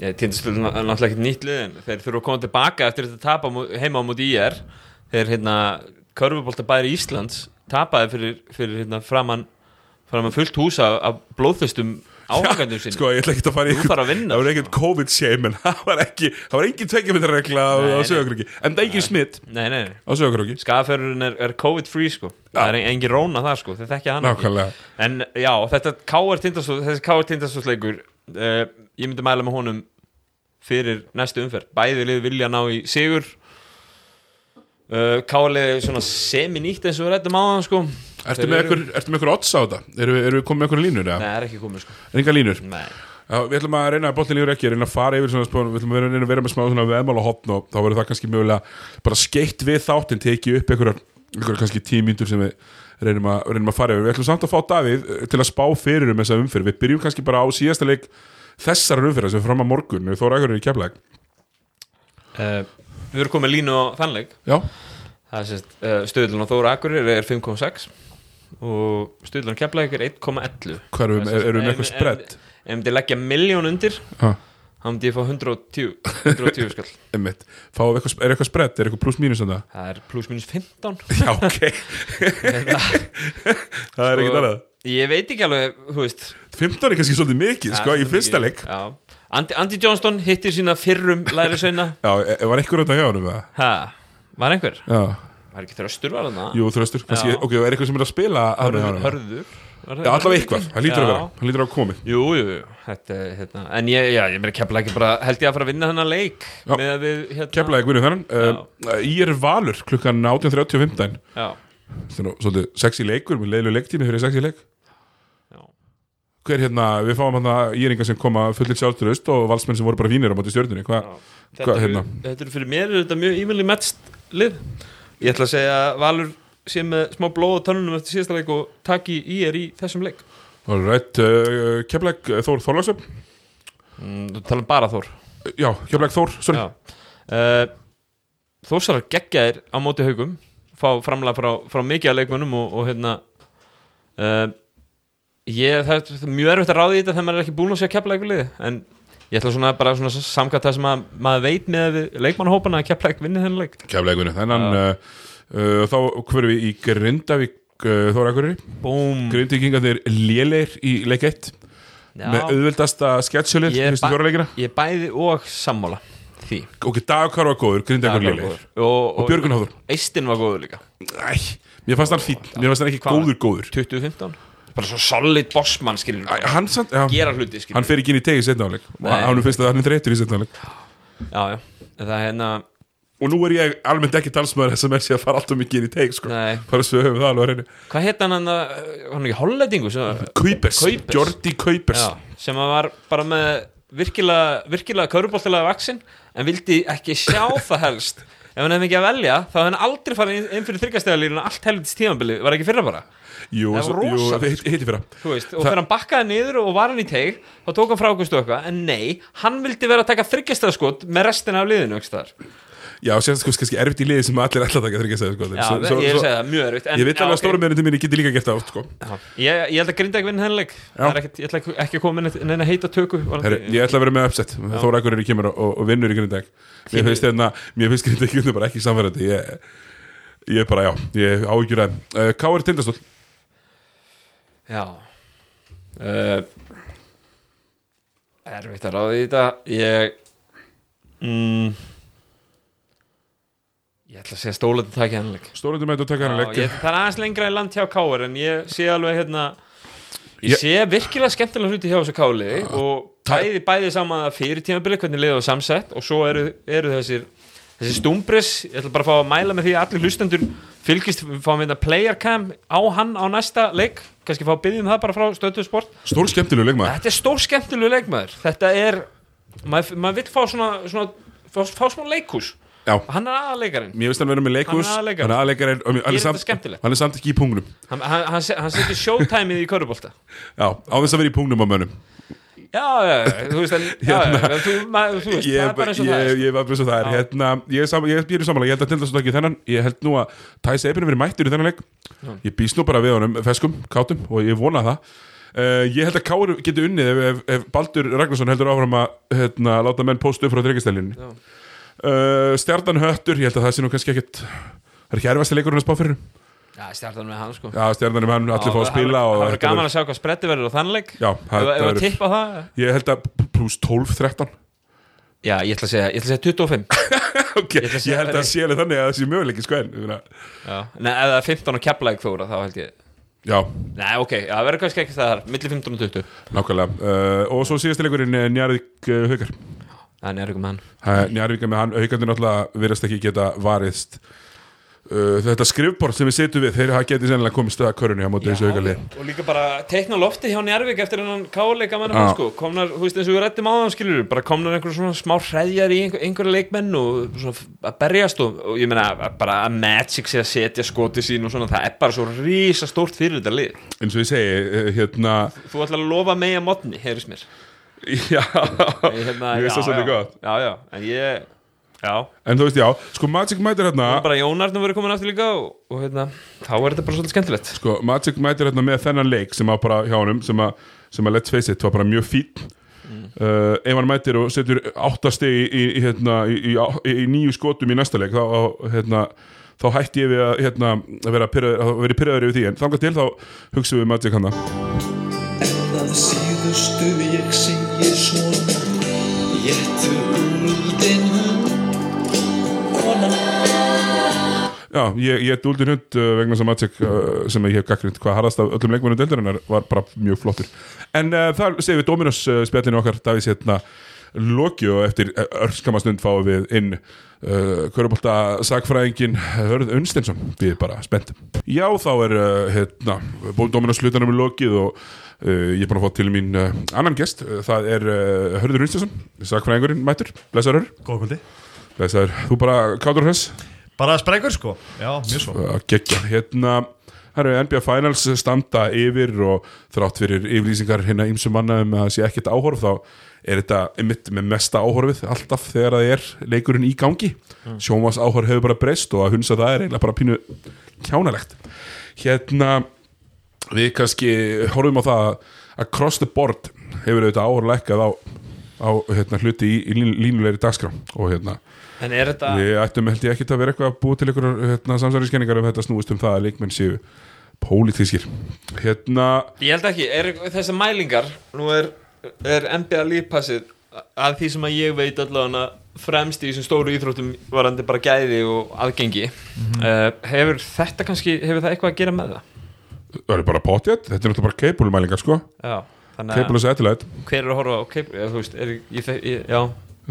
ég, tindastóll er náttúrulega ekkert nýtt lið en þeir þurfa að koma tilbaka eftir þetta tapa heima á móti IR þeir hérna körfubólta bæri Íslands tapaði fyrir, fyrir hérna framann framann fullt húsa af blóðfestum áhengandum sinni sko ég ætla ekki að fara í að vinna, það var ekkert COVID shame en *laughs* það var ekki það var engin tveggjumyndarregla á, sögurkröki en það er engin smitt nei, nei, nei. á sögurkröki skafærurinn er, er COVID free sko það er en- engin róna það sko, hann ekki. nákvæmlega. En já, þetta K.R. Tindastóllleikur uh, ég myndi mæla með honum fyrir næstu umferð, bæði lið vilja ná í sigur. Uh, K.R. lið svona semi-nýtt eins og við rættum á hann sko. Ertu með ykkur odds á þetta? Erum við, erum við komið með ykkur línur Nei, eða? það er ekki komið sko. Enga línur? Nei, Já, við ætlum að reyna að boltin yfir ekki reyna að fara yfir svona spón við ætlum að reyna að vera með smá svona veðmála hotn og þá verður það kannski mögulega bara skeitt við þáttin tekið upp ykkur kannski tímíndur sem við reynum að, reynum að fara yfir. Við ætlum samt að fá Davíð eh, til að spá fyrir um þessa umfyrir við byrjum kannski bara á síðasta leik þessar umfyrir sem fram að morgun þóra ykkur í keflæk uh, við erum komið línu á þannleik Já, það er uh, stöðlun á Þóra Akureyri er 5,6 og stöðlun á Keflæk er 1,11 hvað erum við, erum með eitthvað spredd? ef- ef myndi leggja miljón undir Ha, þá myndi ég fá 110 110 skall. *laughs* Einmitt. Eitthvað, er eitthvað spredd, er eitthvað pluss mínus þetta? það er pluss minus 15 Já, ok. *laughs* Það er ekkert annað. ég veit ekki alveg, þú veist 15 er kannski svolítið mikið, sko, í fyrsta leik. já. Andy, Andy Johnston hittir sína fyrrum læri sveina *laughs* Já, e- var eitthvað þetta hjá honum það? ha, var einhver? Já. Var ekki þröstur var hann Jú, þröstur, kannski, ok, er eitthvað sem er að spila að hörður, hörður það- Já, allavega eitthvað, það lítur að Já. vera. Það lítur að komið. Jú, jú, jú, þetta, hérna, en ég, já, ég meira kemla ekki bara, held ég að fara að vinna þennan leik Já. að við, hérna Keflaði guðinu þennan. Uh, Í er valur klukkan 18.30 Já, Þetta er nú svolítið sexy leikur með leilu leiktími fyrir sexy leik Hver hérna, við fáum hann að íringa sem koma fullir sjálfsturust og valsmenn sem voru bara fínir á móti já. Þetta, hérna? þetta eru fyrir mér er þetta mjög ímjöli mettst lið. Ég ætla að segja að Valur sé með smá blóð á tönnunum eftir síðasta leik og taki í er í þessum leik. All right, uh, Keflæk Þór Þorlagsöp mm, Þú tala bara Þór. Já, Keflæk Þór, sorry. Uh, Þórsarar geggjaðir á móti haugum fá framlega frá, frá mikið af leikmönnum og, og hérna uh, ég, það er mjög erfitt að ráða í þetta þegar maður er ekki búin að sé að kepla eitthvað liði en ég ætla svona bara svona samkvæmt það sem að, maður veit með við leikmannahópana að kepla eitthvað vinni þennan leik. Keflæk guðinu Þennan, uh, uh, þá hverju við í Grindavík uh, Þór Akureyri? Búm Grindavíkingarnir léleir í leik 1 með auðvildasta sketsjölið Ég er fyrstu ba- fjóra leikina. Ég bæði og sammála því. Ok, Dagkar var góður, Grindavík var lélegir. og, Og Björgvin Háður. Eistin var góður líka. Æ, mér fannst hann fín, mér fannst hann ekki góður góður. 2015 bara svo solid bossmann skilur hann, samt, já, gera hluti skilur hann fer ekki inn í tegi setna áleik og Nei. hann finnst að hann er þreytur í setna áleik já, já. Það er hérna og nú er ég almennt ekki talsmaður þess að menn sé að fara alltaf mikið inn í teg sko. Bara svo höfum við það alveg að reyna hvað heit hann hann að hann ekki hollendingu Kuipers. Jordi Kuipers. Sem að var bara með virkilega, virkilega köruboltilega vaksin en vildi ekki sjá *laughs* það helst. Ef hann hefði ekki að velja þá hefði hann aldrei farið inn- fyrir þryggastæðalínuna allt helvits tímabili, var ekki fyrra bara jú, Það var jú, rosalegt. það hitti fyrra. Veist, og Það- þegar hann bakkaði niður og var hann í teig þá tók hann frákustu eitthvað, en nei hann vildi vera að taka þryggjastæðaskot með restina af liðinu ekki já, sérst sko kannski erfitt í liði sem allir ætla að taka þryggja segja sko. Já, svo, ég er að segja það, mjög erfitt en- ég já, alveg að ok. stóra meðurinn til mín geti líka gert oft sko. Ég, ég held að grinda ekki vinna hennileg ég ætla ekki- ekki að koma neina heita tökku ég ætla að vera með uppsett Þóra Akureyri kemur og, og vinnur í Grindag Mér finnst hérna, mér finnst Grindag bara ekki samverðandi ég, er bara, já, ég áhyggjur að uh, Káir Tindastól, Já. Uh, Erfitt að ráða í þetta. Ég mm, Ég ætla að segja stólandi takk hennileg stórundum með þetta leik ég, það er aðeins lengra í land hjá Káar en ég sé alveg hérna ég sé virkilega skemmtilega hluti hjá þessu káli og bæði, bæði saman að fyrir tímabili hvernig liða á samsett og svo eru, eru þessir þessi stúmbris, ég ætla bara að fá að mæla með því að allir hlustendur fylgist fáum við þetta player cam á hann á næsta leik, kannski fá að byggja um það bara frá stöðtu sport, Stór skemmtilegu leikmaður. Þetta er stór skemmtilegu leikmaður. Þetta er, maður mað vill fá svona, svona fá, fá smá leikhús, Já, hann er aðaleikarin mér finnst hann vera með leikhús Hann er. Hann er aðleikari og mér- hann Gerir er samt- þetta skemmtilegt. Hann er samt ekki í pungnum. Hann, hann, hann, se- hann setur showtimeið í körubólta Já, á þess að vera í pungnum á mönnum Já, já, þú veist, en, en þú, þú veist, það Ég, er bara eins og ég, það er, sko. ég var bara svo það er. Hérna, Ég er, ég er samanlega, ég held að Tindastól ekki þennan. Ég held nú að Tæs Eipinu verið mættur í þennan leik. Ég býst nú bara við honum feskum, kátum Og ég vona það. Uh, Ég held að Káur geti unnið ef, ef, ef Baldur Ragnarsson heldur áfram að hérna, láta menn postu upp frá Já. uh, Stjarnan Höttur, ég held að það sé nú kannski ekkit Það er ekki erfasti leikurinn að spá fyrir Já, stjartan með hann, sko. Já, Stjarnan er með hann, allir fá að spila Það verður gaman að sjá hvað spretti verður á þannleik. Já, það ef að tippa það Ég held að pluss 12, 13 Já, ég ætla að segja, ég ætla að segja 25 *laughs* Ok, Ég ég held að það það sé alveg þannig að það sé sko ég meina, Já, Nei, ef það er 15 og keplæk þóra, þá held ég Já, Nei, ok, það verður kannski ekki það þar Milli 15 og 20 nákvæmlega. Uh, Og svo síðast leikurinn uh, Njarðvík uh, Það er eitthvað með hann uh, Þetta skrifbord sem við setjum við Þeir hafa getið sennilega komið stöða körunni á móti þessu haukarlið og líka bara teikna lofti hjá Njarvík eftir hennan káleika mann Já. sko. komnar, þú veist eins og við rættum á það skilur bara komnar einhver svona smá hreðjar í einhver, einhverja leikmenn og svona að berjast og, og ég meina bara að Magic sé að setja skoti sín og svona það er bara svo rísa stórt fyrir þetta lið. Eins og ég segi, uh, hérna þú ætlar að lofa mig að modni, heyrðis mér. *laughs* Já, Ég, hérna, það já, já, já, en ég já, en þú veist já Sko Magic mætir hérna. Bara Jónarnum verið komin aftur líka og, og hérna, þá er þetta bara svolítið skemmtilegt. Sko Magic mætir hérna með þennan leik sem að bara hjá honum sem að, sem að let's face it var bara mjög fín uh, ef hann mætir og setur áttasti í, í, í, hérna, í, í, í, í nýju skotum í næsta leik þá, á- hérna, þá hætti ég við að, hérna, að vera pyrraður, að vera pyrraður yfir því. En þangað til þá hugsaum við Magic hann að síðustu ég segi Já, ég, ég dúldi hund uh, vegna þess að Magic uh, sem ég hef gaggrind hvað harðast af öllum leikmennum deildarinnar var bara mjög flottur. En uh, þar segir við Dominos uh, spjallinu okkar Davís hérna Lokju og eftir örskamastund fáum við inn uh, Körubólta sagfræðingin Hörð Unsteinsson við bara spennt. Já, þá er hérna Dominos hlutanum er lokið og ég er búin að fá til mín annan gest. Það er Hörður Unsteinsson sagfræðingurinn mættur, blessaður Góða kvöldi blessaður, þú bara kátur hess Bara sprengur sko. Já, mjög svo. Að gegja hérna eru NBA Finals standa yfir og þrátt fyrir yfirlýsingar hérna ýmsum manna um að það sé ekkert áhorf þá er þetta einmitt með mesta áhorfið alltaf þegar það er leikurinn í gangi. Mm. sjómas áhorf hefur bara breyst og að hunsa það er eiginlega bara pínu kjánalegt. Hérna við kannski horfum á það að across the board hefur auðvitað áhorf lækkað á, á hérna, hluti í, í lín- línulegri dagskrá og hérna þetta, Við ættum held ég ekkert að vera eitthvað að búa til ykkur hérna, samsæriskenningar ef þetta snúist um það að leikmenn séu pólitískir. Hérna, ég held ekki er þessar mælingar, nú er er NBA lífpassið að því sem að ég veit allavega fremst í þessum stóru íþróttum varandi bara gæði og aðgengi. Uh, hefur þetta kannski hefur það eitthvað að gera með það? Það er bara potjett, þetta er náttúrulega bara cable mælingar sko. Já, þannig að Cable og satellite. Hver er að horfa á keip, eða, þú veist, er, ég, ég, ég, já,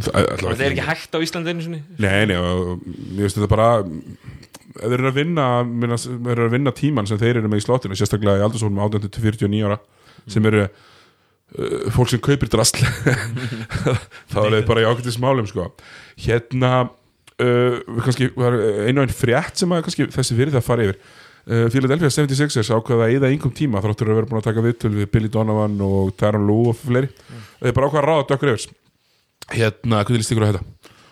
Það er ekki hægt á Íslandi einu sinni? Nei, nei, mér finnst þetta bara þeir eru að vinna minna, þeir eru að vinna tíman sem þeir eru með í slottinu sérstaklega í aldursólum 18-49 ára sem eru uh, fólk sem kaupir drasl *laughs* þá er þeir bara í ákveðtis málum sko. hérna uh, kannski einu og einn frétt sem að kannski þessi fyrir það fara yfir. Uh, Philadelphia 76ers ákveða að eyða yngum tíma þráttur að vera búin að taka viðtöl við Billy Donovan og Tyron Lue og fleiri. Þeir bara ákveða að ráða dökkur yfir hérna, hvernig líst ykkur á þetta?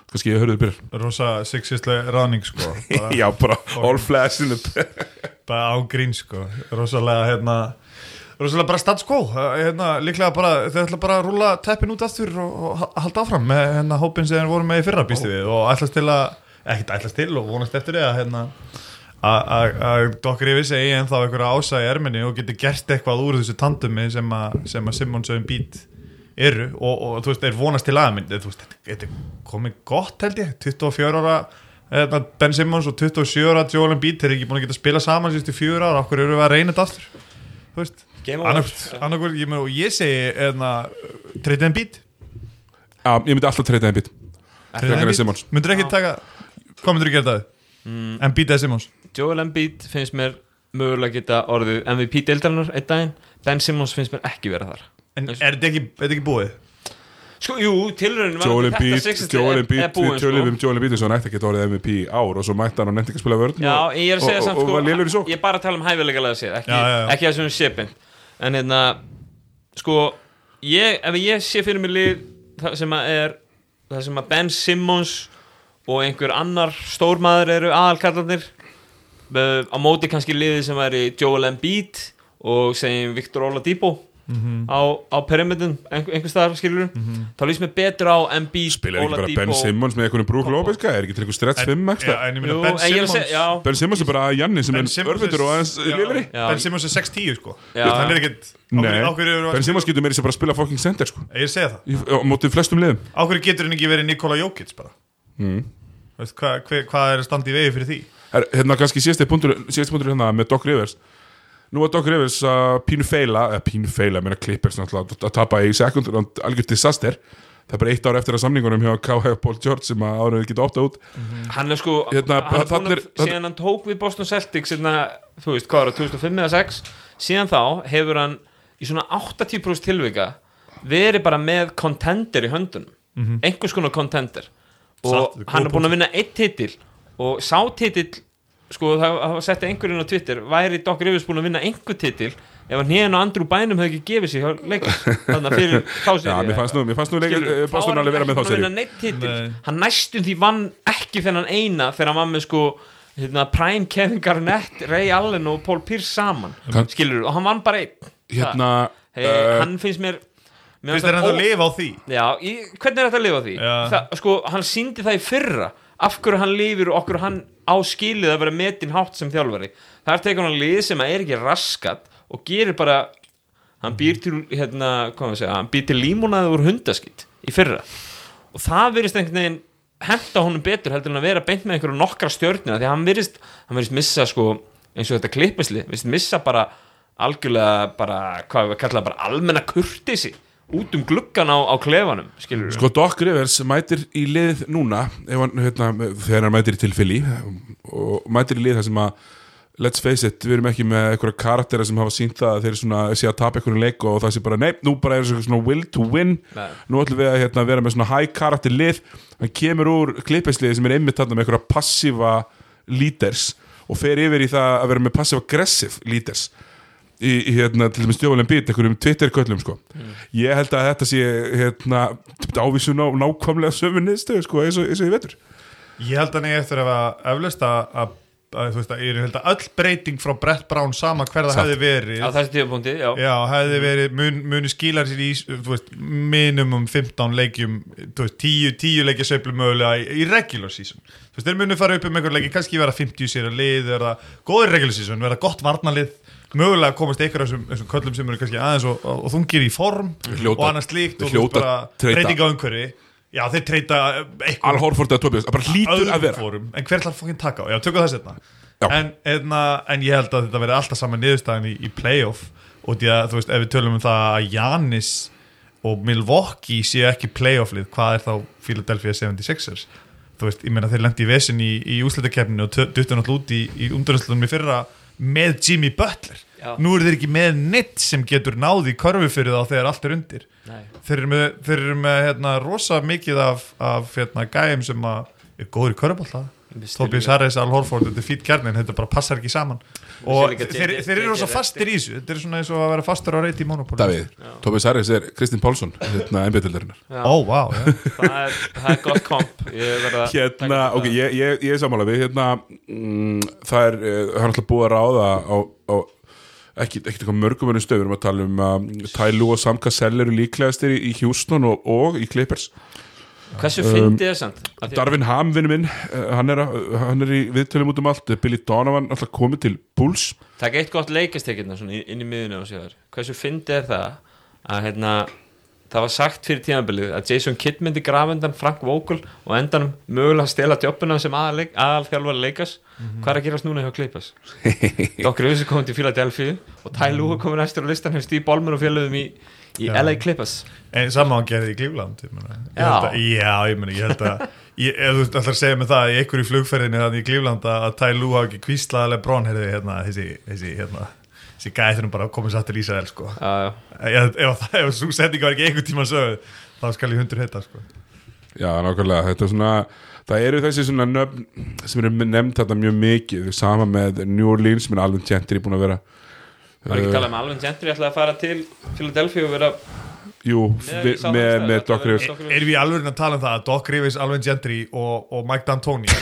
kannski ég hörðu byrjar Rosa sexistlega ráning sko. Bara, *laughs* Já, bara all flash in the *laughs* bara án grín sko. Rosalega hérna Rosalega bara status quo hérna, Líklega bara, þau ætla bara að rúla teppin út aftur og, og ha- halda áfram með hérna hópin sem voru með í fyrra býstu við og ætlast til að, ekkert ætlast til og vonast eftir því að hérna að- Dokkar yfir segi en þá einhverja ása í erminni og geti gert eitthvað úr þessu tandumi sem að, Simmons og Embiid eru og, og þú veist, er vonast til aðmynd þú veist, þetta er komið gott held ég. 24 ára hérna, Ben Simmons og 27 ára Joel Embiid þeir eru ekki búin að geta spila saman síðustu fjögur ára okkur eru við að reyna þetta aftur? Þú veist, annarkvort, ég, ég segi hérna, treytið Embiid. Já, ég myndi alltaf bit Frekar en Simmons. Myndur ekki taka, hvað myndur þú gera það Mm. Embiid eða Simmons? Joel Embiid finnst mér mögulega geta orðið MVP deildarinnar einn daginn. Ben Simmons finnst mér ekki vera þar en er þetta ekki, er ekki búið? Sko, jú, tilraunin var Joel er- Embiid er búin, Joel sko. Embiid Joel Embiid svo nætti ekki orðið MVP í ár og svo mætti hann og nefndi ekki að spila vörn Já, og, ég er að segja og, samt og, sko og í Ég er bara að tala um hæfilega sér ekki, ekki að sem shipping En hérna Sko, ég, ef ég sé fyrir mig lið það sem að er það sem að Ben Simmons og einhver annar stórmaður eru aðalkallarnir með- á móti kannski liðið sem væri Joel Embiid og segjum Viktor Oladipo Mhm. á, á perimetin einhver, einhver staðar skilur þá lýst mér betur á Embiid, Spilar ekki bara Ben Simmons með einhvern brúk lópeska Er ekki til einhver stretch 5 max Já, en ég Jú, meina Ben Simmons segja, já. Ben Simmons er bara Janni sem Ben er örfendur og aðeins lélari Já. Ben Simmons er 6'10 sko. Hann er ekkert Ben Simmons getur meiri sem bara að spila fucking center sko. Ég segi það. Í- móti flestum liðum. Áhverju getur hann ekki verið Nikola Jokic bara? Mm. Veist, hva, hva, hvað er að standa í vegi fyrir því? er, Hérna kannski síðasti punktur Síðasti punktur hérna með Doc Rivers Nú var Doc Rivers að pínu feila eða pínu feila, meina Clippers náttúrulega að tapa í sekund, algjört disaster. Það er bara eitt ár eftir að samningunum hjá K.H. Paul George sem að árið geta optað út. Hann er sko Hérna, hann er búin að, er- síðan hann tók við Boston Celtics hérna, þú veist, hvað var það, 2005 eða 6 síðan þá hefur hann í svona 80% tilvika verið bara með contender í höndunum. Einhvers konar contender. Og Satt, hann er búin að vinna eitt titil og sá titil sko það það var sett einhverjum á Twitter væri Doc Rivers búin að vinna einhver titil ef hann hérna og Andrew Bynum hefði ekki gefið sig hjá leikar þannig að fyrir þá Já, mér fannst nú, mér fannst nú Skilurðu, eh, er alveg vera með þá ekki búinn að seri vinna neitt titil. Nei. hann næstum því vann ekki þennan eina þegar hann var með sko hérna, Prime Kevin Garnett, Ray Allen og Paul Pierce saman Kann- skilur og hann vann bara einn Hérna hey, eh, hann finnst mér mér Finnst þér hann það að lifa á því? Já, í, hvernig er þetta að lifa á því? Já. Það, sko, hann síndi það í fyrra af hverju hann lifir og okkur hann á skilið að vera metin hátt sem þjálfari? Þar tekur hann lið sem er ekki raskat og gerir bara hann býr til, hérna, segja hann býr til límonaði úr hundaskitt í fyrra. Og það verðist einhvern veginn henda honum betur heldur en að vera beint með einhverju nokkra stjörnina því hann verðist, hann verðist missa sko, eins og þetta klippisli, verðist missa bara algjörlega bara, hvað við kalla bara almenna kurtisi út um gluggan á, á klefanum skilur Sko Doc Rivers mætir í lið núna hann, hérna, þegar hann mætir til Philly og mætir í lið þar sem að let's face it, við erum ekki með einhverja karaktera sem hafa sínt það að þeir svona sé að tapa einhverju leik og það sé bara, nei, nú bara er svona will to win, Nei. nú ætlum við að hérna, vera með svona high karakter lið. Hann kemur úr klippinsliði sem er einmitt þarna með einhverja passiva leaders og fer yfir í það að vera með passive aggressive leaders í, í hérna, til dæmis stjóðulegum bít einhverjum Twitter-köllum sko. ég held að þetta sé hérna, ávísun á nákvæmlega sömu niðurstöðu sko, eins, og, eins og ég vetur. Ég held að eigi eftir að eflaust að, að, að þú veist að ég held að öll breyting frá Brett Brown sama hver það Satt. hefði verið. Á þessi tíðapunkti, já, Já, hefði verið, mun, muni skilar sér í þú veist, minimum 15 leikjum þú veist, 10, 10 leikja söflu mögulega í, í regular season. Þú veist, þeir muni fara upp um einhver leiki, kannski vera 50 sér að lið, vera góður regular season vera gott varnalið, mögulega komast ykkur af þessum, köllum sem eru kannski aðeins og, og, þungir í form Hljóta- og annars slíkt og hljóta bara á umhverfi. Já, þeir treyta eitthvað Al Horford eða Tobias, það bara hlýtur að vera. fórum, en hver ætlar að fokkin taka á? Já, tökum það setna en, en, en ég held að þetta verði alltaf saman niðurstæðan í, í playoff. Og því að, þú veist, ef við tölum um það að Janis og Milwaukee séu ekki playoff-lið, hvað er þá Philadelphia 76ers? Þú veist, ég meina þeir lendi í vesin í, í úsleitakefninu og duttu náttúrulega út í, í umdörðslunum í fyrra með Jimmy Butler Já. nú eru þeir ekki með neitt sem getur náði í körfu fyrir þá þegar allt er undir Nei. þeir eru með, þeir eru með hérna, rosa mikið af, af hérna, gæjum sem að er góður í körfubólta Stilum- Harris, Al Horford, þetta er fýtt kjarnin þetta bara passar ekki saman. Og þeir, þeir eru svo fastir í þessu. Þetta er svona eins og að vera fastur á reyti í monopól Davíð, Tobias Harris er Kristinn Pálsson hérna ó, vá, já. það, er, það er gott komp. Hérna, ok, ég, ég, ég er sammála. Við hérna, mm, það er uh, það er alltaf búið að ráða á, á ekki, eitthvað mörgum verið stöð við erum að tala um að Lue og Sam Cassell eru líklegastir í, í Houston og, og í Clippers Hversu fyndið er því- Darvin Ham, vinnu minn, uh, hann er, að- hann er í viðtölum út um allt. Billy Donovan alltaf komið til Bulls Takk eitt gott leikastekirna svona inn í miðunni á sér. Hversu fyndið er það að hérna það var sagt fyrir tímabilið að Jason Kidd myndi grafundan Frank Vogel og endanum mögulega stela jobbuna sem aðal, aðalþjálfari leikas hvað er að gerast núna hjá Clippers? *laughs* Doc Rivers er komin til Philadelphia og Ty Lue komin næstur á listan hefur Steve Ballmer og fjöluðum í, í. LA Clippers en saman hann gerði í Cleveland ég Já. að, já, ég meina, ég held að ég, ef þú ætlar að segja mig það í einhverju flugferðinni þannig í Cleveland að að Ty Lue hafi ekki kvíslaði Lebron heyrði, hérna, þessi, þessi, hérna þessi gæði þeirnum bara komið satt til Ísrael sko. Já, já. ef, ef svo setning var ekki einhvern tíma sögð þá skal ég hundur heita sko. Já, nákvæmlega, þetta er svona það eru þessi svona nöfn sem eru nefnd þetta mjög mikið, sama með New Orleans, sem er Alvin Gentry búin að vera Var ekki talað um Alvin Gentry ætlaði að fara til Philadelphia og vera Jú, Með við, með, með Doc Rivers. Erum við alveg að tala um það að Doc Rivers, Alvin Gentry og, og Mike D'Antoni *laughs*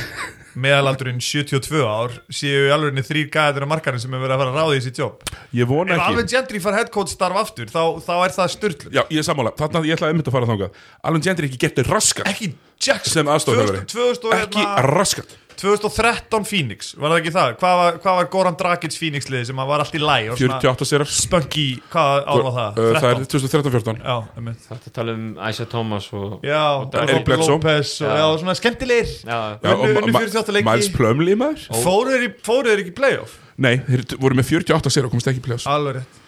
meðalaldurinn 72 ár séu í alveg þrýr gæðir á markarinn sem er verið að fara að ráða í þessi jobb? Ég vona ef ekki. Alvin Gentry far headcoach starf aftur þá, þá er það styrlu Já, ég er sammála, þarna ég ætlaði einmitt að fara þangað. Alvin Gentry ekki getið raskat ekki Jackson Sem aðstoðarþjálfari. 2000, 2000, og Ekki hérna, raskat 2013 Phoenix, var það ekki það? Hvað var, hvað var Goran Dragic Phoenix liði sem að var allt í læg 48 sérar Spunky, hvað ár var það? Uh, Það er 13? 2013-14 Já, einmitt. Þetta tala um Isaiah Thomas og Já, Og Eric. Lopez og, Já. já, svona skemmtilegir Já, Já, og Unnu- unnu Ma- 48 leiki. Miles Plumlee maður Fóruð þeir í- fóruð þeir ekki í playoff? Nei, þeir voru með 48 sérar og komast ekki í play-offs Alveg rétt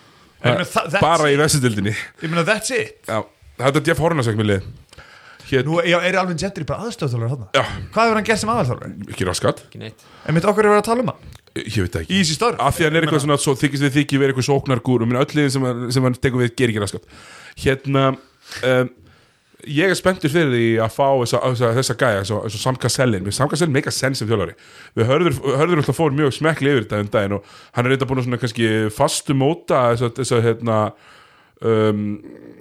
that's Bara í it. vestindildinni Ég meina, that's it Já, þetta er Jeff Hornacek með lið Hér, Nú já, er Alvin Gentry bara aðstöðþjólar hann já, Hvað hefur hann gert sem aðalþjólar? ekki raskat. Ekki neitt. En mitt okkur er verið að tala um hann. Ég veit ekki. Í þessi störf Af því hann er eitthvað svona svo þykist við þykji verið eitthvað sóknar gúr og minn öll liðin sem, sem hann tekur við ger ekki raskat. Hérna um, Ég er spenntur fyrir því að fá þessa, þessa, þessa gæja, þessa, þessa Sam Cassellin. Sam Cassellin meika senn sem þjólari Við hörður, hörður alltaf fór mjög smekkli yfir þetta um daginn og hann er eitthvað búin að svona kannski fastu móta þessa, þessa hérna um,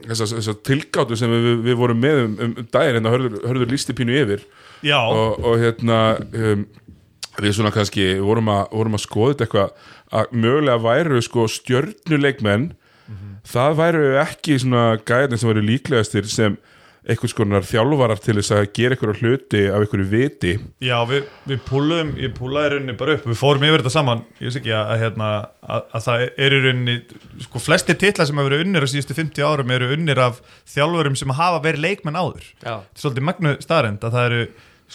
þessa, þessa tilgátu sem við, við vorum með um, um daginn hérna hörður, hörður lísti pínu yfir. Og, og hérna um, við svona kannski vorum að, vorum að skoða þetta eitthvað að mögulega væru sko stjörnuleikmenn. Það væru ekki svona gæðin sem væru líklegastir sem einhvers konar þjálfarar til þess að gera einhverja hluti af einhverju viti. Já við, við púluðum Ég púlaði rauninni bara upp. Við fórum yfir þetta saman. Ég veist ekki að, að, hérna, að, að það er í rauninni Sko flestir titla sem hafa verið unnir á síðustu 50 árum eru unnir af þjálfurum sem hafa verið leikmenn áður. Já, Þetta er svolítið magnu staðrend að það eru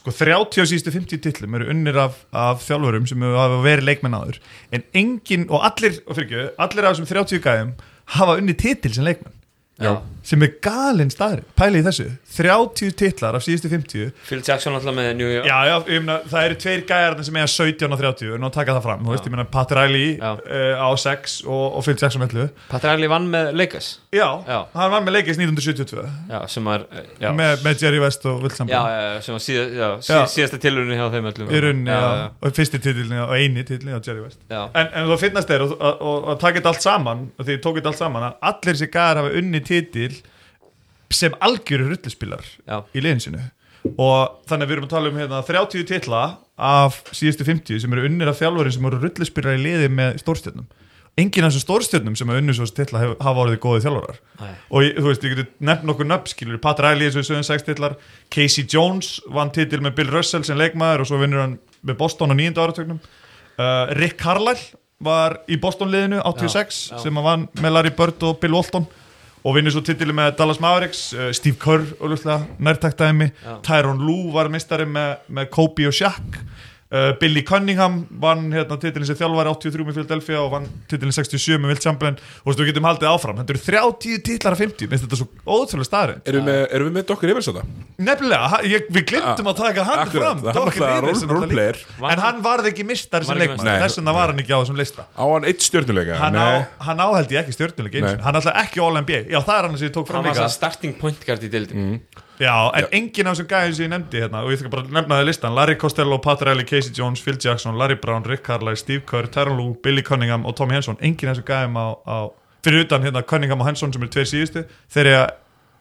sko 30 á síðustu 50 titlum eru unnir af, af þjálfurum sem hafa verið leikmenn áður. En engin og allir, og fyrir ekki, allir af þessum 30 gæðum hafa unni titil sem leikmenn já. sem er galinn staðrend, pæli í þessu. 30 titlar af síðustu 50 Phil Jackson alltaf með New York. Já, já, ég meina, það eru tveir gæjarnir sem eiga 17 og 30, nú að taka það fram, þú veist, ég meina Pat Riley uh, á 6 og, og Phil Jackson 11 Patrick Riley vann með Lakers Já, hann var með leikist 1972 Já, sem var já, með, með Jerry West og Will já, já, já, sem var síða, já, sí, Já. síðasta tilurinn hjá þeim öllum. Í rauninni, og fyrsti titilni og eini titilni á Jerry West. En, en þú finnast þeir og, þetta allt saman og því tók þetta allt saman að allir þessi gæjar hafa unni titil sem algjöru rulluspilar já, í liðin sinu og þannig að við erum að tala um hérna, 30 titla af síðustu 50 sem eru unnir af þjálfurin sem eru rulluspilar í liði með stórstjörnum enginn af þessum stórstjörnum sem eru unnir svo titla hef, hafa orðið góði þjálfurar Nei. og ég- þú veist, ég geti nefnt nokkur nöfn skilur, Pat Riley eins og við sögum 6 titlar Casey Jones vann titil með Bill Russell sem leikmaður og svo vinnur hann með Boston á nýjönda áratögnum uh, Rick Carlisle var í Boston liðinu 86 Já, já. sem hann vann með Larry Bird og Bill Walton og vinnur svo titili með Dallas Mavericks uh, Steve Kerr, auðvitað, nærtaktæmi Já. Tyron Lue var mistari með, með Kobe og Shaq uh, Billy Cunningham vann hérna titilin sem þjálfari 83 með Philadelphia og vann titilin 67 með Wilt Chamberlain og þú getum haldið áfram. Þetta eru 30 titlar af 50, minnst þetta svo ótrúlega staðarind Erum við, erum við með Dokkur Rivers þetta? Nefnilega, ég, við glimtum að taka hann Akkurat, fram. Það er er náttúrulega líka. En hann varð ekki mistari sem leikmann. Þess vegna var hann ekki á þessum lista. Á hann eitt stjórnuleika? Hann á, hann á held ég ekki stjórnuleik einu Nei. sinni. Hann er alltaf ekki All-NBA Já, það er hann sem ég tók fram hann var líka. það starting point guard í dildin Já, en enginn af þessum gæðin sem ég nefndi hérna Og ég þarf bara að nefna það listan Larry Costello, Patrielli, Casey Jones, Phil Jackson Larry Brown, Rick Carlisle, Steve Kerr, Tyron Lue Billy Cunningham og Tommy Henson Enginn af þessum gæðin á, á Fyrir utan hérna Cunningham og Henson sem eru tveir síðustu Þeir eru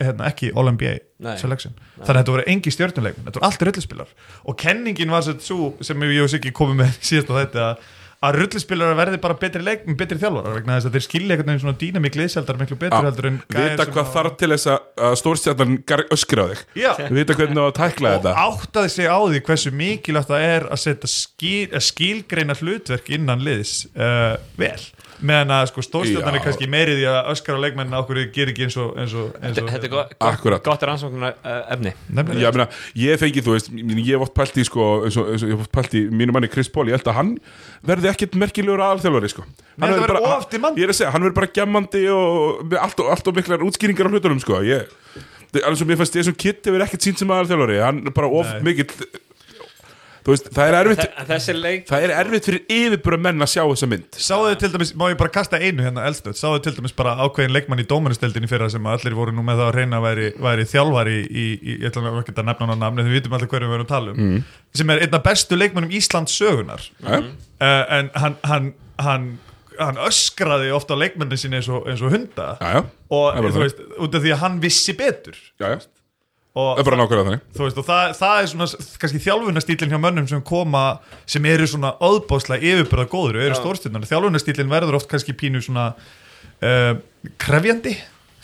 hérna, ekki All-NBA Nei. selection. Þannig að þetta voru engi stjórnuleik Þetta voru allt rullispilar. Og kenningin var svo sem ég og Siggi komið með *laughs* síðast á þetta að- að rullispilar verði bara betri leik betri þjálfarar vegna þess að þeir skilja einhvern veginn svona dýnamík liðsældar miklu betur heldur en Vita hvað hafa- þarf til þess að- að stórstjarnan öskra á þig. Já. Vita hvernig það að tækla og þetta. áttaði sig á því hversu mikilvægt það er að setja skil, að skilgreina hlutverk innan liðs uh, vel meðan að sko stórstjarnan er kannski meiri því að öskra á leikmennin á hverju gerir ekki eins og, eins og, eins og þetta er gott, Akkurat. gott rannsóknar uh, efni Nefnilega. Já, meina, ég fengi, þú veist, ég hef oft pælt í sko, eins og, eins og ég hef oft pælt í mínu manni Chris Paul, ég held að hann verði ekkit merkilegur aðalþjálfari, sko Hann þetta verður bara- of demanding. Ég er að segja, hann verður bara gemmandi og með allt og, allt og miklar útskýringar á hlutunum, sko Ég, er alveg sem ég fannst, Jason Kidd hefur ekkit sínt sem aðalþjálfari, hann er bara of mikill veist, það er erfitt Það er erfitt fyrir yfirbúra menn að sjá þessa mynd. Sáðu þið til dæmis, má ég bara kasta einu hérna eldstöð, sáðu þið til dæmis bara ákveðin leikmann í dómanusteldinni fyrir sem allir voru nú með það að reyna að væri, væri þjálfari í, í, ég ætla ekki að nefna hann á namni, þið vitum allir hverju við erum að tala um. Mm. sem er einn af bestu leikmannum Íslands sögunar mm. uh, en hann, hann, hann, hann öskraði ofta á leikmannin sinni eins og, eins og hunda. Já, já, og Það þú það. veist, út af því að hann vissi betur. Já, já og Það veist, og það, það er svona kannski þjálfunastílinn hjá mönnum sem koma sem eru svona öðbáslega yfirbyrða góður og eru stórstjórnar, þjálfunastílinn verður oft kannski pínu svona uh, krefjandi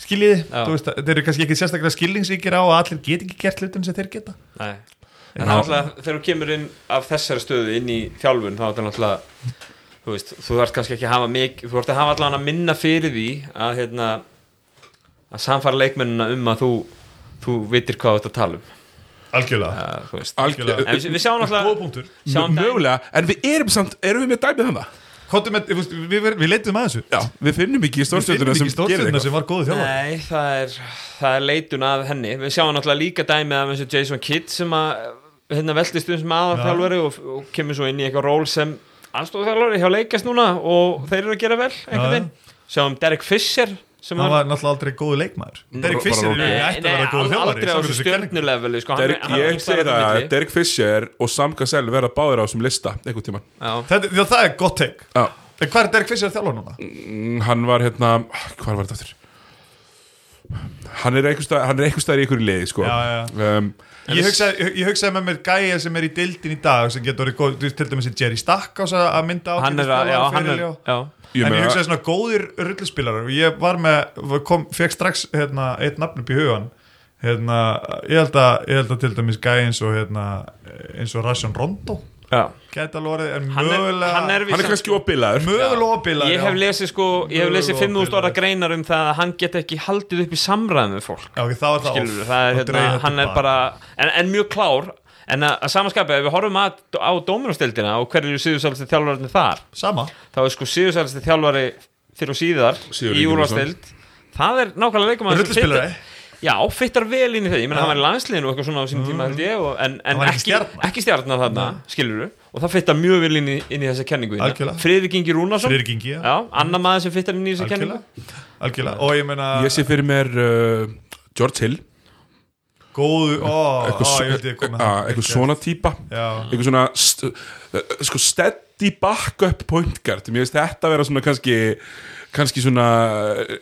skiljiði, þeir eru kannski ekki sérstaklega skilningsríkir á að allir get ekki gert hlutin sem þeir geta. Nei. en það er náttúrulega þegar þú kemur inn af þessari stöðu inn í þjálfun þá er þetta náttúrulega þú veist, þú þarf kannski ekki að hafa mikið þú þarf að hafa allan að minna fyrir því að hérna að samfara leikmennina um að þú þú vitir hvað þú ert að tala um. Algjörlega, uh, þú veist. Algjör- en við, við sjáum góð náttúrulega punktur. sjáum dæmi- Mögulega, en við erum samt, erum við með dæmið þannig? Með, við, við, leitum að þessu. Já, við finnum ekki stórstjórnuna sem sem var góðu þjálfari. Nei, það er, það er leitun að henni. Við sjáum náttúrulega líka dæmi af eins og Jason Kidd sem að hérna veltist um sem aðalþjálfari og, og kemur svo inn í eitthvað ról sem aðstofþjálfari hjá leikast núna og þeir eru að gera vel Sjáum Derek Fisher hann var náttúrulega aldrei góðu leikmaður. Derek bara Fischer er Nei, ætti að vera góðu þjálfari aldrei á stjörnuleveli sko, er- Derek, er Fisher og Sam Cassell verða báðir á þessum lista. Þetta- já, það er gott teik Já, En hvað er Derek Fischer að þjálfa núna? mm, hann var hérna hvað var þetta aftur? Hann er einhvers staðar hann er einhvers staðar í einhverju liði sko Já, já. Um, Ég hugsaði, ég, hugsaði með mér gæja sem er í deildin í dag sem getur góð, til dæmis í Jerry Stackhouse að að mynda á Hann er að, já, hann er já. ég En ég hugsaði svona góðir rullispilarar og ég var með, kom, fekk strax hérna, eitt nafn upp í hugan hérna, ég held að, ég held að til dæmis gæja eins og hérna, eins og Rasjón Rondo Alveg orðið, en Hann er, mögulega hann er, hann er kannski opilaður mögulega opilar Ég hef lesið sko, ég hef lesið Mögulega 5.000 orða greinar um það að hann get ekki haldið upp í samræðum við fólk. Já, ok, þá er það skilur off. það er hérna, hann er bara en, en mjög klár en að, að samanskapi ef við horfum að, á dóminustildina og hverju eru síðusælsti þjálfararnir þar Sama. þá er sko síðusælsti þjálfari fyrir og síðar Sigurður í úrvastild það er nákvæmlega leikum Rullispilari Já, fittar vel inn í þau, ég meina Já. hann var í landsliðinu og eitthvað svona á sínum tíma held ég og, en, en ekki ekki, stjarna. ekki stjarnar þarna, skilur og það fittar mjög vel inn í, inn í þessa kenningu þína. Algjörlega. Friðrik Ingi Rúnarsson. Friðrik Ingi, já. Já, annar maður sem fittar inn í þessa kenningu. Algjörlega, algjörlega Og ég meina ég sé fyrir mér uh, George Hill. Góðu, ó, ó, eitthvað, ég veit ég komið ah, eitthvað svona típa. Eitthvað svona st uh, sko steady backup point guard. Mér finnst þetta að vera svona kannski kannski svona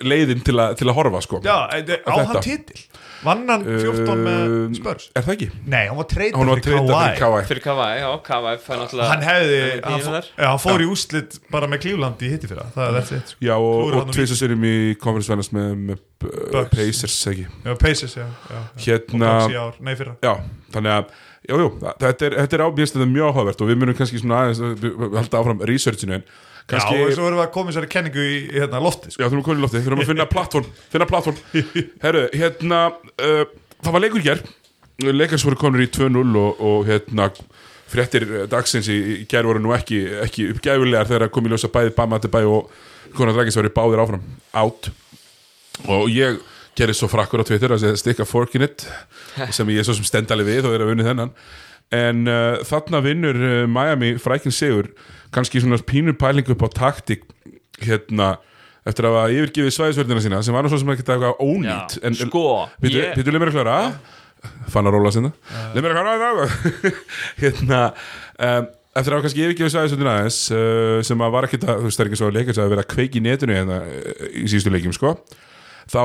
leiðin til, a, til að horfa sko. Já e- e- á Þetta. hann titil? Vann hann 14 með Um, spörs er það ekki? Nei, hann var var fyrir fyrir Kawhi. Fyrir Kawhi, já, Kawhi fær náttúrulega Hann hefði, hann hann, pínu fó- þar. já, hann fór í úslit bara með Cleveland í hitti fyrra. Það er þetta sitt já og, og tvis og sérum í conference vennast með, með uh, Bucks. Pacers ekki? Já, Pacers, já, já, já. hérna ár, nei fyrra. Já þannig að Jú, jú, þetta er, þetta er ábjörst þetta er mjög áhugavert og við munum kannski svona aðeins uh, halda áfram researchinu en kannski, Já, og svo erum við að koma þessari kenningu í, í hérna, lofti sko. Já, þurfum að koma í lofti, þurfum að finna plattform Finna plattform *laughs* Herru, hérna uh, Það var leikur hér Leikars voru konur í 2-0 og, og hérna Fréttir dagsins í, í gær voru nú ekki, ekki uppgæfulegar þegar kom í ljósa bæði Bama til bæ og Konar Dragis var báðir áfram. Out. Og ég gerði svo frakkur á Twitter að segja stikka fork in it *laughs* sem ég er svo sem stendali við og er að vinna þennan en uh, þarna vinnur uh, Miami frækinn sigur. Kannski svona pínur pæling upp á taktik hérna eftir að hafa yfirgifið svæðisverðina sína sem var sem ekki eitthvað ónýtt. En, sko, leið mér að klára? Fann að róla sinna. Leið mér að klára *laughs* Hérna um, Eftir að hafa kannski yfirgefið sæðisöndin aðeins uh, sem að var ekkit að, þú veist, það er ekki svo að leika að vera að kveiki í netinu hérna uh, í síðustu leikjum, sko þá,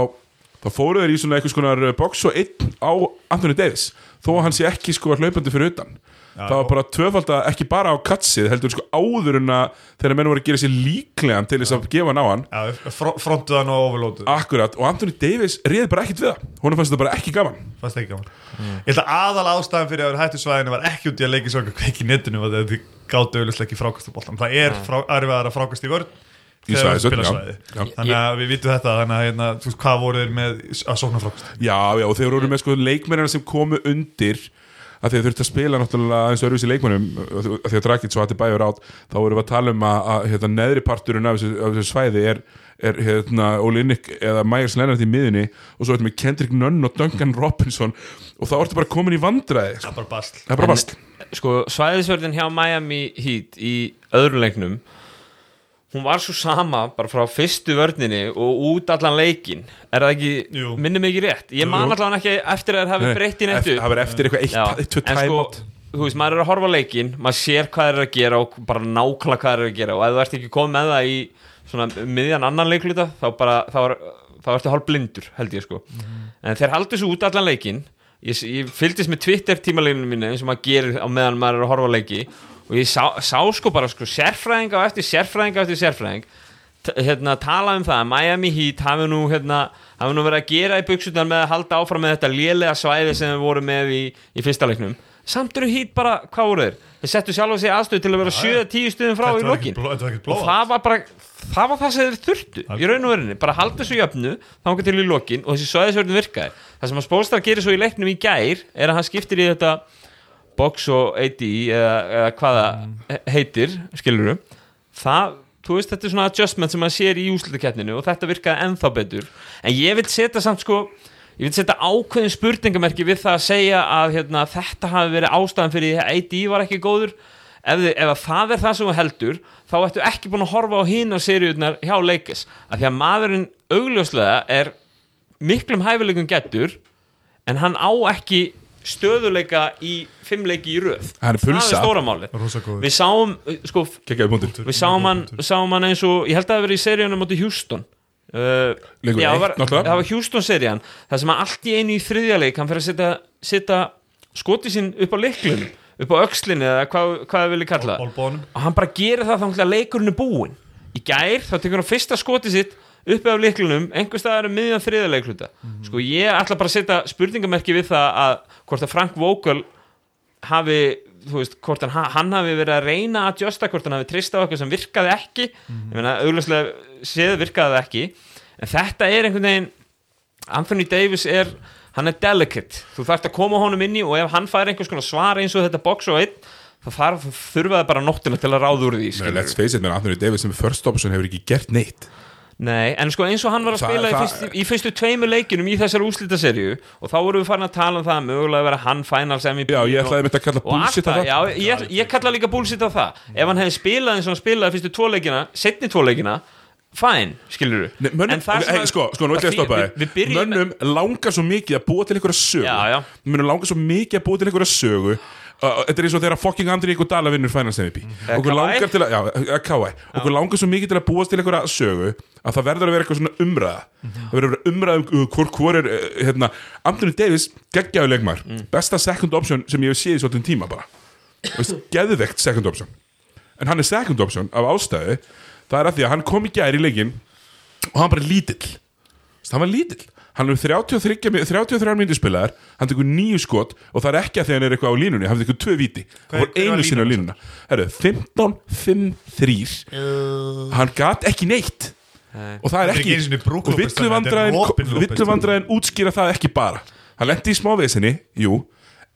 þá fóru þeir í svona eitthvað skonar box og einn á Anthony Davis. Þó að hann sé ekki sko að hlaupandi fyrir utan. Það var bara tvöfald að ekki bara á katsið heldur sko áður en að þegar menn voru að gera sér líklegan til þess að gefa hann á hann. Já, fr frontuð hann og overlótuð Akkurat, og Anthony Davis réði bara ekkit við það. Hún fannst þetta bara ekki gaman. Fannst ekki gaman. Ég held að aðal ástæðan fyrir að vera hættu svæðinu var ekki út í að leiki svo ekki netinu og þetta gáttu auðvitað ekki frákast í boltan Það er frá, erfiðar að frákast í vörn Í þegar þú svæðisvörn, spilar já. svæði. Já. Þannig að við vitum þetta Þannig að hérna, þú veist, hvað voru þeir með að sókna frákast Já, já, og þeir voru með sko leikmennina sem komu undir að þeir þurftu að spila náttúrulega aðeins öruvísi leikmennum að því að Dragic svo hætti bæjur át þá vorum við að tala um að, að hérna, neðri parturinn af þessu, af þessu svæði er, er hérna, Olinik eða Myers Leonard í miðunni og svo ertu með Kendrick Nunn og Duncan Robinson og þá ertu bara komin í vandræði sko. Það er bara basl það er bara bast sko, svæðisverðin hjá Miami Heat í öðru leiknum hún var svo sama bara frá fyrstu vörninni og út allan leikin er það ekki, minnum ekki rétt? Ég man allan ekki eftir að það hafi breytt í nettu það var eftir eitthvað eitt, eitt, en sko, þú veist, maður er að horfa leikin maður sér hvað er að gera og bara nákvæmlega hvað er að gera. Og ef þú ert ekki komið með það í svona miðjan annan leikluta þá bara, þá, er, þá ertu hálf blindur held ég sko, en þeir haldur svo út allan leikin ég, ég fylgdist með Twitter tímaleginu mínu eins og maður gerir á meðan maður er að horfa leiki og ég sá, sá sko bara sko sérfræðinga og eftir sérfræðinga eftir sérfræðing. Hérna, tala um það að Miami Heat hafi nú, hérna, hafi nú verið að gera í buksutan með að halda áfram með þetta lélega svæði sem við vorum með í, í fyrsta leiknum. Samt eru Heat bara, hvað voru þeir? Þeir settu sjálf sig aðstöð til að vera 7-10 stuðum frá í lokin. og það var bara það var það sem þeir þurftu í raun og verinni bara halda þessu jöfnu, þanga til í lokin og þessi svæðisverðin virkaði. Það sem að Spolstar gerir svo í leiknum í gær er að hann skiptir í þetta box og AD eða, eða hvaða heitir, skilur það, þú veist, þetta er svona adjustment sem maður sér í úslitakeppninu og þetta virkaði ennþá betur. En ég vil setja samt sko ég vil setja ákveðin spurningamerki við það að segja að hérna, þetta hafi verið ástæðan fyrir að AD var ekki góður. Ef, ef að það er það sem þú heldur þá ættu ekki búin að horfa á hín á seriðunar hjá leikis, af því að maðurinn augljóslega er miklum hæfileikum getur en hann á ekki stöðuleika í fimm leiki í röð. Hann er pulsa. það er stóra góður. Við sáum, sko, Kekjaði punktur við sáum hann, sáum hann eins og ég held að það hafi verið í seríunum móti Houston. Uh, það var, var Houston serían. Það sem að allt í einu í þriðja leik hann fyrir að setja, setja skoti sín upp á leiklun upp á öxlinni eða hvað, hvað það vilja kalla og hann bara gerir það þá leikurinn er búinn. Í gær þá tekur hann fyrsta skoti sitt uppi af leiklunum, einhver staðar um miðjan þriða leikluta sko ég ætla bara að setja spurningamerki við það að hvort að Frank Vogel hafi þú veist, hvort hann, hann hafi verið að reyna að adjusta, hvort hann hafi trist á eitthvað sem virkaði ekki. Ég meina, augljóslega séð virkaði það ekki. En þetta er einhvern veginn Anthony Davis er, hann er delicate. Þú þarft að koma honum inn í og ef hann fær einhvers konar svar eins og þetta box og einn þá þarf, þurfa það bara nóttina til að ráða úr því Nei. Let's face it, menn Anthony Davis sem er first option hefur ekki gert neitt Nei, en sko eins og hann var að Það- spila í, það- fyrstu, í fyrstu tveimur leikinum í þessari úslitaserju og þá vorum við farin að tala um það að mögulega að vera hann finals MVP Já, ég ætlaði einmitt að kalla bullshit á það. já, ég, ég kalla líka bullshit á það. Ef hann hefði spilað eins og hann spilaði fyrstu tvo leikina setni tvo leikina, fæn skilur Nei, mönnum, hey, sko, sko, nú ég að stoppa þig. Mönnum langar svo mikið að búa til einhverja sögu. Já, já. Mönnum langar svo mikið að búa til einhverja sögu Þetta er eins og þegar fucking Andri Ríko Dala vinnur Finals MVP Eða Okkur langar til að, já, eh, KI Okkur langar svo mikið til að búast til einhverja sögu að það verður að vera eitthvað svona umræða. Það verður að vera umræða um uh, hvor, hvor er uh, hérna, Anthony Davis, geggjaðu leikmar besta second option sem ég hef séð í svolítið tíma bara. *laughs* Geðvegt second option. En hann er second option af ástæðu það er að því að hann kom í gær í leikin og hann bara lítill. Hann var lítill hann er 33, mi- 33 mínútur spilaðar hann tekur nýju skot og það er ekki að því hann er eitthvað á línunni hann tekur tvö víti. Hver- hann var einu sinni á línuna. Herru, 15-5-3 hann gat ekki neitt. Nei. og það er ekki ekki og villuvandræðin útskýra það ekki bara. Hann lendi í smávesinni, jú.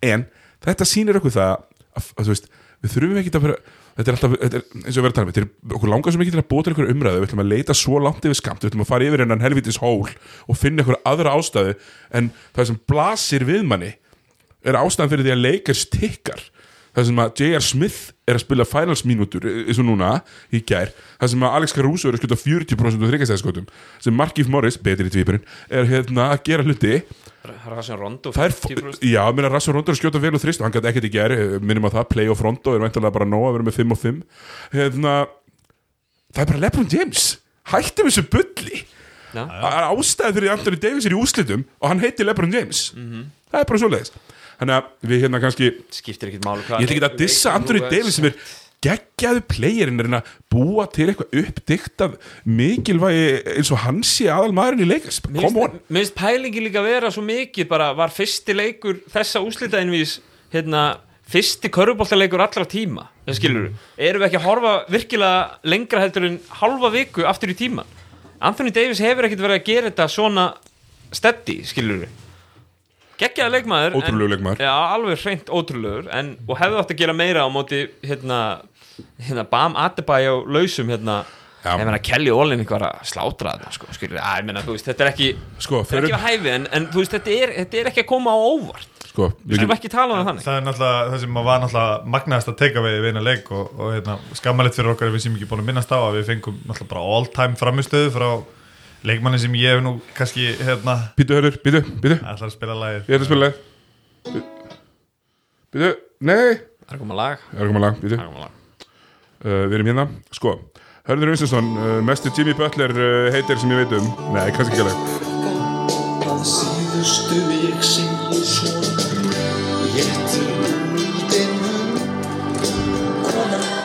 En þetta sýnir okkur það að, að, þú veist, við þurfum ekki að vera þetta er alltaf, þetta er, eins og við erum að tala um þetta er okkur langar svo mikið til að til einhverju umræðu við ætlum að leita svo langt yfir skamt, við ætlum að fara yfir hennan helvitis hól og finna einhverju aðra ástæðu en það sem blasir við manni er ástæðan fyrir því að leikar stikkar það sem að J.R. Smith er að spila finals mínútur eins og núna í gær það sem að Alex Caruso er að skjóta 40% úr þryggastæðskotum sem Markif Morris, betri í tvípurinn er hérna að gera hluti Rasen Rondo það er, 50%. já, minna Rassur Rondo er skjóta vel og þrist og hann gæti ekkert í gær, eh, minnum að það play of Rondo er væntanlega bara nóg að vera með 5 og 5 hérna það er bara LeBron James hættum þessu bulli. Það er ástæði fyrir Anthony Davis er í úslitum og hann heitir LeBron James. Mhm. það er bara svoleiðis. Þannig að við hérna kannski skiptir ekkert hvað ég ætla ekki að dissa Anthony Davis sem er geggjaðu playerinn er að búa til eitthvað uppdiktað mikilvægi eins og hann sé aðal maðurinn í leikast come on. Mér finnst pælingi líka vera svo mikið bara var fyrsti leikur þessa úslitaðinvís hérna, fyrsti körfuboltaleikur allra tíma skilur erum við ekki að horfa virkilega lengra heldur en halva viku aftur í tíman Anthony Davis hefur ekkert verið að gera þetta svona steady, skilur við geggjaði leikmaður en- leikmaður. já, alveg hreint ótrúlegur en, og hefði átt að gera meira á móti hérna, hérna Bam Adebayo lausum hérna. Já. ég meina Kelly Olin eitthvað að slátra þetta sko, skilur, að, ég meina, þú veist, þetta er ekki sko, þetta er fyrir, ekki á hæfi en, en þú veist, þetta er, þetta er ekki að koma á óvart. Sko við við skulum ekki tala um það þannig. Það er náttúrulega það sem var náttúrulega magnaðast að teika við eina leik og, og hérna, skammalegt fyrir okkar ef við sem ekki búin að minnast á að við fengum náttúrulega bara all time framistöðu frá leikmanni sem ég hef nú kannski hérna býtu hörður, býtu, býtu ætlar að spila lagið. Ég ætla að spila leið býtu, nei. Það er að koma lag, það er að koma lag, býtu það er að koma lag. Uh, við erum hérna, sko Hörður Unstinsson, uh, mestur Jimmy Butler uh, heitir sem ég veit um, nei, kannski ekki alveg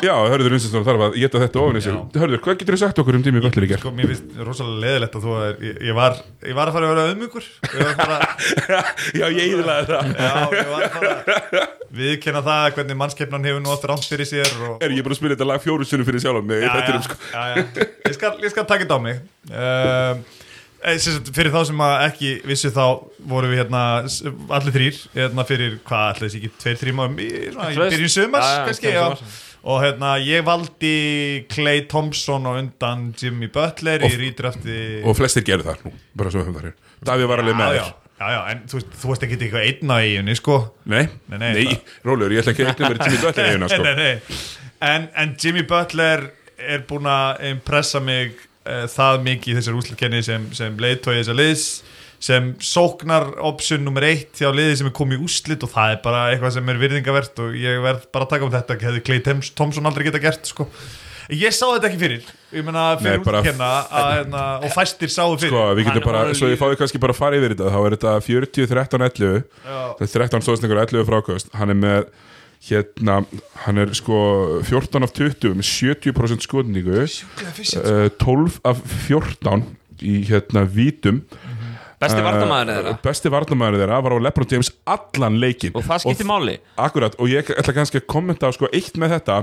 Já, Hörður Unstinsson þarf að geta þetta ofan í sig Hörður, hvað getur þú sagt okkur um Jimmy Butler í gerð? Sko, mér finnst rosalega leðilegt að þú er, ég, ég, var, ég var að fara að vera auðmjögur Ég var að fara *laughs* Já, ég íðlaði það Já, ég var að fara Viðkenna það hvernig mannskeppnan hefur nú oft rámt fyrir sér og, Er ég bara að spila þetta lag fjóru sunnum fyrir sjálf já, já, þættinum, sko. já, já. Ég, skal, ég skal taka þetta á mig um, sagt, Fyrir þá sem að ekki vissu þá vorum við hérna allir þrýr hérna fyrir hvað allir þessi ekki tveir, þrjum árum í, byrjun já, kannski, já. Og hérna ég valdi Clay Thompson og undan Jimmy Butler í rítrafti Og flestir gerðu það nú, bara svo við höfum það hér Davíð var alveg með þér. já, já, en þú, þú veist ekki eitthvað einn á eiginni sko. Nei, Nei, nei, nei, rólegur, ég ætla ekki að vera Jimmy Butler eiguna, sko. *laughs* Nei, nei. En, en Jimmy Butler er búin að impressa mig uh, það mikið í þessar úslukenni sem, sem leiðtói þessar liðs sem sóknar option nummer eitt hjá liði sem er komið í úslit og það er bara eitthvað sem er virðingavert og ég verð bara að taka um þetta hefði Clay Thompson aldrei geta gert sko. ég sá þetta ekki fyrir. Ég meina fyrir úslukenna hérna, og fæstir sáu fyrir. Sko, við getum bara, svo ég fái kannski bara að fara yfir þetta. Þá er þetta 40, 13, 11 Já. Það er 13 stóðsningur, 11 frákvæmst Hann er með, hérna Hann er sko 14 af 20 Með 70% skotningu. Uh, 12 af 14 Í hérna vítum besti Eh, vartamæður þeirra? Besti varnamæður þeirra var á LeBron James allan leikin og það skiptir máli. Akkurat, og ég ætla kannski að kommenta á sko eitt með þetta.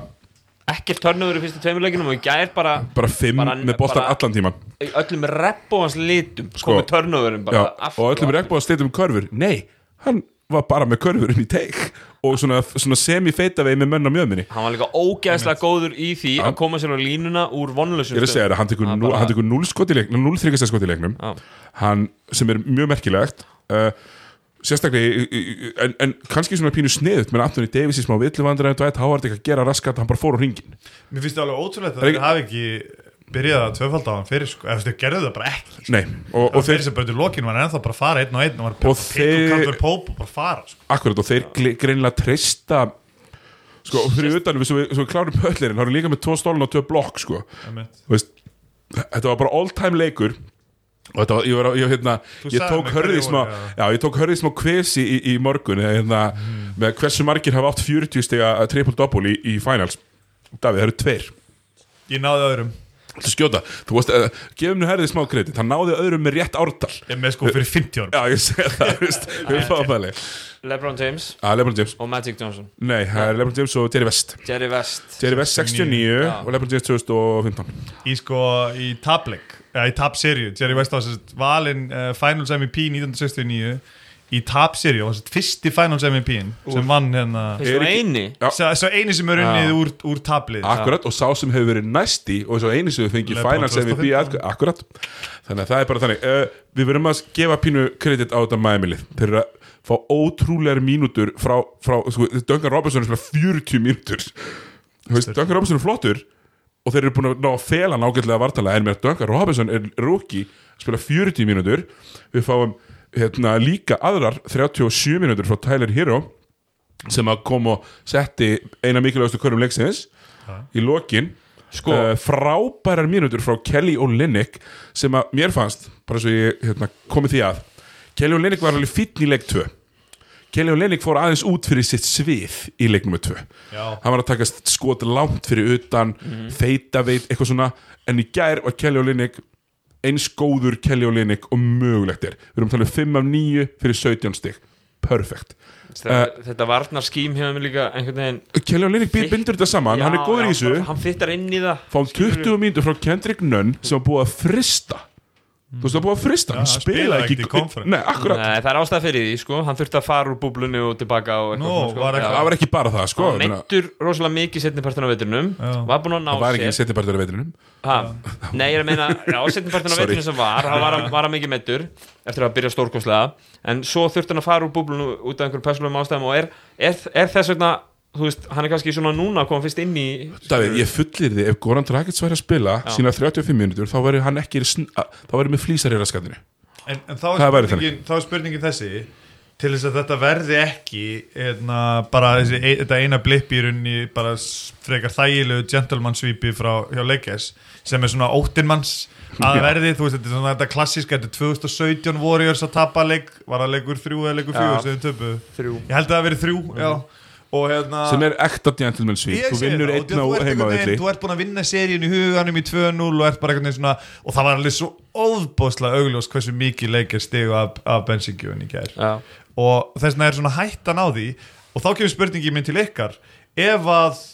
Ekkert törnöður í fyrstu tveimur leikinum og í gær bara Bara 5 Bara- með bara- allan tíman öllum reppóhans litum Sko, komið törnöðurum Já, bara aftur og öllum er ekki búið að steyta um körfur. Nei, hann var bara með körfurinn í teik Og svona, svona semi-feita vegi með menn á mjöðminni. Hann var líka ógeðslega góður í því Já. að koma sér á línuna úr vonlösum Ég er að segja þér að hann tekur Hann nú- bara- hann tekur 0 skot í leiknum 0 þryggastæð skot í leiknum. Já. hann, sem er mjög merkilegt uh, sérstaklega en, en kannski svona pínu sniðut með Anthony Davis í smá villuvandra en Dwight Howard ekki að gera raskat hann bara fór á ringin mér finnst það alveg ótrúlegt Er að ekki- þeir hafi ekki byrjað að tvöfald á hann fyrir sko, eða þú veist, þeir gerðu það bara ekki Nei, og, og þeir sem bara til lokinu var ennþá bara að fara einn og einn og var Og bara þeir-. Caldwell Pope og bara fara sko. akkurat og þeir greinilega treysta sko, og fyrir utan við, svo við, við klárum pöllirinn, þá erum líka með tvo stólun og tvö blokk sko, veist, þetta var bara all time leikur. Og þetta var, ég var, ég, hérna, ég tók mér hörði hverjir smá já. ég tók hörði smá kvesi í, í morgun hérna, með hversu margir hafa átt 40 stiga triple double í, í finals. Davíð, það eru tveir. Ég náði öðrum Þú skjóta, þú veist, uh, gefum nú herðið smá kredit. Hann náði öðrum með rétt ártal Ég er með sko fyrir 50 árum. Já, ég segi það, þú veist *laughs* Við fáum bæli Lebron James. Ah, LeBron James. Og Magic Johnson. Nei, það er LeBron James og Jerry West. Jerry West. Jerry West 69 Já. og LeBron James 2015 Í sko, í tableik eða í tab-seríu, Jerry West var sérst valinn uh, Finals MVP 1969 í tab-seríu, var sérst fyrsti Finals MVP-in sem vann hérna. Og Erik- eini. Svo, svo eini sem er unnið úr, úr tablið. Akkurat, og sá sem hefur verið næsti og svo einu sem við fengið LeBron finals MVP 2015. ak- Akkurat, þannig að það er bara þannig. Uh, Við verðum að gefa pínu kredit á þetta Miami-lið. Þeir eru að fá ótrúlegar mínútur frá, frá sko, Duncan Robinson er svona 40 mínútur. Veist, Duncan Robinson er flottur og þeir eru búin að ná að fela hann ágætlega vartala en með að Duncan Robinson er rookie spila 40 mínútur. Við fáum hérna, líka aðrar 37 mínútur frá Tyler Hero sem að kom og setti eina mikilvægastu körum leiksins í lokin. Sko. uh, frábærar mínútur frá Kelly Olynyk sem að mér fannst bara svo ég hérna, komið því að Kelly Olynyk var alveg fínn í leik 2 Kelly Olynyk fór aðeins út fyrir sitt svið í leiknum 2 Já. hann var að taka skot langt fyrir utan feita veit, eitthvað svona. En í gær var Kelly Olynyk eins góður Kelly Olynyk og mögulegt er. Við erum talið 5 af 9 fyrir 17 stig. Perfect Þetta, þetta varnar skím hefur mig líka einhvern veginn Kelly Olynyk Fitt- bindur þetta saman, hann er Já, góður í já, þessu. bara- Hann fittar inn í það fáum 20 mínútur frá Kendrick Nunn sem búið að frista þú veist það búið að frista, hann. Hann spilaði spilaði ekki í conference. Nei, akkurat, Nei, það er ástæð fyrir því, sko. Hann þurfti að fara úr búblunni og tilbaka og eitthvað svona, sko. var Já. eitthvað- það var ekki bara það sko, Hann meittur rosalega mikið setnipartin á vetrinum Já. Var búinn að ná það var ekki sér setnipartur af veitrinum ha, Nei, ég er að meina, já, setnipartin á vetrinu sem var hann var, var hann mikið meittur Eftir að byrja stórkostlega. En svo þurfti hann að fara úr búblunni út af einhverjum Þú veist, hann er kannski svona núna að koma fyrst inn í Davíð, ég fullir því, ef Goran Dragic væri að spila sína 35 mínútur, þá væri hann ekki sn- að- þá væri með flýsar í raskatinu. En, en þá, er þá er spurningin þessi til þess að þetta verði ekki eðna, bara þessi, e, þetta eina blip í runni bara frekar þægilegu gentleman svípi frá hjá Leikes sem er svona óttinmanns að verði, þú veist, þetta er svona þetta klassíska þetta er 2017 Warriors að tapa leik var það leikur þrjú eða leikur Já. töpu Þrjú. ég held að það hafi verið þrjú, já. og hérna sem er ekta gentleman svík, þú vinnur einn á þú ert einhvern heimavelli Þú ert búin að vinna seríun í huganum í 2-0 og svona og það var alveg svo óðbóðslega augljós hversu mikið leikir stigu af, af bensingjöfun í gær. Já, og þess vegna er svona hættan á því og þá kemur spurningi minn til ykkar. Ef að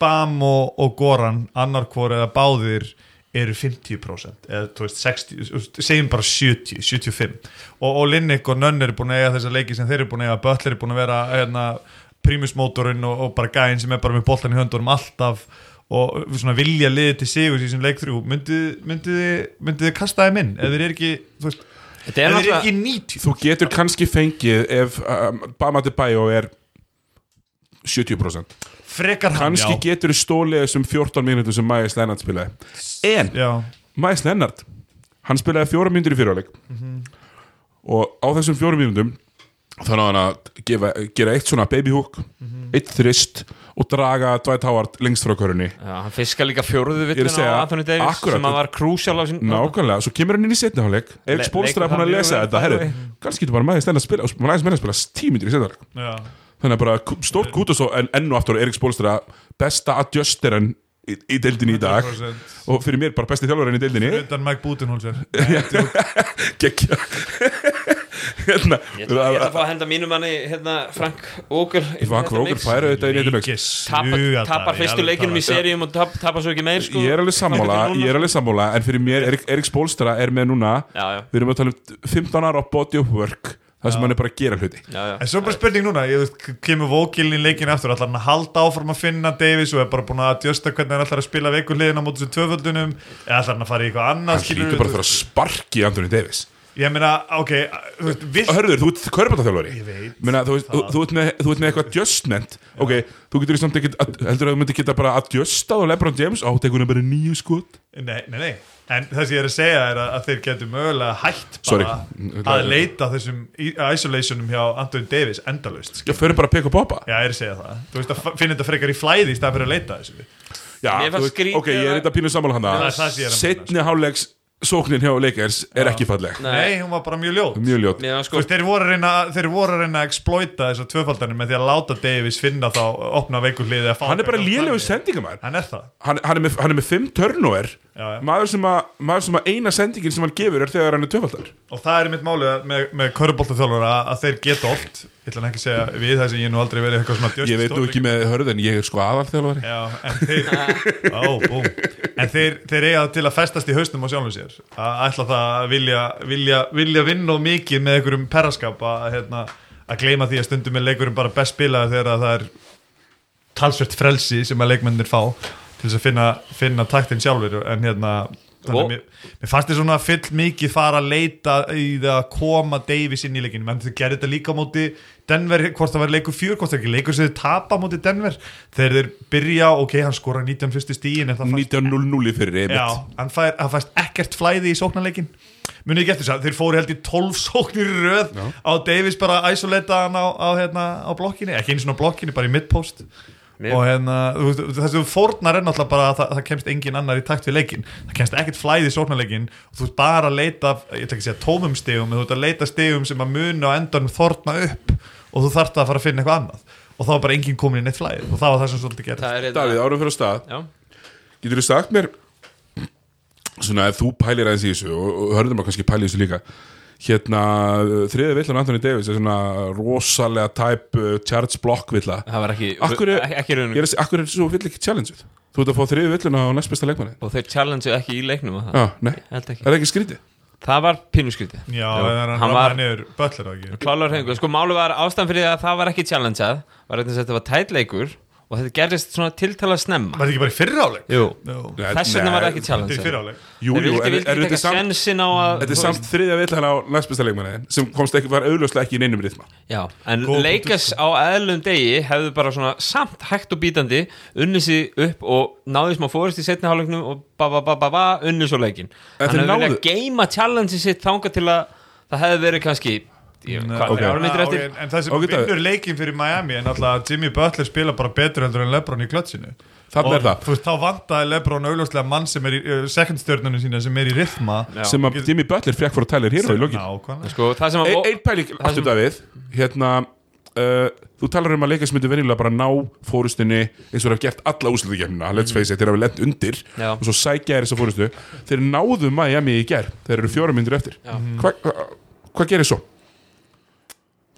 Bam og, og Goran annarkvor eða báðir eru 50% eða þú veist 60, þú veist, segjum bara 70, 75 og, og Linnik og Nönn eru búin að eiga þessa leiki sem þeir eru búin að eiga, Butler er búin að vera hérna, primusmótorinn og, og bara gæinn sem er bara með boltan í höndunum alltaf og svona vilja liði til sigur í þessum leik þrjú, myndið myndi, myndi þið kasta þeim inn? Eða þeir eru ekki, þú veist þetta er náttúrulega ekki 90 þú getur kannski fengið ef um, Bama de Bayo er 70% frekar hann, kannski já. getur þú stólið þessum 14 mínútur sem Majas Lennart spilaði. En. Majas Lennart hann spilaði fjóra mínútur í fyrirháleik og á þessum fjóra mínútum hann að gefa, gera eitt svona baby hook eitt þrist og draga Dwight Howard lengst frá körunni. Já, hann fiskar líka fjóruðu að segja, á Anthony Davis akkurat. sem að var krúsjál á sín Nákvæmlega, svo kemur hann inn í setniháleik Erik Spolstra er búin að lesa þetta way. kannski getur bara Majas Lennart spila og Majas Lennart spila tímyndir í setniháleik Já. þannig að bara stórt kútus og en, enn og aftur Erik Spolstra besta adjusteran í, í deildinni í dag. 100%. og fyrir mér bara besti þjálfarinn í deildinni *laughs* Hérna Ég ætla að fá að henda mínum manni hérna, Frank Ógur Frank Rókur færa þetta í neitt tapar, fyrstu leikinum í seríum og tap, tapar svo ekki meir sko. ég er alveg sammála, ég er alveg sammála en fyrir mér, Erik, Erik Spolstra er með núna Já, já, við erum að tala um 15 ára á body of work það sem hann er bara að gera hluti. Já, já. En svo bara spurning núna, ég veist, kemur Vókilin í leikinu aftur, ætlar hann að halda áfram að finna Davis og er bara búin að adjusta hvernig hann ætlar að spila veikur hliðin á móti þessu tvöföldunum eða ætlar hann að fara í eitthvað annað hann hlýtur bara að fara að sparki Anthony Davis Ég meina, ok, vilt Hörður, þú ert körbáttaþjálfari Ég veit Meina, þú, þú, þú, ert með, þú ert með eitthvað adjustment. Ok, þú getur samt ekki Heldur að þú myndir geta bara adjustað og Lebron James? Á, tekur hann bara nýju skot? Nei, nei, nei. En það sem ég er að segja er að, að þeir getur mögulega Sorry. bara að leita þessum isolationum hjá Anthony Davis endalaust Já, förum bara að peka og poppa. Já, ég er að segja það. Þú veist að finna þetta frekar í flæði í stað fyrir að leita þessu. Já, ok, ég er að- þetta pínu sammála Það hann að Setni hálegs sóknin hjá Lakers er ekki falleg. Nei, hún var bara mjög ljót. Mjög ljót. Var Sko, þeir, voru að reyna, þeir voru að reyna að exploita þessar tvöfaldanir með því að láta Davis finna þá opna veikur hliði að fá hann er bara lélegu frammi. sendingamæður Hann er það. Hann, hann, er með, hann er með fimm turnover. Já, já. maður sem, að, maður sem að eina sendingin sem hann gefur er þegar hann er töfaldar Og það er mitt máli með, með köruboltaþjálfur að þeir geta oft Ég ætla ekki að segja við þess að ég hef nú aldrei verið eitthvað svona djöst ég veit nú ekki með hörð en ég er sko aðalþjálfari. Já, en þeir *laughs* Ó, búm En þeir, þeir eiga til að festast í hausnum á sjálfum sér. Að ætla það að vilja, vilja, vilja vinna og mikið með einhverjum perraskap að, hérna, að gleyma því að stundum er leikurum bara best spilaði þegar að það er talsvert frelsi sem að leikmennir fá til þess að finna, finna taktin sjálfur en hérna þannig að mér, mér fannst þið svona fyll mikið fara að leita í það að koma Davis inn í leikinu, menn þau gerir þetta líka móti Denver, hvort það var leikur fjör hvort það ekki leikur sem þau tapa móti Denver. Þegar þeir byrja, ok, hann skora 19 fyrstu stíin, en það fannst 19.00 fyrir Já, einmitt hann, fær, hann fæst ekkert flæði í sóknarleikin munið ekki eftir þess að þeir fóru held í 12 *laughs* sóknir röð Já. á Davis bara að isolata hann á, á, hérna, á blokkinni, ekki eins og blokkinni bara í midpost og hérna, þú veist, þessu fórnar er náttúrulega bara að það, það kemst engin annar í takt við leikin það kemst ekkert flæði í sóknarleikin og þú ert bara að leita, ég ætla ekki að segja tómum stegum, þú ert að leita stegum sem að muna á endanum þorna upp og þú þarft að fara að finna eitthvað annað. Og þá var bara enginn komin í neitt flæði. Og það var það sem svolítið gerist það er hérna- Davíð, árum fyrir á stað. Já, getur þú sagt mér svona ef þú pælir aðeins í þessu og, og hörðum að kannski pæli þessu líka hérna þriði villan Anthony Davis er svona rosalega type uh, charge block villa. Það var ekki Akkur er, ekki, ekki ég er, að segja, akkur er svo vill ekki challengeið? Þú ert að fá þriði villuna á næst besta leikmanni. Og þeir challenge ekki í leiknum það, Já, nei, ekki. Er það ekki skrítið? það var pínuskriti Já, það er hann var niður böllir á ekki? Klálar hengur, sko málu var ástæðan fyrir að það var ekki challengeað, var þetta að þetta var tætleikur og þetta gerist svona tiltala snemma. Var þetta ekki bara í fyrráleik? Jú, Jú, Nei, þess vegna var það ekki þetta er í challenge fyrráleik. Jú, jú, en er þetta samt sensin á að Þetta er samt þriðja villan á næst besta leikmanni sem komst ekki, var auðlöslega ekki í neinum rithma. Já, en Góð Lakers á eðlum degi hefðu bara svona samt hægt og bítandi unnið sig upp og náðu smá fórist í setni hálfleiknum og ba ba ba ba ba unnið svo leikin Þannig að vilja náðu- geima challenge sitt þanga til að það hefði verið kannski ég, Nei, hvað, ok. okay. myndir Já, eftir ok, En það sem Ok, Davíð. vinnur leikin fyrir Miami er náttúrulega að Jimmy Butler spila bara betur heldur en Lebron í klötsinu Þannig er það Þú veist, þá vantaði Lebron augljóslega mann sem er í uh, second stjörnunum sína sem er í rithma Já. sem að Jimmy Butler fekk fyrir Tyler Hero í lokin Nákvæmlega sko, það sem að Ein ein pæling aftur sem- Davíð hérna uh, þú talar um að leikast myndi venjulega bara ná fórustinni eins og það hef gert alla úslutukefnina let's face it, þeir hafa lent undir Já. og svo sækja er þessa fórustu þeir náðu Miami í ger, þeir eru fjóra myndir eftir hvað hva, hva gerir svo?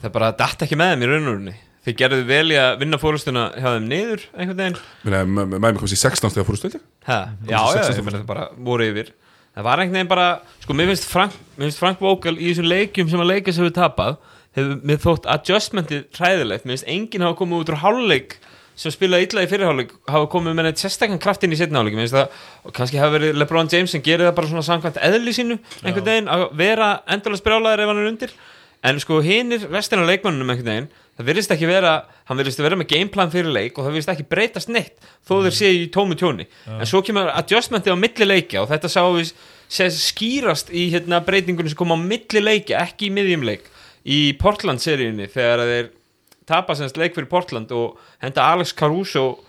Það bara datt ekki með þeim í raunurunni þeir gerðu vel í að vinna fórustuna hjá þeim niður einhvern veginn. Meina, M- M- Miami komst í 16 stegar fórustu held ég? Ha, já, já, 16 ég meina það bara voru yfir. Það var einhvern veginn bara, sko, mér finnst Frank, mér finnst Frank Vogel í þessum leikjum sem að leika sem við tapað, hefur mér þótt adjustmentið hræðilegt, mér finnst enginn hafa komið út úr hálfleik sem spilaði illa í fyrirhálfleik, hafa komið með neitt sérstakann kraft inn í setna hálfleik, mér finnst það og kannski hafa verið LeBron James sem gerir það bara svona samkvæmt eðli sínu, einhvern veginn að vera endurlega sprjálaður ef hann er undir en sko hinnir restina af leikmannunum einhvern veginn það virðist ekki vera, hann virðist vera með gameplan fyrir leik og það virðist ekki breytast neitt þó þeir séu í tómu tjóni. En svo kemur adjustmenti á milli leikja og þetta sáum við skýrast í hérna, breytingunum sem kom á milli leikja ekki í miðjum leik í Portland seríunni þegar þeir tapa semst leik fyrir Portland og henda Alex Caruso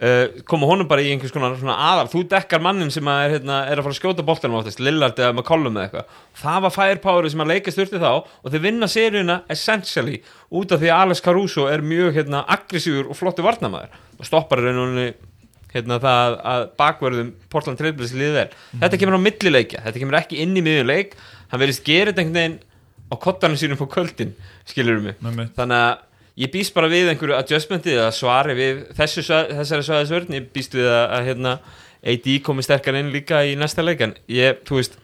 uh, koma honum bara í einhvers konar svona aðal. Þú dekkar mannin sem að er, hérna, er að fara að skjóta boltanum áttist, Lillard eða McCollum eða eitthvað. Það var firepower sem að leika styrti þá og þeir vinna seríuna essentially út af því að Alex Caruso er mjög hérna, aggressífur og flottu varnamæður og stoppar í rauninni hérna, það að bakverðum Portland Trailblazers liðið vel. Þetta kemur á millileikja, þetta kemur ekki inn í miðjum leik. Hann verðist þetta einhvern veginn á kottanum sínum på kvöldin skilur mig. Með mig. þannig að ég býst bara við einhverju adjustmenti eða svari við þessu, þessari svæðisvörn ég býst við að, að hérna, AD komi sterkar inn líka í næsta leik. En ég, þú veist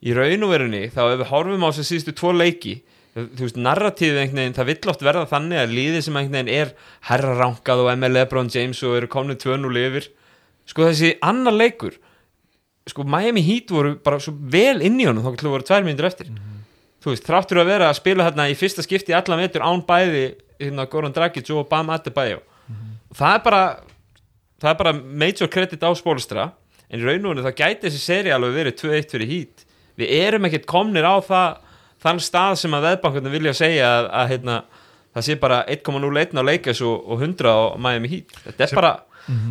í raun og verunni, þá ef við horfum á þessu síðustu tvo leiki þú veist, narratífið einhvern veginn, það vill oft verða þannig að liðið sem einhvern veginn er herra ránkað og ML Lebron James og eru komnið 2-0 yfir. Sko þessi annar leikur sko Miami Heat voru bara svo vel inn í honum þá til að voru tvær myndir eftir þú veist, þráttur að vera að spila hérna í fyrsta skipti allan vetur án bæði hérna Goran Dragic og Bam Adebayo. Það er bara það er bara major credit á spólstra en í raun og veru það gæti þessi seri alveg verið 2-1 fyrir hít við erum ekkert komnir á það þann stað sem að veðbankarnir vilja segja að, að hérna, það sé bara 1,01 á leikas og, og 100 á Miami Heat. Þetta er Sem- bara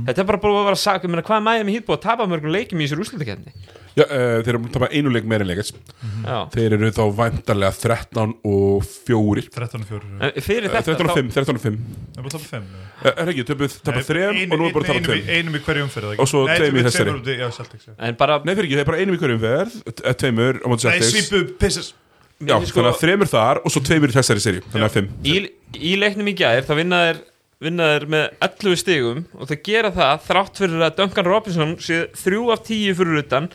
þetta er bara búið að vera sagt, ég meina hvað er Miami Heat búið að tapa mörgum leikjum í þessu úrslutakefni Já, uh, þeir eru búin að tapa einu leik meira en leikast Já. Þeir eru þá væntarlega 13 og 4 13 og 4 En fyrir þetta 13 og 5, 13 og 5 Það er bara tapað 5 Eh, Er ekki, töpuð, tapað 3 og nú er bara tapað 2 Einum í hverjum fyrir Og svo tveim í þessari. Nei, fyrir ekki, það er bara einum í hverjum verð eh, Tveimur á Nei, Celtics. Já, sko- þannig að þreimur þar og svo tveimur í þessari seri Þannig að 5 í, í leiknum í gær þá vinna þeir vinna þeir með 11 stigum og þau gera það þrátt fyrir að Duncan Robinson sé 3 af 10 fyrir utan.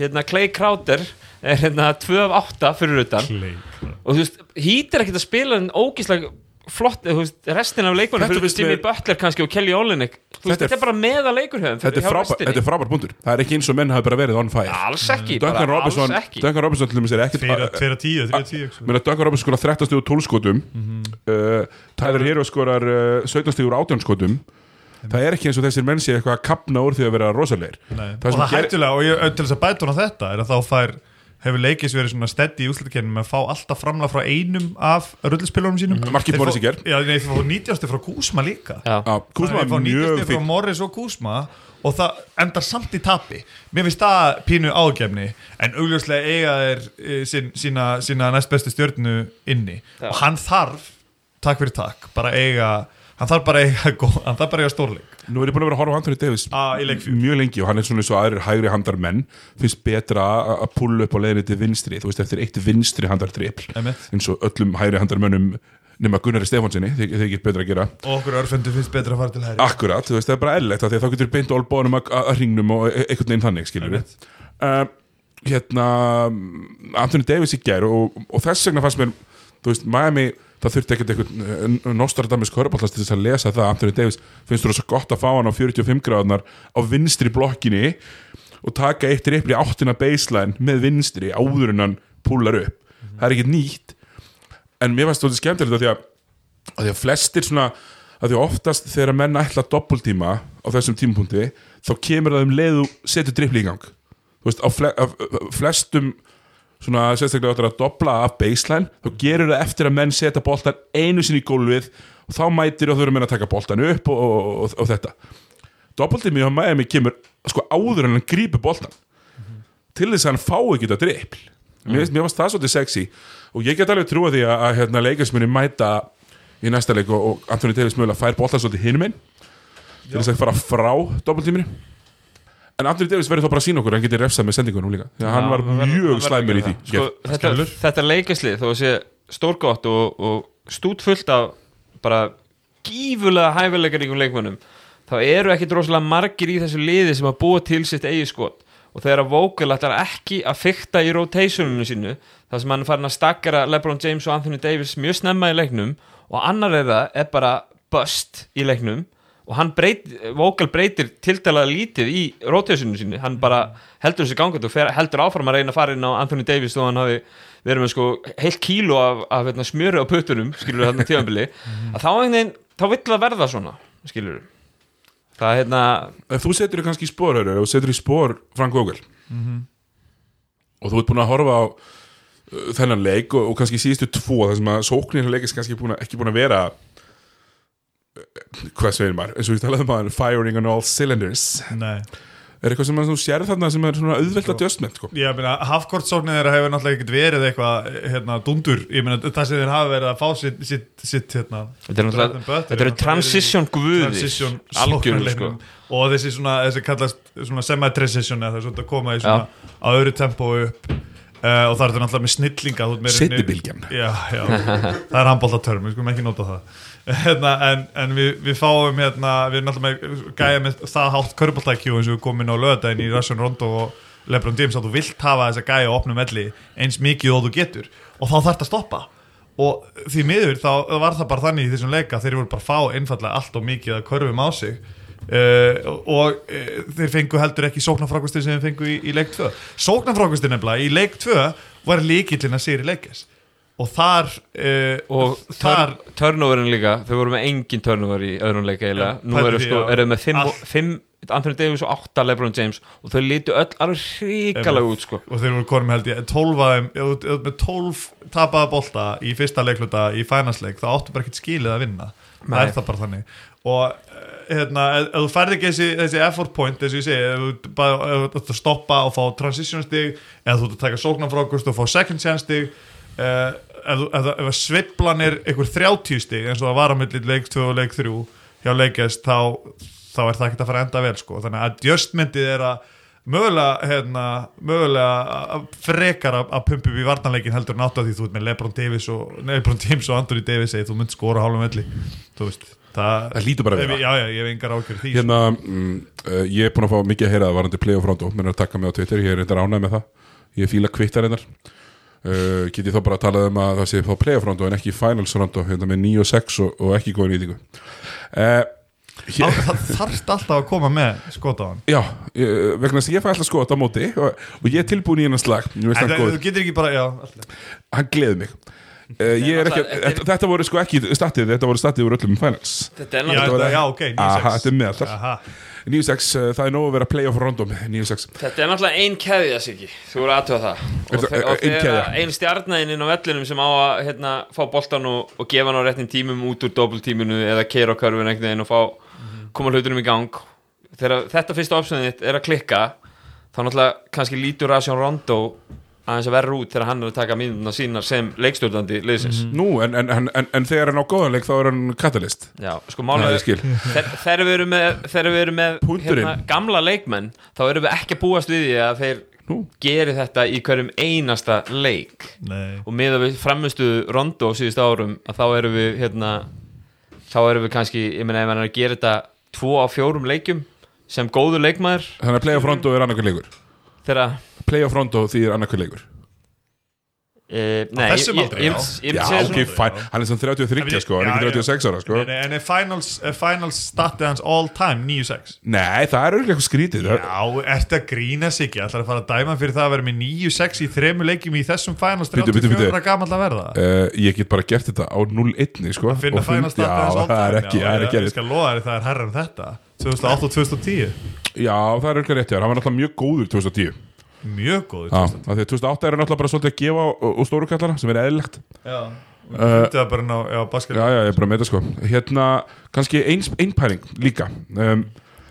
Hérna Clay Crowder er hérna 2 af 8 fyrir utan. Clay og þú veist, Heat er ekkert að spila en ógíslega flott, þú veist, restin af leikunum fyrir finnst Jimmy mér- Butler kannski og Kelly Olynyk. Þú veist, Þetta er- þetta er bara meða leikurhöfum Þetta er frábær, þetta er frábær punktur. Það er ekki eins og menn hafi bara verið on fire. Alls ekki, Duncan bara alls Robinson, ekki. Duncan Robinson til dæmis er ekkert 2 af 10, 3 af 10 Mér að Duncan Robinson skorar 13 stíð úr 12 skotum. Uh, Tyler Hero skorar uh, 17 stíð úr 18 skotum. Það er ekki eins og þessir menn sé eitthvað að kapna úr því að vera rosalegir og sem það hættulega og ég, til þess að bæta hún á þetta er að þá fær hefur leikis verið svona steddi í úslutakennum með að fá alltaf framlega frá einum af rullispilunum sínum. Markið Þeir Morris fá- í gær. Já, nei, þeir fá 90 frá Kúsma líka. Já. Já, Kuzma Þeir fá var 90 mjög frá Morris og Kúsma og það endar samt í tapi. Mér finnst það pínu ágefni en augljóslega eiga þeir e, sín, sína, sína næst bestu stjörnu inni. Já. og hann þarf takk fyrir takk, bara eiga hann þarf bara eiga, gó- hann þarf bara eiga stórleik Nú er ég búin að vera að horfa á Anthony Davis Ah, mjög lengi og hann er svona eins og aðrir hægri handar menn finnst betra að pulla upp á leiðinni til vinstri, þú veist, eftir eitt vinstri handar Einmitt. eins og öllum hægri handar mönnum nema Gunnari Stefánsinni þeir, þeir get betra að gera. Og okkur örfundu finnst betra að fara til hæri Akkurat, þú veist, það er bara að þá getur beint olbónum að, að hringnum og e einhvern veginn þannig, skilur við uh, Hérna Anthony Davis í gær og, og þess vegna fannst mér, þú veist, Miami það þurfti ekkert einhvern Nostradamus Körballast til þess að lesa það, Anthony Davis finnst þú svo gott að fá hann á 45 gráðnar á vinstri blokkinni og taka eitt ripli áttina baseline með vinstri áður en hann púlar upp. Það er ekkert nýtt. En mér fannst þetta skemmtilegt af því að, að því að flestir svona að því að oftast þegar menn ætla að doppeltíma á þessum tímapunkti þá kemur það um leiðu setur dripli í gang. Þú veist, á fle flestum svona sérstaklega áttur að dobla af baseline þá gerur það eftir að menn setja boltan einu sinni í gólfið og þá mætir og þau eru menn að taka boltan upp og, og, og, og þetta. Doppeltími á Miami kemur sko áður en hann grípur boltan til þess að hann fá ekki þetta dripl mér, mér varst það svolítið sexy og ég get alveg trúa því að, að hérna, leikarsmunni mæta í næsta leik og, Anthony Davis mögulega fær boltan svolítið hinum einn til þess að fara frá doppeltíminu en Anthony Davis verður þá bara að sína okkur hann getur refsað með sendingunum líka. Því að hann var hann mjög hann slæmur í því. sko, þetta, þetta leikaslið þó að sé stórgott og, og stútfullt af bara gífulega hæfileikaríkum leikmönnum þá eru ekki rosalega margir í þessu liði sem að búa til sitt eigi skot. Og þegar að Vogel ætlar ekki að fykta í rotationinu sínu þar sem hann farin að stakkara LeBron James og Anthony Davis mjög snemma í leiknum og annar þeirra er bara bust í leiknum og hann breyt, Vogel breytir tiltalað lítið í rotationinu sínu hann bara heldur þessi gangat og fer, heldur áfram að reyna að fara inn á Anthony Davis þó hann hafi verið með sko heilt kíló af, af veitna, smjöru á puttunum skilur þarna tíðanbili að þá, einhvern veginn, þá vill það verða svona skilur það er hérna ef þú setur þig kannski í spór Heru, og setur í spór Frank Vogel. Og þú ert búin að horfa á uh, þennan leik og, og kannski síðustu tvo þar sem að sóknir leikist kannski búin að, ekki búin að vera hvað segir maður? Eins og við talaðum að firing on all cylinders. Nei. er eitthvað sem að þú sér þarna sem er svona auðvelt adjustment sko. Ég meina, hafkortsóknir þeirra hefur náttúrulega ekkert verið eitthvað hérna, dundur, ég meina, það sem þeir hafa verið að fá sitt, sitt, sitt hérna Þetta er eru transition í guðir, transition algjörum, sóknarleiknum. og þessi svona, þessi kallast svona semi-transition eða það er svona að koma í svona á öðru tempo upp. Uh, og það er náttúrulega með snillinga. Já, já, *laughs* það er handbóltatörm, við skulum ekki nota það hérna, en, en við, við fáum hérna, við erum náttúrulega með gæja með það hátt körbóltækju eins og við komum inn á löðdæðin í Russian Rondo og Lebron James að þú vilt hafa þessa gæja á opnum elli eins mikið og þú getur. Og þá þarf þetta að stoppa. Og því miður þá var það bara þannig í þessum leika þeir voru bara fá einfallega allt og mikið að körfum á sig. Uh, og uh, þeir fengu heldur ekki sóknarfrákvastin sem þeir fengu í, í leik 2 sóknarfrákvastin nefnilega í leik 2 var líkillin að sér í leikis og þar uh, og þar turn, turnoverin líka. Þau voru með engin turnover í öðrum leik eiginlega. Já, nú eru sko, eru með fimm, Allt. fimm Anthony Davis og 8 LeBron James. Og þau lítu öll alveg hrikalega út sko. Og þeir voru konum held ég 12 af þeim, ef þú- ef þú ert með 12 tapaða bolta í fyrsta leikluta í fænasleik þá áttu bara ekkert skilið að vinna. Það Nei. er það bara þannig. Og uh, hérna, ef, þú færði ekki þessi, þessi effort point, þess að ég segi ef þú stoppa og fá transition stig eða þú taka sóknarfrákust og fá second chance stig ef, þú- ef, að sveiflan er einhver 30 stig eins og það var á milli leik 2 og leik 3 hjá leikest þá, þá er það ekkert að fara að enda vel sko. þannig að adjustmentið er að mögulega, hérna, mögulega að- frekar að, að pumpa upp í varnanleikin heldur að því þú ert með Lebron Davis og Lebron James og Anthony Davis eða þú mynd skora hálfum veist, það, Það hlýtur bara að vera. já, já, ég hef engar ákjör því Hérna, mm, uh, ég er búin að fá mikið að heyra það varandi playoff rondo, mér er að taka mig á Twitter? Ég er reyndar ánægð með það, ég fíla kvittar reyndar uh, get ég þá bara að tala um að það sé þá playoff rondo en ekki finals rondo, hérna með 9 og 6 og, og ekki góð nýtingu. Uh, hér, það þarft alltaf að koma með skot á hann. Já, ég, vegna þess að ég fæ alltaf skot á móti og, og ég er tilbúin í hennar slag En það- getur ekki bara, já alltaf. hann gleði mig. Uh, ég er ekki, þetta, þetta voru sko ekki statið, þetta voru statið úr öllum finals. Þetta er já, náttúrulega þetta, já, ok, 9-6 Aha, þetta er meðaltal Aha. 9-6, uh, það er nóg að vera playoff rondo með 9-6 Þetta er náttúrulega ein keðja Siggi, þú voru aðtöða það. Og, og þegar ein stjarnæðin inn á vellinum sem á að hérna, fá boltan og, og gefa hann á réttin tímum út úr doppeltíminu eða keira á körfun einhvern veginn og fá, koma hlutunum í gang. Þegar þetta fyrsta opsöðin þitt er að klikka þá náttúrulega kannski lítur Rasjón Rondo aðeins að verra út þegar hann er að taka mínuna sínar sem leikstjórnandi liðsins. Nú, en, en, en, en, en þegar hann á góðanleik þá er hann katalist. Já, sko málega. Þegar við erum með, við erum með hérna, gamla leikmenn þá erum við ekki að búast við því að þeir Nú. geri þetta í hverjum einasta leik. Nei. og með að við framistuðu rondo á síðust árum að þá erum við hérna, þá erum við kannski, ég meina ef hann er að gera þetta tvo á fjórum leikjum sem góður leikmaður. Þannig að playoff rondo er annarkur leikur. Þegar Playoff rondo því er annarkur leikur? E, nei, þessum ég, aldri, ég, já. ég, ég, Já, ég ok, fæn, hann er svona 33 sko, hann er Já, ekki já. 36 ára sko. Nei, nei, En er finals, er finals statið hans all time 9-6 Nei, það er auðvitað eitthvað skrítið. Það- Já, ert að grína sig ekki ætlar að fara að dæma fyrir það að vera með 9-6 í þremu leikjum í þessum finals Bíddu, bíddu, 34 bíddu. ára gamall að verða? Uh, ég get bara gert þetta á 0-1 sko, finna og fund- finals statið hans Já, all það er time ekki, já, það er ekki Ég skal lofa þér það er herra en þetta. 2008 og 2010 Já, það er auðvitað rétt, já, hann var náttúrulega mjög góður 2010 Mjög góð því að 2008 er hann náttúrulega bara svolítið að gefa og stóru kallana sem er eðlilegt. Já, uh, það bara ná, já, basket. Já, já, ég er bara með þetta sko. Hérna, kannski einpæring líka. Um,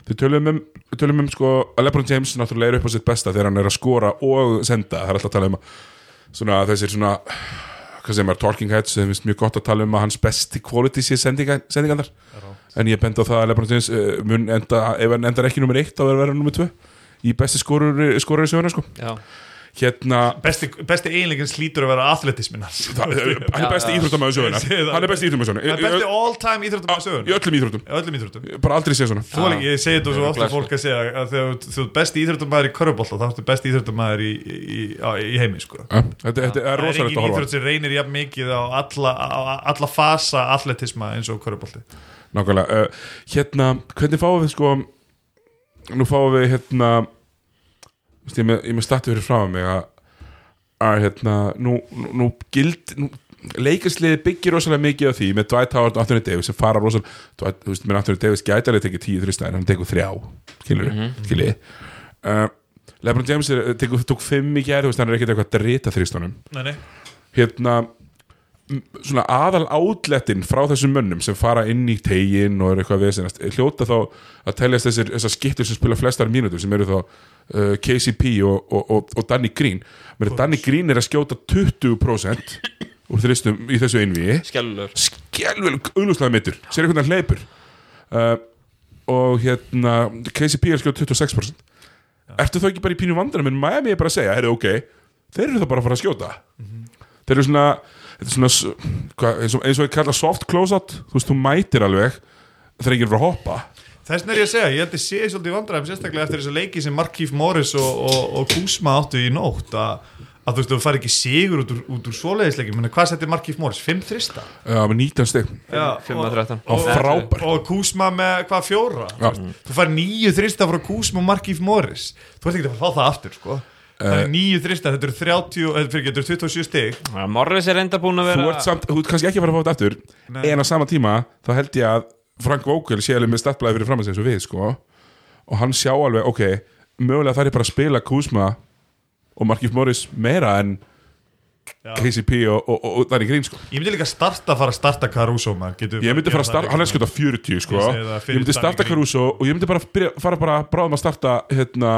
Þið tölum um, tölum um sko að LeBron James náttúrulega er upp á sitt besta þegar hann er að skora og senda. Það er alltaf að tala um að svona þessir svona hvað sem er talking heads sem finnst mjög gott að tala um að hans besti quality sé sendinga, sendingarnar. En ég benda á það að LeBron James uh, mun enda, ef hann endar ekki nummer 1 þá verður hann nummer 2 í besti skorur skorur í sjöfuna sko. Já, hérna Besti, besti eiginleikin slítur að vera það, hann er besti íþróttamæður sjöfuna það. hann er besti íþróttamæður Það er besti all time íþróttum að í öllum íþróttum. Öllum íþróttum. Bara aldrei sé svona. Þú alveg, ég segi þetta svo er ofta fólk að segja að þegar þú- ert besti íþróttumæður í körubólta þá ertu besti íþróttumæður í, í, í, í heimi sko. Ja, þetta, þetta er Það er rosalegt engin að horfa íþrótt sem reynir jafn mikið á alla, á alla fasa atletisma eins og körubólti Nákvæmlega, uh, hérna, hvernig fáum við sko Nú fáum við hérna Ég er með, ég er með statu fyrir frá mig að, að hérna, nú, nú, nú gild nú, Leikarsliði byggir rosalega mikið á því með Dwight Howard og Anthony Davis sem fara rosalega Dwight, þú veist, með Anthony Davis gæti alveg tekið tíu en hann tekur þrjá skilur, mm -hmm. uh, Lebron James er, tekur, tók fimm í veist, hann er ekkert eitthvað að drita þristunum Nei, nei. Hérna svona aðal átlettin frá þessum mönnum sem fara inn í tegin og er eitthvað vesenast hljóta þá að teljast þessir, þessar skiptur sem spila flestar mínútur sem eru þá uh, KCP og, og, og, og Danny Green. Meri, Danny Green er að skjóta 20% úr þristum í þessu einvíi skellur skelvel auðlúslega mittur sér einhvern veginn hleypur. Uh, og hérna KCP er skjóta 26% ertu þá ekki bara í pínu vandana menn Miami er bara að segja, heyrðu ok þeir eru það bara að fara að skjóta. Þeir eru svona, þetta er svona hvað, eins, og, eins og ég kalla soft close-out þú veist, þú mætir alveg þegar ekki er að fara að hoppa Þess vegna er ég að segja, ég held að sé svolítið vandræðum sérstaklega eftir þessa leiki sem Markíf Morris og, og, og Kuzma áttu í nótt að, að þú veist, þú fari ekki sigur út úr, út úr svoleiðisleikin, menn hvað settir Markíf Morris? 5 þrista? uh, með 19 stygg Já, 5 að 13 og frábær og Kuzma með hvað fjóra Já. þú fær nýju þrista frá Kuzma og Markíf Morris þú ert ekki að að fá það aftur sko. Það er nýju þrista, þetta eru 30 þetta fyrir getur 27 stig Ja, Morris er enda búin að vera þú ert samt, þú ert kannski ekki að fara að fá þetta aftur Nei. en á sama tíma, þá held ég að Frank Vogel sé alveg með statblæði fyrir fram að segja eins og við, sko og hann sjá alveg, ok, mögulega þarf ég bara að spila Kuzma og Markif Morris meira en KCP og, og, og, og Danny Green sko. Ég myndi líka starta að fara að starta Caruso man. Ég myndi fara að starta, hann er sko 40 sko. Ég það ég myndi starta. Caruso og ég myndi bara byrja, fara bara bráðum að starta hérna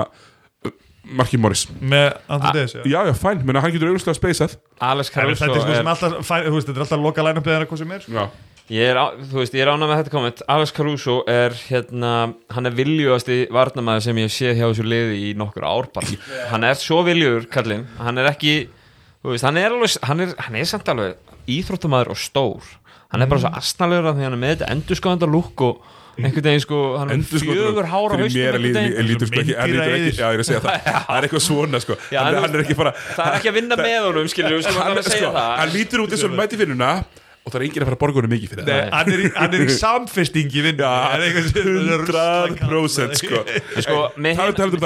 Marki Morris. Með Anthony Davis, já? já já fæn, menna hann getur auðvitað speysað Alex Caruso Þetta er sko sem alltaf, fæ- þú veist, þetta er alltaf loka line-up eða hvað sem er sko. já, ég er, á- þú veist, ég er ánað með þetta komment. Alex Caruso er hérna hann er viljúasti varnamæður sem ég hef séð hjá þessu liði í nokkur ár bara. *laughs* hann er svo viljúur, kallinn. Hann er ekki, þú veist, hann er alveg hann er, hann er samt alveg íþróttamæður og stór. Hann er bara svo astnalegur af því hann er með þetta endurskóðanda lúk og einhvern veginn sko, hann fjögur hára lítur sko ekki, hann lítur ekki Meindýraeyðir. já ég er að segja það, *laughs* það er eitthvað svona sko. Já, hann, hann- er ekki bara það er ekki að vinna með honum, skilur við, sko, hann, að segja sko, það. hann lítur út eins og mæti vinnuna og það er enginn að fara að borga honum mikið fyrir það. Nei, hann er í, hann er í *laughs* samfesting í vinnu Já, Það er það. 100% sko. Sko, Það er talað *laughs* um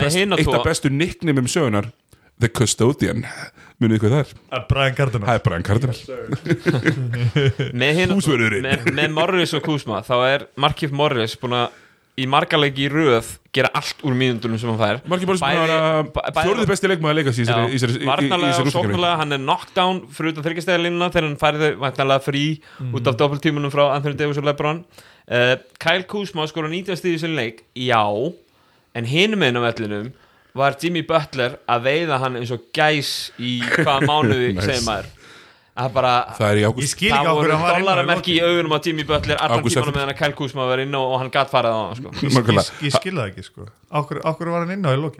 það, hina eitt af bestu nicknamum sögunar The Custodian. Munið er? Það er Brian Cardinal. Það er Brian Cardinal. *laughs* Með, hin, Húsvörðurinn. með, með Morris og Kuzma þá er Markif Morris búin að í margarleiki í röð gera allt úr mínundunum sem hann fær. Markið bara sem Bæði- að bæ- bæði- fjórði besti leikmaður að leika sér í þessari- í þessari- í- í- í varnarlega þessari og úrslitakeppni. sóknarlega hann er knockdown fyrir utan þryggjastæðalínuna þegar hann færði væntanlega frí út af doppeltímunum frá Anthony Davis og Lebron. Uh, Kyle Kuzma skora 90 stíði sem leik, já en hinum einn á vellinum var Jimmy Butler að veiða hann eins og gæs í hvaða *laughs* mánuði Nice. segir maður. Að bara Það er í Ég skil ekki okkur voru hann var á dollaramerki í augunum á Jimmy Butler allan tímanum eftir. meðan að Kyle Kuzma var inn og, og hann gatt farið á hann sko. Ég-. Ég, skil það ekki sko. Okkur, okkur var hann inn á í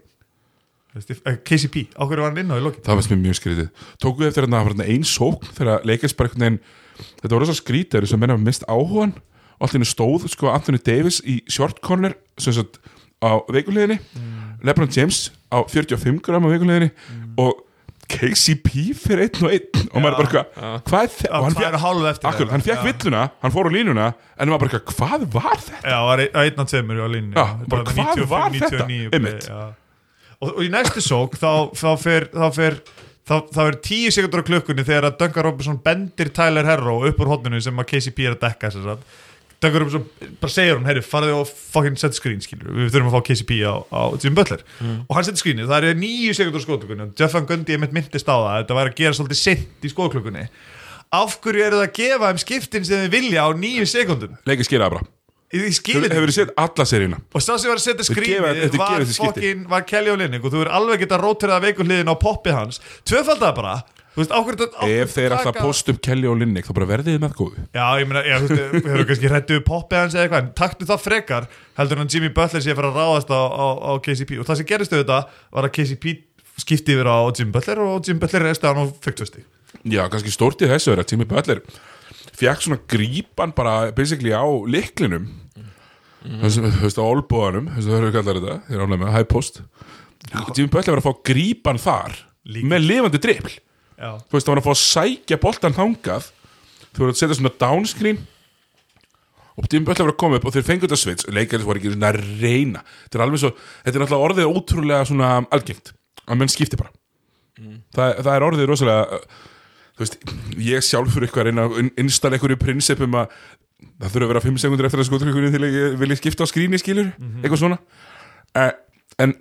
eh, KCP, okkur var hann inn á í lokin? Það varst mér mjög skrítið. Tókuðu eftir að það var ein sókn þegar leikast bara einhvern veginn Þetta voru svo skrítið sem menna mist áhugan og allir stóð sko Anthony Davis í short corner sem sagt á veikuleginni Lebron James á 45 gram á veikuleginni og KCP fyrir einn og einn og maður bara hvað þetta? Og hann og eftir akkur, það. hann fekk villuna, hann fór á línuna en maður bara hvað var þetta? Já, var ein- einn af tveimur á línu Já, bara hvað var þetta? Einmitt. og, og í næstu sók þá, þá fer þá fer þá, þá er tíu sekundur á klukkunni þegar að Duncan Robinson bendir Tyler Herro upp úr hotninu sem að KCP er að dekka sem sagt. Duncan Robinson bara segir hún, herri, farðu og fucking set screen skilur, við þurfum að fá KCP á, á Jim Butler. Og hann setur screenið, það er nýju sekundur á skóklukkunni og Jeff Van Gundy er mitt myndist á það þetta væri að gera svolítið sent í skóklukkunni af hverju eru það að gefa þeim skiptin sem þið vilja á nýju sekundum Leikast gera það bara Hefur þið sett alla seríuna? Og sá sem var að setja þetta var, var Kelly og Linning og þú verður alveg geta rótirað veikur hliðin á poppið hans. Tvöfaldað bara veist, ákveður þetta Ef þeir alltaf post upp Kelly og Linnick þá bara verðið þið með góðu. Já, ég meina, já, þú veist, við höfum kannski hrættu poppið hans eða eitthvað, en taktu það frekar heldur að Jimmy Butler sé að fara að ráðast á, á, á KCP og það sem gerist auðvitað var að KCP skipti yfir á Jimmy Butler og Jimmy Butler resti hann og fekk tvösti Já, kannski stórt í þessu er að Jimmy Butler fekk svona grípan bara basically á liklinum þessu, þú veist, á olbúanum þessu það höfum við kallar þetta, þeir ánlega með high post. Jimmy Butler var að fá grípan þar Líka. með lifandi dribl Já, þú veist, það var að fá að sækja boltan þangað. Þú voru að setja svona downscreen. Og Jimmy Butler var að koma upp og þeir fengu þetta svits, leikarins var ekki svona að reyna. Þetta er alveg svo, þetta er náttúrulega orðið ótrúlega svona algengt, að menn skipti bara. Það, það er orðið rosalega þú veist, ég sjálfur eitthvað að reyna að installa einhverju prinsipum að það þurfa að vera 5 sekundur eftir að skotrykkunni til að vilja skipta á skrýni skilur, eitthvað svona. Uh, en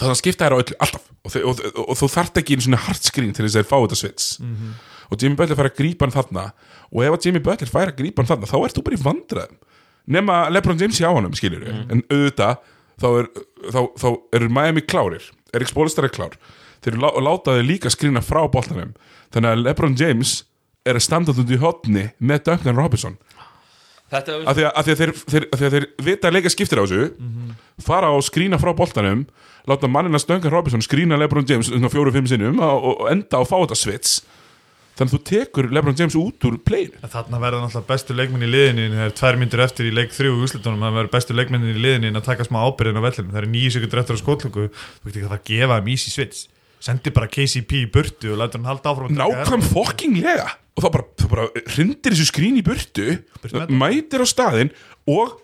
það að skipta er á öllu, alltaf. Og, þau- og, og, og þú þarft ekki einu svona hard screen til þess að þeir fá þetta svits. Og Jimmy Butler fær að grípa hann þarna. Og ef að Jimmy Butler fær að grípa hann þarna þá ert þú bara í vandræðum. Nema Lebron James hjá honum, skilur en auðvitað þá er, þá, þá er Miami klárir, Erik Spolstar er klár. Þeir lá, látaði líka skrína frá boltanum. Þannig að Lebron James er að standa út í hotni með Duncan Robinson Þetta af því að, af því að, þeir, þeir, af því að þeir vita að leika skiptir á þessu fara og skrína frá boltanum láta mannina Duncan Robinson skrína Lebron James fjóru-fimm sinnum og, og enda á að fá þetta svits. Þannig að þú tekur Lebron James út úr pleginu Þarna verða náttúrulega bestu leikmenn í liðinu það er tvær myndir eftir í leik þrjú í úslitunum það verður bestu leikmennin í liðinu að taka smá ábyrðin á vellinu það er nýju sekundur eftir á skotlöku þú veit ekki að það gefa þeim easy switch sendi bara KCP í burtu og lætur hann halda áfram nákvæm fokkinglega og þá bara, þá bara hrindir þessu skrín í burtu mætir á staðinn og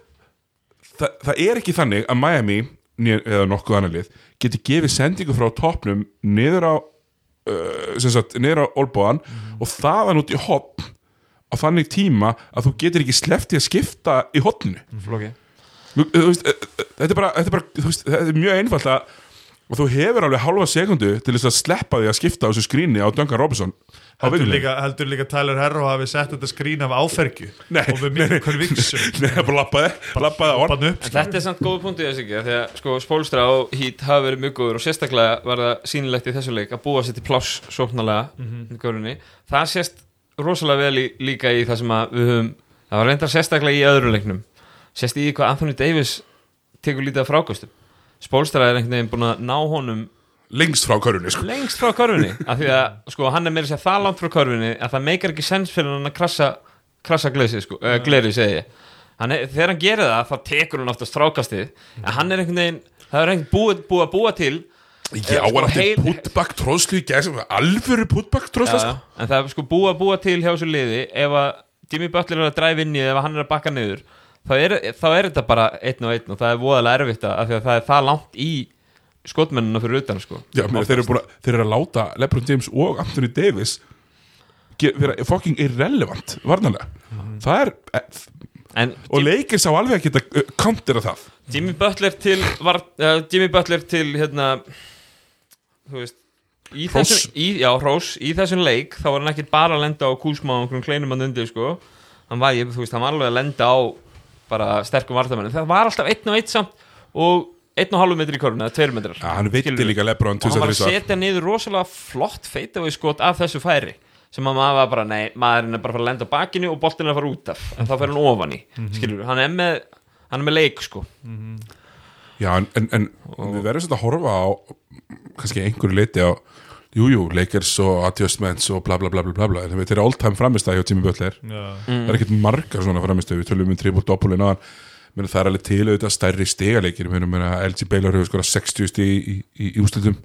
það, það er ekki þannig að Miami eða nokkuð annar lið geti gefið sendingu frá toppnum niður á uh, sem sagt, niður á olbóðan og þaðan út í hotn á þannig tíma að þú getur ekki sleppti að skipta í hotninu eh, þetta er bara, þetta er bara þetta er mjög einfalt að og þú hefur alveg halva sekundu til þess að sleppa því að skipta á þessu skríni á Duncan Robinson. Heldur líka, heldur líka Tyler Herro hafi sett þetta skrín af áfergju. Nei, og við miklu conviction *laughs* Nei, bara lappaði, lappaði á hann En þetta er samt góð punkt í þessu ekki því að sko Spólstra og Heat hafa verið mjög góður og sérstaklega var það sýnilegt í þessu leik að búa sér til pláss sóknarlega í görunni. Það sést rosalega vel í, líka í það sem að við höfum það var reyndar sérstaklega í öðru leiknum. Sést í hvað Anthony Davis tekur lítið af frákostum Spólstra er einhvern veginn búin að ná honum lengst frá körunni sko. lengst frá körfunni. *laughs* Af því að sko hann er meira að segja það langt frá körfunni að það meikar ekki sens fyrir hann að krassa krassa glesi sko, uh, gleri segi ég. Hann er, þegar hann gerir það þá tekur hann oftast frákastið en hann er einhvern veginn það er einhvern búið, búið að búa til Já, sko, hann átti heil- putback tróðslu í gæsum Alvöru putback tróðslu já, sko. en það er sko búið að búa til hjá þessu liði. Ef að Jimmy Butler er að dræfa inn í eða ef hann er að bakka niður þá er, þá er þetta bara einn og einn og það er voðalega erfitt að, af því að það er það langt í skotmennina fyrir utan sko. Já, þeir, eru búin að, þeir eru að láta LeBron James og Anthony Davis vera fucking irrelevant varnarlega. Það er eh, en og leikir sá alveg að geta uh, countera það. Jimmy Butler til var, uh, Jimmy Butler til hérna þú veist í þessum, í, já, Rós, í þessum leik þá var hann ekki bara að lenda á kúsma og einhverjum kleinum að undir sko. Hann var, ég, þú veist, hann var alveg að lenda á bara sterkum vartamenn það var alltaf einn og einn samt og einn og halvu metri í korfuna, eða tveir metrar. Ja, hann Skilurðu? líka LeBron og hann var að 2003 setja niður rosalega flott feitavegi skot af þessu færi sem að maður var bara, nei, maðurinn er bara að fara að lenda bakinu og boltin er að fara út af. En þá fer hann ofan í, skilur hann er með hann er með leik, sko. Já, en, en, en við verðum svolítið að horfa á kannski einhverju leiti á Jújú, jú, Lakers og adjustments og bla bla bla bla bla bla. En þeir eru all-time framistæði hjá Jimmy Butler. Já. það er ekkert margar svona framistæði við tölum um triple á hann Meni, það er alveg til auðvitað stærri stegaleikir LG Baylor hefur skorað 60 stig í, í, í, úslitum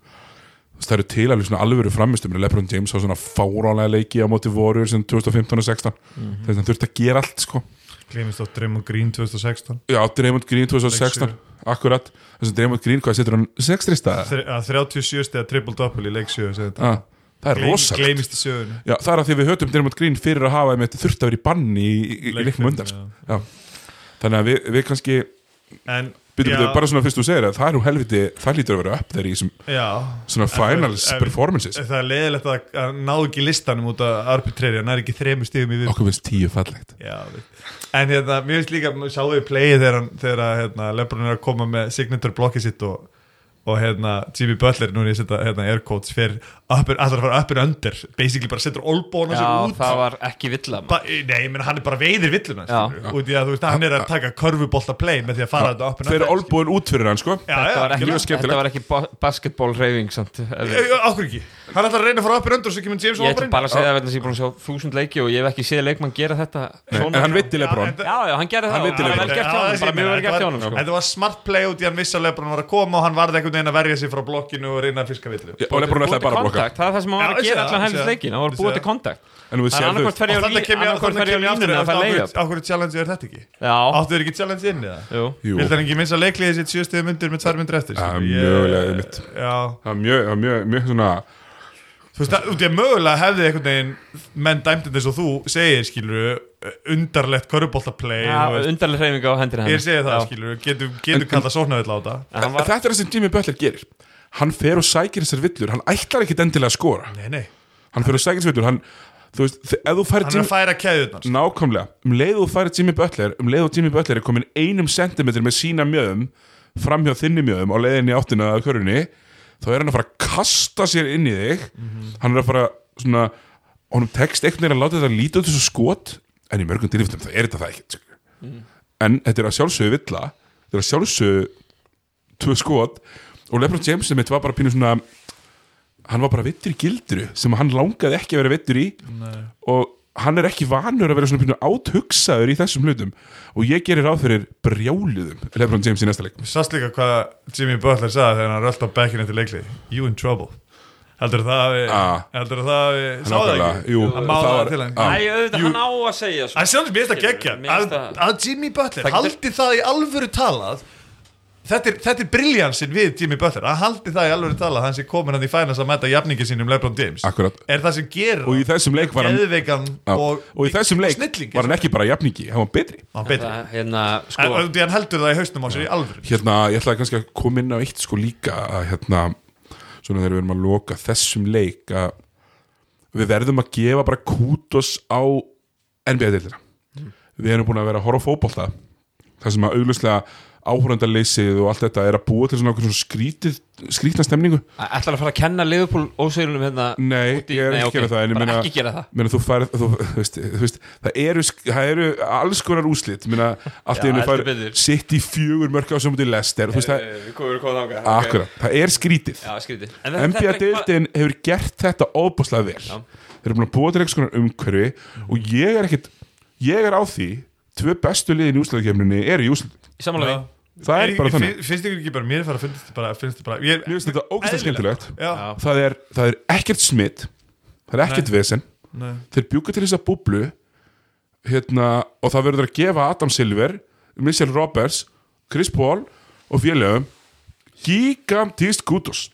það eru til alveg svona alvöru framistum LeBron James á svona fáránlega leiki á móti voru sem 2015 og 16 þess að hann þurfti að gera allt sko Gleimist á Draymond Green 2016 Já, Draymond Green 2016 Akkurat, þess að Draymond Green, hvað setur hann? 6 staða? Að 37 stegar triple double í leik 7 Ah, það er rosalegt. Gleimist í sögunni. Já, það er að því við höfum Draymond Green fyrir að hafa einmitt þurft að vera í banni í, í, í leiknum undan sko. Þannig að við, við kannski En já, við bara svona fyrst þú segir að það er nú helviti það lítur að vera upp þeir í svona finals En- performances. Það er leiðilegt að, að ná ekki listanum út af arbitreri hann er ekki þremur stigum í við okkur finnst tíu fallegt. Já, en hérna, mér finnst líka sáðu við playið þegar, þegar hérna, Lebron er að koma með signature blokkið sitt og, og hérna, Jimmy Butler núna ég setja hérna, air quotes fyrir allra að fara up and under basically bara setur olbóna sér Já, út það var ekki villa maður. ba nei, menn hann er bara veiðir villuna Já. út í að þú veist, hann er að taka körfubolta play með því að fara þetta up and Þeir under eru olbúin út fyrir hann sko Já, þetta, já, var ekki, mjög skemmtilegt. þetta var ekki ba- basketball reyfing Já, já, Akkur ekki, hann ætlar að reyna að fara up and under og svo kemur James Ég og ætla bara að segja það að ég er búin að sjá þúsund leiki og ég hef ekki séð leikmann gera þetta En hann veitti Lebron. Já, já, hann gerði Hann það. og það vel gert hjá honum, bara mjög vel gert hjá honum sko. Þetta var smart play út í að missa Lebron. Var að koma og hann varði einhvern veginn að verja sig frá blokkinu og reyna að fiska villu Já, Og Lebron Búið ætlaði bara að blokka. Það er það sem hann var að gera það, allan það. leikin hann var búið sé til það. kontakt. En Það er að Áhverju challenge er þetta ekki? Já, Áttu þeir ekki challenge inn í það? Vildi hann ekki minnst að leikliði sitt sjöstuði myndir með tvær myndir eftir? Það var mjög, það var mjög, mjög svona þú veist, það- að mögulega hefði einhvern veginn menn dæmdinn eins og þú segir, skilur undarlegt körubóltaplay Undarlega reyfing á hendina Ég hennar segi það, Já. skilur, getur getu kallað sóknarvill á þetta. Var- Þetta er það sem Jimmy Butler gerir. Hann fer og sækir þessar villur. Hann ætlar ekkit endilega að skora. Nei, nei, Hann fer og sækir þessar villur. Hann, þú veist, ef þú færir hann er að færa keðunar Nákvæmlega, um leið og þú færir Jimmy Butler Um leið og Jimmy Butler er komin einum sentimetr með sína mjöðum Fram hjá þinni mjöðum á leiðinni í áttina að körunni Þá er hann að fara að kasta sér inn í þig Hann er að fara svona Honum tekst einhvern veginn að láta þetta líta út þessu skot En í mörgum tilfættum það er þetta það ekkert sko. En þetta er að sjálfsögðu villa Þetta er að sjálfsögðu Tvö skot Og Lebron James sem mitt var bara pínu svona Hann var bara vittur í gildru Sem hann langaði ekki að vera vittur í Nei. og hann er ekki vanur að vera svona pínu áthugsaður í þessum hlutum. Og ég gerir ráð fyrir brjáluðum Lebron James í næsta leik. Sást líka hvað Jimmy Butler sagði þegar hann rölt á bekkinu eftir leiklið You in trouble. Heldur það að við Ah. Heldur það að við Sáðu það Nákvæmlega, ekki? Jú, Hann máði það það var- til hann. ah. Æ, auðvitað, hann á að segja svo Það sjálfs mér finnst það Skilur, geggja mér að, það- að Jimmy Butler haldi það í alvöru talað þetta er, þetta er briljansin við Jimmy Butler. Að haldi það í alveg tala að hann sé komin hann í fænast að mæta jafningi sínum LeBron James. Akkurat. er það sem gerir Og í þessum leik var hann- Já. og, og í þessum leik snilling, var hann ekki bara jafningi, hann var betri. Hann betri. Það, hérna, sko, en, hann heldur það í hausnum á sér í alveg hérna, ég ætlaði kannski að koma inn á eitt sko líka að hérna svona þegar við erum að loka þessum leik að við verðum að gefa bara kútos á NBA-deildina við erum búin að vera að horfa á fótbolta það sem að auglustlega áhörandaleysið og allt þetta er að búa til svona okkur svona skrítið, skrítna stemningu. Ætlar að fara að kenna Liverpool óseglunum hérna Nei, úti- ég er Nei, ekki að ok, gera það ég meina, ekki gera það. Meina, þú færð, þú, veist, þú veist, það, eru, það eru alls konar úslit meina, allt í hennu fær sitt í fjögur mörk á í lester veist, það, Eh, þangað akkurat, það er skrítið. NBA-deildin hefur gert þetta óbúslega vel. Já. þeir eru búin að búa til eitthvað umhverfi og ég er ekkit ég er á því, tvö bestu liðin í úslæðikefninni eru í úslæð Í samanlega það. Er bara þannig, finnst ykkur ekki bara, mér er fara að finnst þetta bara, finnst þetta bara ég, mér finnst þetta Eðlilegt. skemmtilegt. Það er, það er ekkert smitt það er ekkert vesen. Nei, þeir bjúka til þess að búblu hérna, og það verður að gefa Adam Silver, Michelle Roberts Chris Paul og félögum gigantíst kudos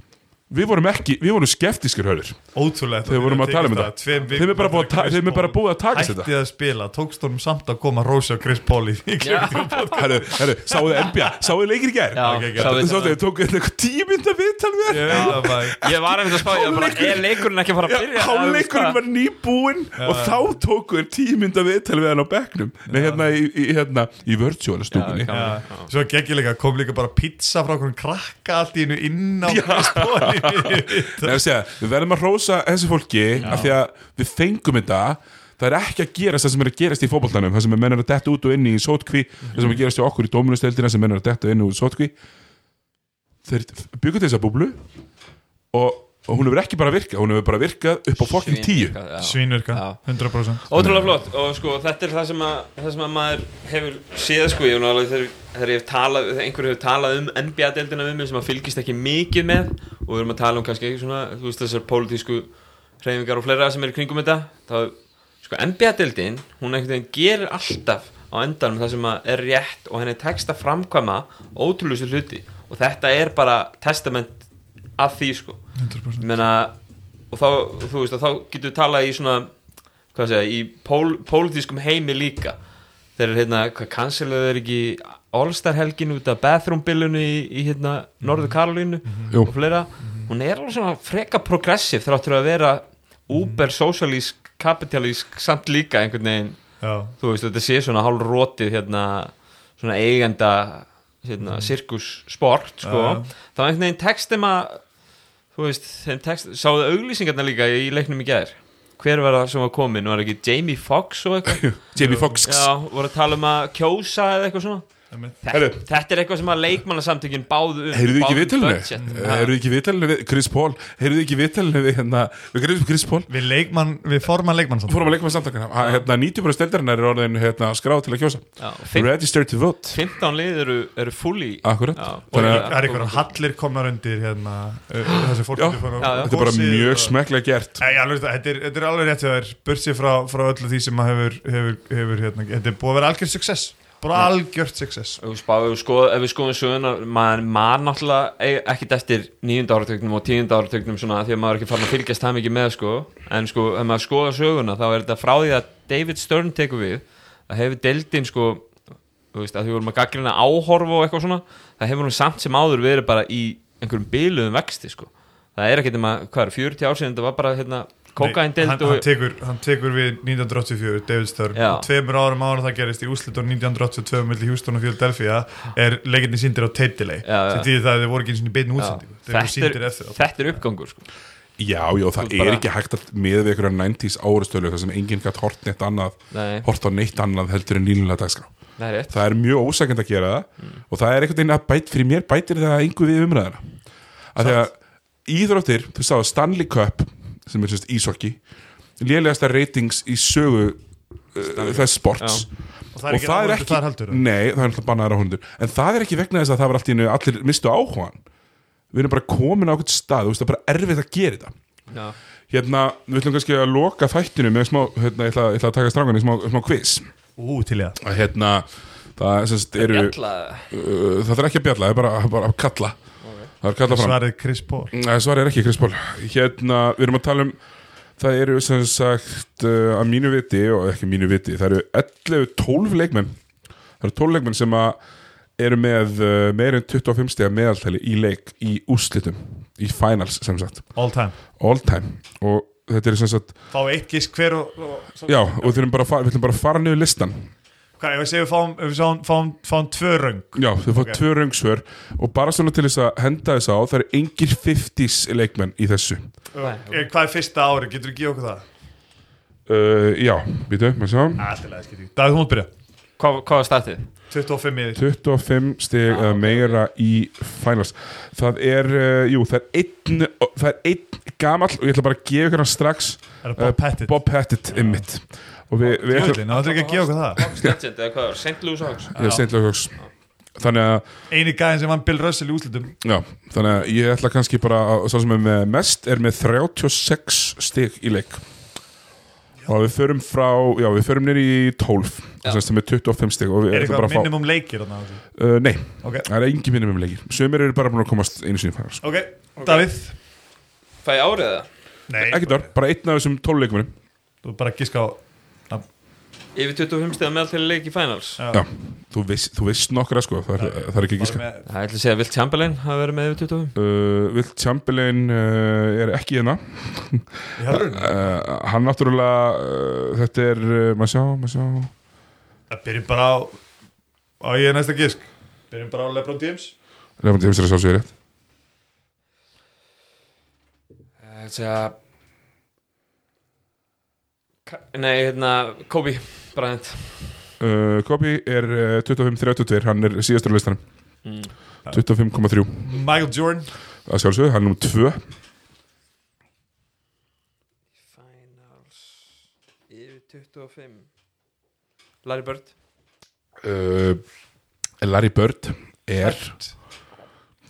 við vorum ekki, við vorum skeftískir hörður ótrúlega þegar við vorum að tala um þetta. þeim er bara búið að, er taka þetta. Hætti að spila, tókst honum samt að koma Rósi og Chris Paul í *laughs* herru, herru, sáuðu NBA, sáuðu leikir í gær? Já, Ok, ok. sá þú við sáuðu, þau eitthvað tímynda viðtal við ég var einmitt að spá, ég er leikurinn ekki að fara að byrja? Háleikurinn var nýbúinn og þá tóku þér tímynda viðtal við hann á bekknum. Nei, hérna í, í, hérna, í virtual stúkunni. Já, Já, svo geggilega kom líka bara pizza frá okkur krakka allt í innu inn á *laughs* við verðum að rósa þessu fólki af því að við fengum þetta það er ekki að gerast það sem er að gerast í fótboltanum það sem er menn er að detta út og inn í sótkví það sem er að gerast í okkur í dómunasteldina sem menn er að detta inn og út í sótkví. Þeir byggur þessa búblu og, og hún hefur ekki bara virkað hún hefur bara virkað upp á fokkin tíu. Já. Svínvirka, Já. 100% Ótrúlega flott og sko þetta er það sem að, það sem að maður hefur séð sko ég, þegar, þegar ég hef talað, þegar einhver hefur talað um NBA-deildina við mig sem að fylgist ekki mikið með og við erum að tala um kannski svona, þú veist þessar pólitísku hreyfingar og fleira sem er í kringum þetta. Þá, sko NBA-deildin hún einhvern veginn gerir alltaf á endanum það sem er rétt og henni tekst að framkvæma ótrúlega hluti. Og þetta er bara testament af því sko. 100% Ég meina, og þá, þú veist, þá getur við talað í svona, hvað segja, í pól, pólitískum heimi líka. Þeir eru hérna, hvað kansiluðu er ekki All-Star helgin út af bathroom-billunu í, í hérna Norður Karolínu Jú. og fleira, hún er alveg svona freka progressiv þráttur að vera uber socialísk, kapitalísk samt líka einhvern veginn. Já, þú veist, þetta sé svona hálf rótið hérna, svona eigenda hérna, sirkus sport sko, Já, þá einhvern veginn textum að þú veist, þeim text sáðu auglýsingarna líka í leiknum í gær? Hver var það sem var komin, var ekki Jamie Foxx og eitthvað, *laughs* Jamie Foxx. Já, voru að tala um að kjósa eða eitthvað svona. Þetta, þetta er eitthvað sem að leikmannasamtökin báðu um Heyrðu ekki viðtalinu? budget. Heyrðu ekki viðtalinu við Chris Paul? Heyrðu ekki viðtalinu við hérna við Chris, Chris Paul? Við leikmann, við forman leikmann samt. Fórum að leikma samtakana hérna, 90% steldarinnar er orðin hérna, skráð til að kjósa Já, Register to vote 15 lið eru, eru fulli Akkurat Já, Það er einhverjum hallir komnar undir hérna, uh, þessi fólk þetta er bara mjög smeklega gert Nei, alveg, þetta, er, þetta er alveg rétt Börsið frá, frá öllu því sem að hefur, hefur, hefur hérna, Þetta er búið að vera algjört success Bara algjört success. Ef við, skoðum söguna maður man náttúrulega e- ekkit eftir nýjunda áratögnum og tíunda áratögnum svona því að maður ekki farin að fylgjast það mikið með sko. en sko, ef maður skoða söguna þá er þetta frá því að David Stern tekur við það hefur deildin sko veist, að því vorum að gaggrina áhorfa og eitthvað svona það hefur hún samt sem áður verið bara í einhverjum biluðum vexti sko. Það er ekkit um að, hvað er, 40 ár síðan þetta var bara hérna, kokain Nei, deild hann, og hann, tekur, hann tekur við 1984, David Stern. Tveimur árum ára það gerist í og 1982 milli Houston og Philadelphia er leikinni síndir á tape delay. Já, já. sem því það að þeir voru ekki eins og beinu útsendingu. Þetta, er, þetta er uppgangur sko. Já, já, það Þú er ekki hægt að við einhverja 90s árastölu þar sem enginn gætt hort neitt annað Nei. hort á neitt annað heldur en línulega dagskrá. Það er rétt. Það er mjög ósækjand að gera það og það er einhvern veginn að bæt fyrir mér bætir það einhver við umræðina að því að íþróttir, þú sagði Stanley Cup sem er sérst ísokki lélegasta ratings í sögu uh, þess sports. Og það er ekki áhundur þar heldur nei, það er alltaf bannaðar á hundur en það er ekki vegna þess að það var allt í einu allir mistu áhugan við erum bara komin á okkur stað þú veist það er bara erfitt að gera þetta. Já. hérna, við ætlum kannski að loka þættinu með smá, hérna, ég ætla, ég ætla að taka strákan í smá, smá quiz. Ú, til ég að hérna það er, semst, eru, uh, það er ekki að bjalla, það er bara, bara að kalla það er kalla fram Svarið Chris Paul. Nei, svar er ekki Chris Paul. Hérna, við erum að tala um Það eru sem sagt uh, að mínu viti og ekki mínu viti, það eru 11, 12 leikmenn. Það eru 12 leikmenn sem að eru með uh, meir en 25 stiga meðaltali í leik í úrslitum í finals sem sagt, All time. All time. Og þetta er sem sagt, Fá eitt gisk hver og, og já, og við ætlum bara að fara, bara að fara niður listan Hvað, ef við segjum við fáum, ef við fáum, fáum, fáum tvö röng? Já, þau fá Ok. tvö röngsvör og bara svona til þess að henda þess á það eru engir 50s leikmenn í þessu. Eh, Hvað er fyrsta ári, getur þú ekki okkur það? uh, Já, býtu, maður sjá. Alltaf leið, skil ég Davíð, þú mútt byrja. Hvað hvað var startið? 25 í því 25 stig eða meira í finals. Það er, uh, jú, það er einn það er einn gamall og ég ætla bara að gefa ykkur hann strax. Er það Bob uh, Pettit? Bob Pettit ymmit og við, við ætlum það er ekki að gefa okkur það. Hawks Legend eða hvað var? St. Louis Hawks. Er St. Louis þannig að, Einu gæðin sem vann Bill Russell í úslitum já, þannig að ég ætla kannski bara, að, sá sem er með mest er með 36 stig í leik. Og við förum frá, já, við förum nýr í 12 þess að sem er 25 stig og við Er ætlum eitthvað bara að fá minimum leikir þarna á þessu? uh, nei, Ok, það er engin minimum leikir. Sömur eru bara búin að komast einu sinni í finals ok, Davíð? Fæ ég árið það? Nei, ekki þar, bara einn af þessum 12 leikumennum þú er bara giska á Yfir 25 stegar meðal til leik í finals. Já. Já, þú veist, þú veist nokkra sko, það er, það er ekki gíska. með- Það ætla að segja Vilt Chamberlain hafa verið með yfir 25 uh, Vilt Chamberlain uh, er ekki hérna. *laughs* Uh, Hann náttúrulega uh, Þetta er, uh, maður sjá, maður sjá. Það byrjum bara á Á ég er næsta gisk Byrjum bara á Lebron James. Lefandi heimsir að sjá sér rétt. Það ætla að segja Nei, hérna, Kobe Bryant. Uh, Kobi er uh, 25-32 Hann er síðastur á listanum. Mm. 25,3 Michael Jordan? Að sjálfsögðu, hann er nummer 2 Finals Yfir 25 Larry Bird. Uh, Larry Bird er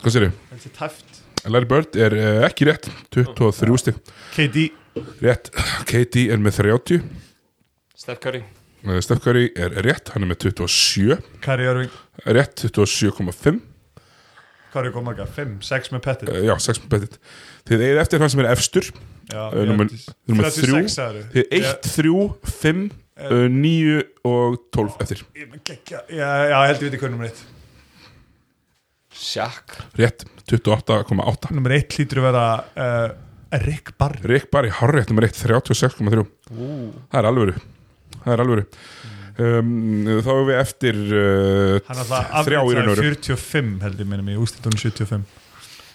Hvað sér ég? Tæft. Larry Bird er uh, ekki rétt. 23 stig. KD Rétt, KD er með 30 Steph Curry Steph Curry er rétt, hann er með 27 Kyrie Irving Rétt, 27,5 Hvað er komað ekki? 5, 6 með Pettit. Uh, Já, 6 með betið Þið eigið eftir hann sem er efstur. Já, uh, númer- númer 3. 36 sagði Þið 1, 3, 5, uh, 9 og 12 eftir. Já, já, ég held ég veit hvað er nummer 1 Shaq. Rétt, 28,8 Nummer 1 hlýtur að vera uh, Rick Barry. Rick Barry, hárrétt nummer 1, 36,3 Það er alvöru Það er alvöru. Um, Þá erum við eftir uh, Hann alltaf þrjá í raun og veru. 45 held ég minnum í úslitunum 75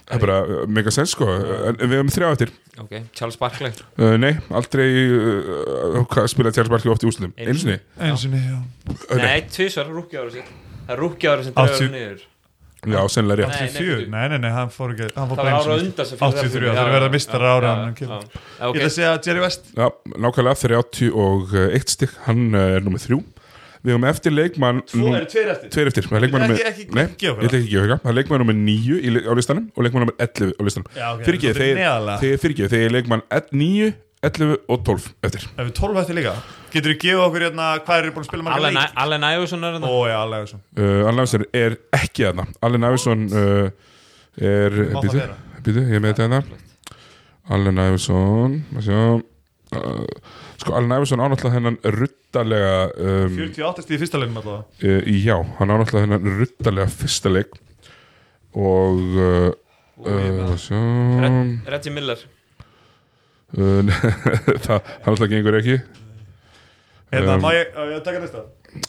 Það er bara uh, mega sens sko. En við erum þrjá eftir. Ok, Charles Barkley. Uh, Nei, aldrei uh, hvað spilaði Charles Barkley oft í úslutum Einu Einu sinni Eins og niður, Uh, nei. Ára sitt Það er rúkja ára sem 80 dregur hann niður Já, sennilega rétt. Nei, 84 Nei, nei, nei, hann fór ekki Hann fór Það var bara ára eins undan sem fyrir 83, það það er verið að mista ára hann. Ég ætla að segja Jerry West Já, nákvæmlega 30 og 1 stygg Hann uh, er nummer 3 Við erum eftir leikmann Þú eru tveir eftir. Tveir eftir. Það er leikmann Ekki- ekki- Nei, ekki gefa ég ætla ekki að gefa það. Það er leikmann nummer 9 í, li- á listanum Og leikmann nummer 11 á listanum. Fyrirgeðu, er leikmann 9, 11 og 12 eftir. Ef við 12 eftir líka Getur þú gefa okkur hérna Hvað er búin að spila marga Allen leik? Allen Iverson er Ó, hann já, alveg þessu uh, Allen Iverson er ekki þarna. Allen Iverson uh, er Býtu, býtu, ég með þetta hérna. Allen Iverson uh, Sko, Allen Iverson ánáttúrulega hennan ruttalega um, 48 stíð í fyrsta leiknum allavega. uh, Já, hann ánáttúrulega hennan ruttalega fyrsta leik. Og uh, uh, Reggie Miller. uh, *laughs* Það ánáttúrulega gengur ekki. Hérna, Um, má ég, á ég taka næsta?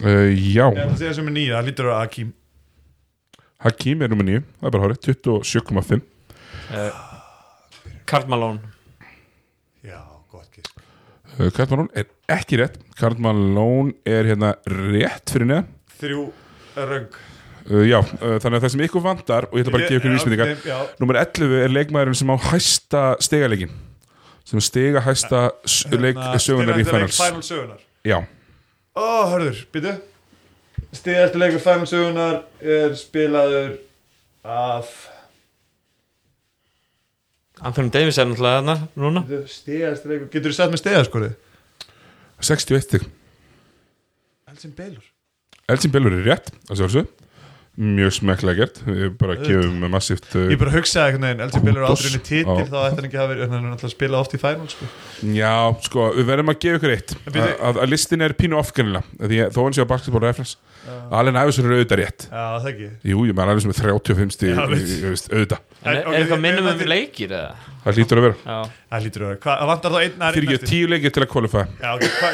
uh, Já, Ég ætla að segja sem er nýja, það lítur að Akim Hakim. Er nummer 9 Það er bara hárið, 27,5 Karl Malone. Já, gott gisk uh, Karl Malone er ekki rétt. Karl Malone er hérna rétt fyrir neðan. Þrjú röng. Uh, Já, uh, þannig að það sem ykkur vandar og ég ætla bara að gefa ykkur vísmyndingar Númer 11 er leikmaðurinn sem á hæsta stegaleikin sem stiga hæsta s- leik sögunar í finals. Final sögunar Já, Ó, hörður, býtu Stíðasti leikur Final sögunar er spilaður af Anthony Davis er náttúrulega þarna núna. Stíðasti leikur, getur þú sett með stíðaskorið? 61 stig. Elsin Baylor Elsin Bellur er rétt, að sjálfsög Mjög smekklega gert Við bara gefum massíft uh, Ég bara hugsaði einhvern veginn, Dos. aldrei henni titil Já. þá ætti hann ekki að verið, hann er náttúrulega að spila oft í final sko. Já, sko, við verðum að gefa ykkur eitt að, að, listin er pínu að þó hann sé á basketball reference Allen Iverson er auðvitað rétt. Já, það ekki Jú, ég maður alveg sem er 35 stíð auðvitað. En er, eitthvað minnum um leikir eða? Það hlýtur að vera. Já. Það lítur að vera, hvað, vantar þá einn að Fyrir ekki tíu leikir til að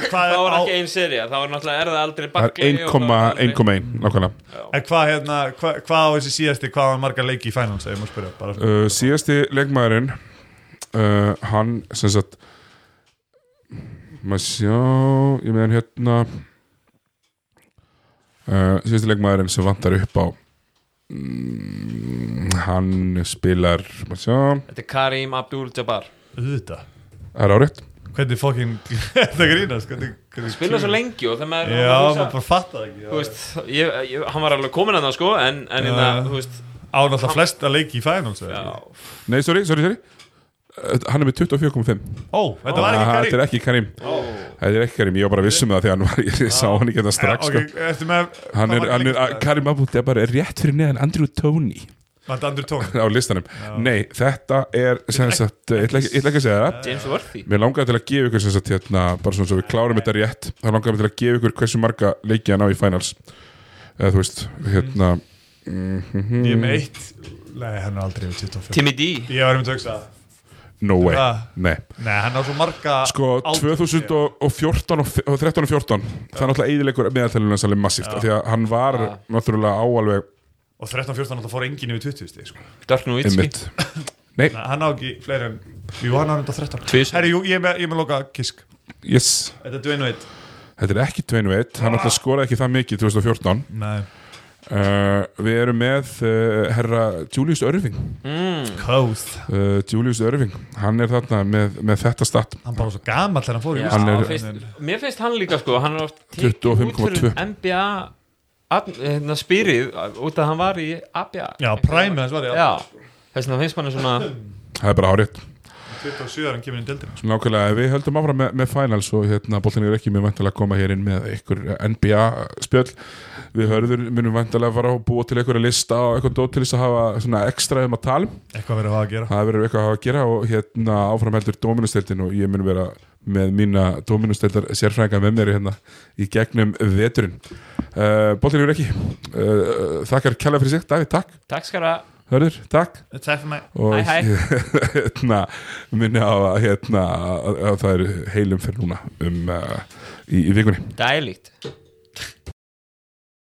hvað Það var er ekki ein serja, það var náttúrulega er það aldrei aldrei- 1,1 nákvæmlega. En hvað hérna, hvað, á þessi síðasti, hvað var margar leiki í finals, ef ég má spyrja bara, uh, Síðasti leikmaðurinn uh, Hann sem sagt Maður sjá Ég meðan hérna uh, Síðasti leikmaðurinn sem vantar upp á mm, Hann spilar Þetta er Karim Abdul-Jabbar. Auðvitað. Það er árétt. Hvernig fokkin, *laughs* þetta grínast, hvernig, hvernig Spila svo lengi og þegar maður Já, maður bara fatta það ekki Þú veist, ég, ég, hann var alveg komin að það sko En, en Já. hérna, þú veist Á náttúrulega flesta leiki í finals eða Já, ekki? Nei, sorry, sorry, sorry Hann er með 24,5 Ó, þetta var ekki Aha, Karim. Þetta er ekki Karim. Þetta er ekki Karim, ég var bara vissum það að hann var, ég sá hann ekki þetta strax Já, sko. með Hann er, hann er? Karim Abud er bara rétt fyrir neðan Andrew Tone? *laughs* á listanum. Nei, þetta er sem sagt, ég ætla ekki, að segja það. James Worthy. Mér langaði til að gefa ykkur sem sagt hérna, bara svona svo við klárum þetta rétt. Þá langaði mig til að gefa ykkur hversu marga leiki hann á í finals. Eða þú veist, hérna Ég er með eitt Nei, hann er aldrei við 25 Timmy D. Ég var um að hugsa það no way, Ah. nei. Nei, hann á svo marga Sko, Aldrei. 2014 og og 13 og 14 það er náttúrulega eðilegur meðaltælun hans alveg massíft af því að hann var náttúrulega á alveg Og 13-14 náttúrulega fór enginn yfir 20 stig sko. Dirk Nowitzki *laughs* Nei, Nei, Hann á ekki fleiri en Jú, hann á enda 13 Tvis Herri, jú, ég er með, ég er með loka kisk. Yes. Þetta er Dwayne Wade. Þetta er ekki 2-1, hann alltaf skoraði ekki það mikið 2014 Nei uh, Við erum með uh, herra Julius Irving. Mm. Uh, Julius Irving, hann er þarna með, með þetta statt. Hann bara svo gamall þegar hann fór í er- finnst, Mér finnst hann líka sko Hann er oft tekið út 25,2. fyrir NBA hérna, Spyrið út að hann var í ABA Já, præmið hans var ég Já Þess vegna finnst manni svona Það er bara árétt 27 ára hann kemur inn í deildina Svona ákveðlega, við höldum áfram með, með finals og hérna, boltin er ekki með vantilega að koma hér inn með ykkur NBA spjöll. Við hörður munum vantilega að fara og búa til að lista og eitthvað dót til þess að hafa svona ekstra um að tala um. Eitthvað verið að hafa að gera. Það verður eitthvað að hafa að gera og hérna áfram heldur Dominusteltin og ég mun vera með mína Dominusteltar sérfræðinga með mér hérna í gegnum veturinn. Uh, boltin er ekki. Uh, þakkar kjalla fyrir sig, Davíð, takk. Takk skara hörður, takk. Takk fyrir mig. Og Hæ, hæ. *laughs* hérna, minni á að, hérna, að, að það er heilum fyrir núna um, uh, í, í vikunni. Dælíkt